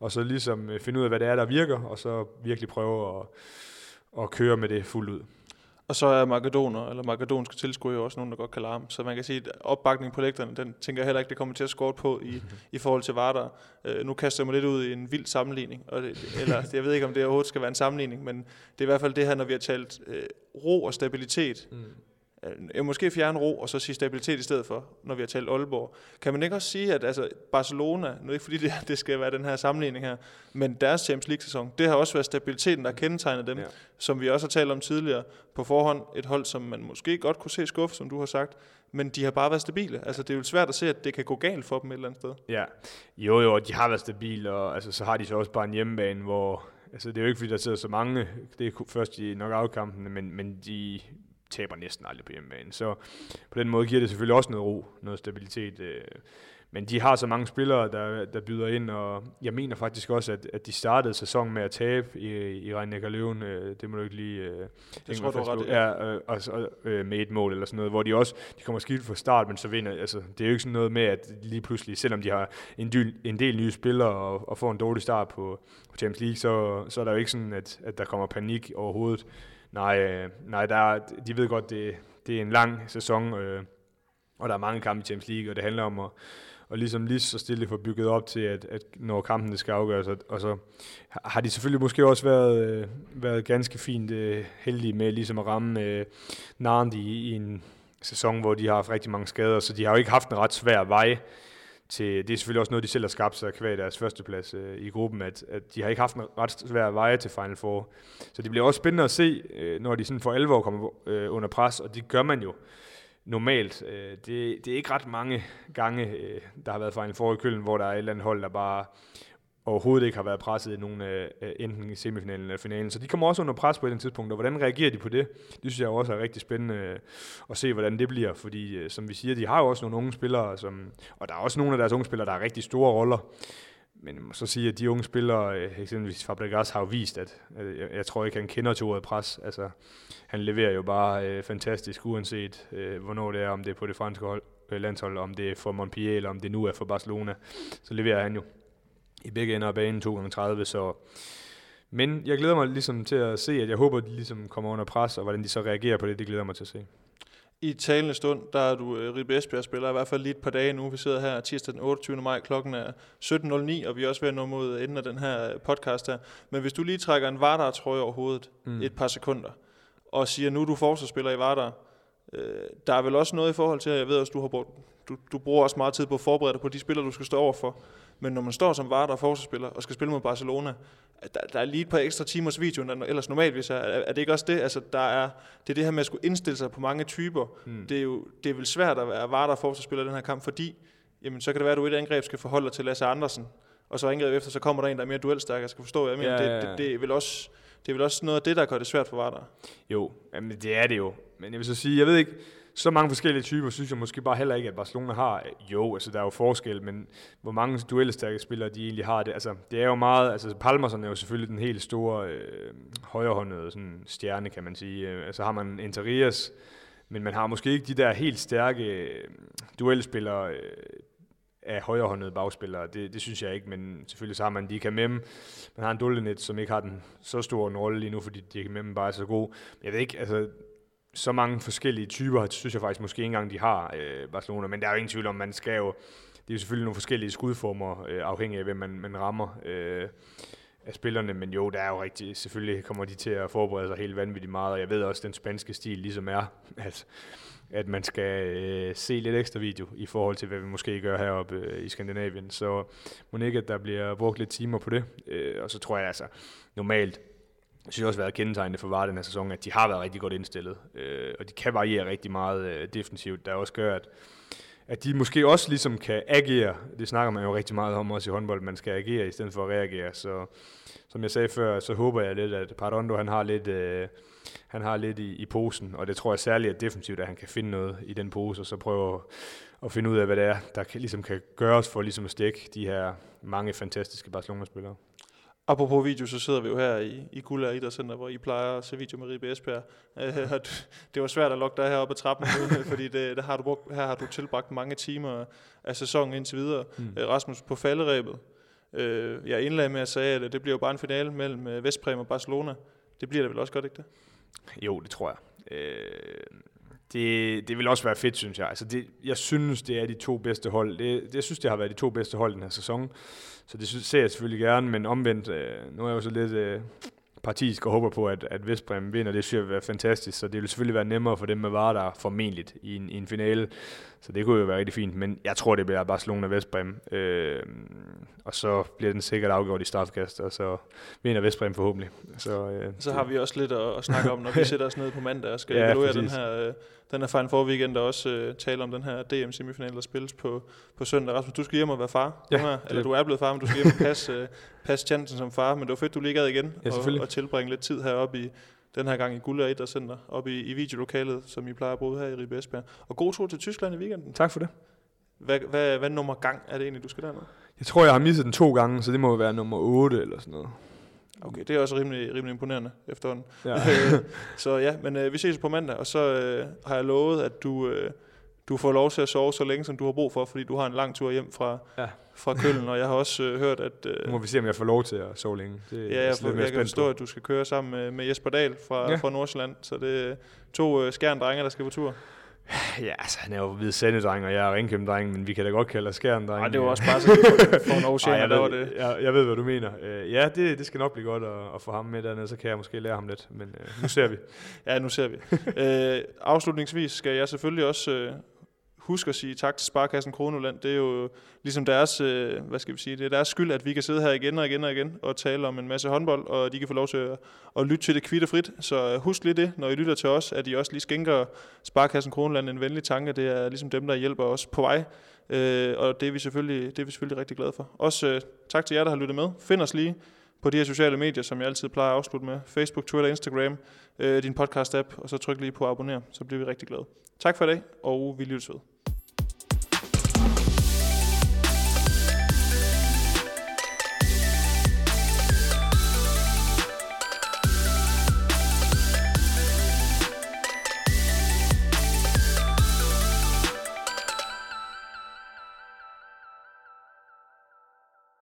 og så ligesom finde ud af, hvad det er, der virker, og så virkelig prøve at, at køre med det fuldt ud.
Og så er makedoner, eller makedonske tilskuere jo også nogen, der godt kan larme. Så man kan sige, at opbakningen på lægterne, den tænker jeg heller ikke, det kommer til at score på i, i forhold til Vardar. Uh, nu kaster jeg mig lidt ud i en vild sammenligning, og det, eller jeg ved ikke, om det overhovedet skal være en sammenligning, men det er i hvert fald det her, når vi har talt uh, ro og stabilitet, mm øh, måske fjerne ro, og så sige stabilitet i stedet for, når vi har talt Aalborg. Kan man ikke også sige, at altså, Barcelona, nu ikke fordi det, det skal være den her sammenligning her, men deres Champions League-sæson, det har også været stabiliteten, der kendetegner dem, ja. som vi også har talt om tidligere på forhånd. Et hold, som man måske godt kunne se skuffe, som du har sagt, men de har bare været stabile. Altså, det er jo svært at se, at det kan gå galt for dem et eller andet sted.
Ja, jo jo, de har været stabile, og altså, så har de så også bare en hjemmebane, hvor altså, det er jo ikke, fordi der sidder så mange, det er først i nok afkampene, men, men de taber næsten aldrig på hjemmebane. Så på den måde giver det selvfølgelig også noget ro, noget stabilitet. Øh, men de har så mange spillere, der, der byder ind, og jeg mener faktisk også, at, at de startede sæsonen med at tabe i, i Rhein Løven. Øh, det må du ikke lige... Øh,
det tror du ret,
ja. ja og, og, øh, med et mål eller sådan noget, hvor de også de kommer skidt fra start, men så vinder. Altså, det er jo ikke sådan noget med, at lige pludselig, selvom de har en del, en del nye spillere og, og får en dårlig start på, på Champions League, så, så er der jo ikke sådan, at, at der kommer panik overhovedet. Nej, øh, nej der de ved godt, det, det er en lang sæson, øh, og der er mange kampe i Champions League, og det handler om at, og ligesom lige så stille få bygget op til, at, at når kampen skal afgøres, og, og så har de selvfølgelig måske også været, øh, været ganske fint øh, heldige med ligesom at ramme øh, Narnd i, i en sæson, hvor de har haft rigtig mange skader, så de har jo ikke haft en ret svær vej til, det er selvfølgelig også noget, de selv har skabt sig kvæg deres førsteplads øh, i gruppen, at, at de har ikke haft en ret svær veje til Final Four. Så det bliver også spændende at se, øh, når de sådan for alvor kommer øh, under pres, og det gør man jo normalt. Øh, det, det er ikke ret mange gange, øh, der har været Final Four i Køln, hvor der er et eller andet hold, der bare overhovedet ikke har været presset i nogen af enten i semifinalen eller finalen. Så de kommer også under pres på et tidspunkt, og hvordan reagerer de på det? Det synes jeg også er rigtig spændende øh, at se, hvordan det bliver, fordi øh, som vi siger, de har jo også nogle unge spillere, som, og der er også nogle af deres unge spillere, der har rigtig store roller. Men jeg må så sige, at de unge spillere, øh, eksempelvis Fabregas, har jo vist, at, jeg, jeg tror ikke, han kender til ordet pres. Altså, han leverer jo bare øh, fantastisk, uanset øh, hvornår det er, om det er på det franske hold, øh, landshold, om det er for Montpellier, eller om det nu er for Barcelona, så leverer han jo i begge ender af banen 2 gange 30 så men jeg glæder mig ligesom til at se, at jeg håber, at de ligesom kommer under pres, og hvordan de så reagerer på det, det glæder mig til at se.
I talende stund, der er du uh, Ribe Esbjerg spiller i hvert fald lige et par dage nu. Vi sidder her tirsdag den 28. maj, klokken er 17.09, og vi er også ved at nå mod enden af den her podcast her. Men hvis du lige trækker en Vardar trøje over hovedet mm. et par sekunder, og siger, nu er du forsvarsspiller i Vardar, øh, der er vel også noget i forhold til, at jeg ved også, du, har brugt, du, du bruger også meget tid på at forberede dig på de spillere, du skal stå over for. Men når man står som Vardar forsvarsspiller og skal spille mod Barcelona, der, der er lige et par ekstra timers video, end ellers normalvis er. Er det ikke også det? Altså, der er, det er det her med at skulle indstille sig på mange typer. Hmm. Det, er jo, det er vel svært at være Vardar forsvarsspiller i den her kamp, fordi jamen, så kan det være, at du i et angreb skal forholde dig til Lasse Andersen, og så angreb efter, så kommer der en, der er mere duelstærk. Jeg skal forstå, hvad jeg mener. Ja, ja, ja. Det, det, det, er vel også, det er vel også noget af det, der gør det svært for Vardar.
Jo, jamen, det er det jo. Men jeg vil så sige, jeg ved ikke, så mange forskellige typer, synes jeg måske bare heller ikke, at Barcelona har. Jo, altså der er jo forskel, men hvor mange duellestærke spillere de egentlig har det. Altså, det er jo meget, altså Palmerson er jo selvfølgelig den helt store øh, højrehåndede sådan, stjerne, kan man sige. Øh, altså har man Interias, men man har måske ikke de der helt stærke øh, duelspillere øh, af højrehåndede bagspillere. Det, det synes jeg ikke, men selvfølgelig så har man Dika Mem. Man har en Dullenet, som ikke har den så stor en rolle lige nu, fordi Dika Mem bare er så god. Jeg ved ikke, altså så mange forskellige typer, synes jeg faktisk måske ikke engang, de har øh, Barcelona, men der er jo ingen tvivl om, man skal jo, det er jo selvfølgelig nogle forskellige skudformer, øh, afhængig af, hvem man, man rammer øh, af spillerne, men jo, der er jo rigtig, selvfølgelig kommer de til at forberede sig helt vanvittigt meget, og jeg ved også, at den spanske stil ligesom er, at, at man skal øh, se lidt ekstra video i forhold til, hvad vi måske gør heroppe øh, i Skandinavien, så må ikke, at der bliver brugt lidt timer på det, øh, og så tror jeg altså, normalt, jeg synes også været kendetegnende for Vare den her sæson, at de har været rigtig godt indstillet, øh, og de kan variere rigtig meget øh, defensivt, der også gør, at, at de måske også ligesom kan agere. Det snakker man jo rigtig meget om også i håndbold, man skal agere i stedet for at reagere. Så som jeg sagde før, så håber jeg lidt, at Pardondo han har lidt, øh, han har lidt i, i posen, og det tror jeg særligt er defensivt, at han kan finde noget i den pose, og så prøve at finde ud af, hvad det er, der kan, ligesom kan gøres for ligesom at stikke de her mange fantastiske Barcelona-spillere.
Apropos video, så sidder vi jo her i, i Gulda Idrætscenter, hvor I plejer at se video med Ribe Esbjerg. Uh, det var svært at lukke dig heroppe ad trappen, fordi det, der har du brugt, her har du tilbragt mange timer af sæsonen indtil videre. Mm. Uh, Rasmus, på falderæbet. Uh, jeg indlagde med at sige, at det bliver jo bare en finale mellem Vestpræm og Barcelona. Det bliver det vel også godt, ikke det?
Jo, det tror jeg. Uh, det, det vil også være fedt, synes jeg. Altså det, jeg synes, det er de to bedste hold. Det, det, jeg synes, det har været de to bedste hold den her sæson. Så det synes, ser jeg selvfølgelig gerne, men omvendt, øh, nu er jeg jo så lidt øh, partisk og håber på, at, at Vestbrem vinder. Det synes jeg vil være fantastisk, så det vil selvfølgelig være nemmere for dem med varer, der formentlig i en, i en finale. Så det kunne jo være rigtig fint, men jeg tror, det bliver Barcelona og Vestbrem. Øh, og så bliver den sikkert afgjort i straffekast, og så vinder Vestbrem forhåbentlig.
Så, øh, så har vi også lidt at, at snakke om, når vi sætter os ned på mandag og skal ja, evaluere den her, øh, den her Final Four weekend, og også øh, tale om den her DM-semifinal, der spilles på, på søndag. Rasmus, du skal hjem og være far. Ja, her, eller du er blevet far, men du skal hjem og passe, øh, passe chancen som far. Men det var fedt, du lige gad igen ja, og, og tilbringe lidt tid heroppe i, den her gang i Guld og Center, op i, i videolokalet, som I plejer at bruge her i Ribe Esbjerg. Og god tur til Tyskland i weekenden.
Tak for det.
Hvad, hvad, hvad nummer gang er det egentlig, du skal derned?
Jeg tror, jeg har misset den to gange, så det må være nummer 8 eller sådan noget.
Okay, det er også rimelig, rimelig imponerende efterhånden. Ja. så ja, men øh, vi ses på mandag, og så øh, har jeg lovet, at du, øh, du får lov til at sove så længe, som du har brug for, fordi du har en lang tur hjem fra, ja. fra Køln, og jeg har også øh, hørt, at...
Øh, nu må vi se, om jeg får lov til at sove længe.
Det ja, jeg, for, jeg kan forstå, at du skal køre sammen med, med Jesper Dahl fra, ja. fra Nordsjælland, så det er to øh, skærndrenge, der skal på tur.
Ja, altså han er jo hvid dreng, og jeg er ringkæm dreng, men vi kan da godt kalde os skærn dreng.
Nej, det var også bare så for en år jeg,
ved,
det.
Jeg, jeg ved, hvad du mener. Uh, ja, det, det skal nok blive godt at, at få ham med dernede, så kan jeg måske lære ham lidt, men uh, nu ser vi.
ja, nu ser vi. uh, afslutningsvis skal jeg selvfølgelig også uh, huske at sige tak til Sparkassen Kronoland. Det er jo ligesom deres, øh, hvad skal vi sige, det er deres skyld, at vi kan sidde her igen og igen og igen og tale om en masse håndbold, og de kan få lov til at, at lytte til det kvitterfrit. Så øh, husk lige det, når I lytter til os, at I også lige skænker Sparkassen Kronoland en venlig tanke. Det er ligesom dem, der hjælper os på vej, øh, og det er, vi selvfølgelig, det er vi selvfølgelig rigtig glade for. Også øh, tak til jer, der har lyttet med. Find os lige på de her sociale medier, som jeg altid plejer at afslutte med. Facebook, Twitter, Instagram, øh, din podcast-app, og så tryk lige på abonner, så bliver vi rigtig glade. Tak for i dag, og vi lyttes ved.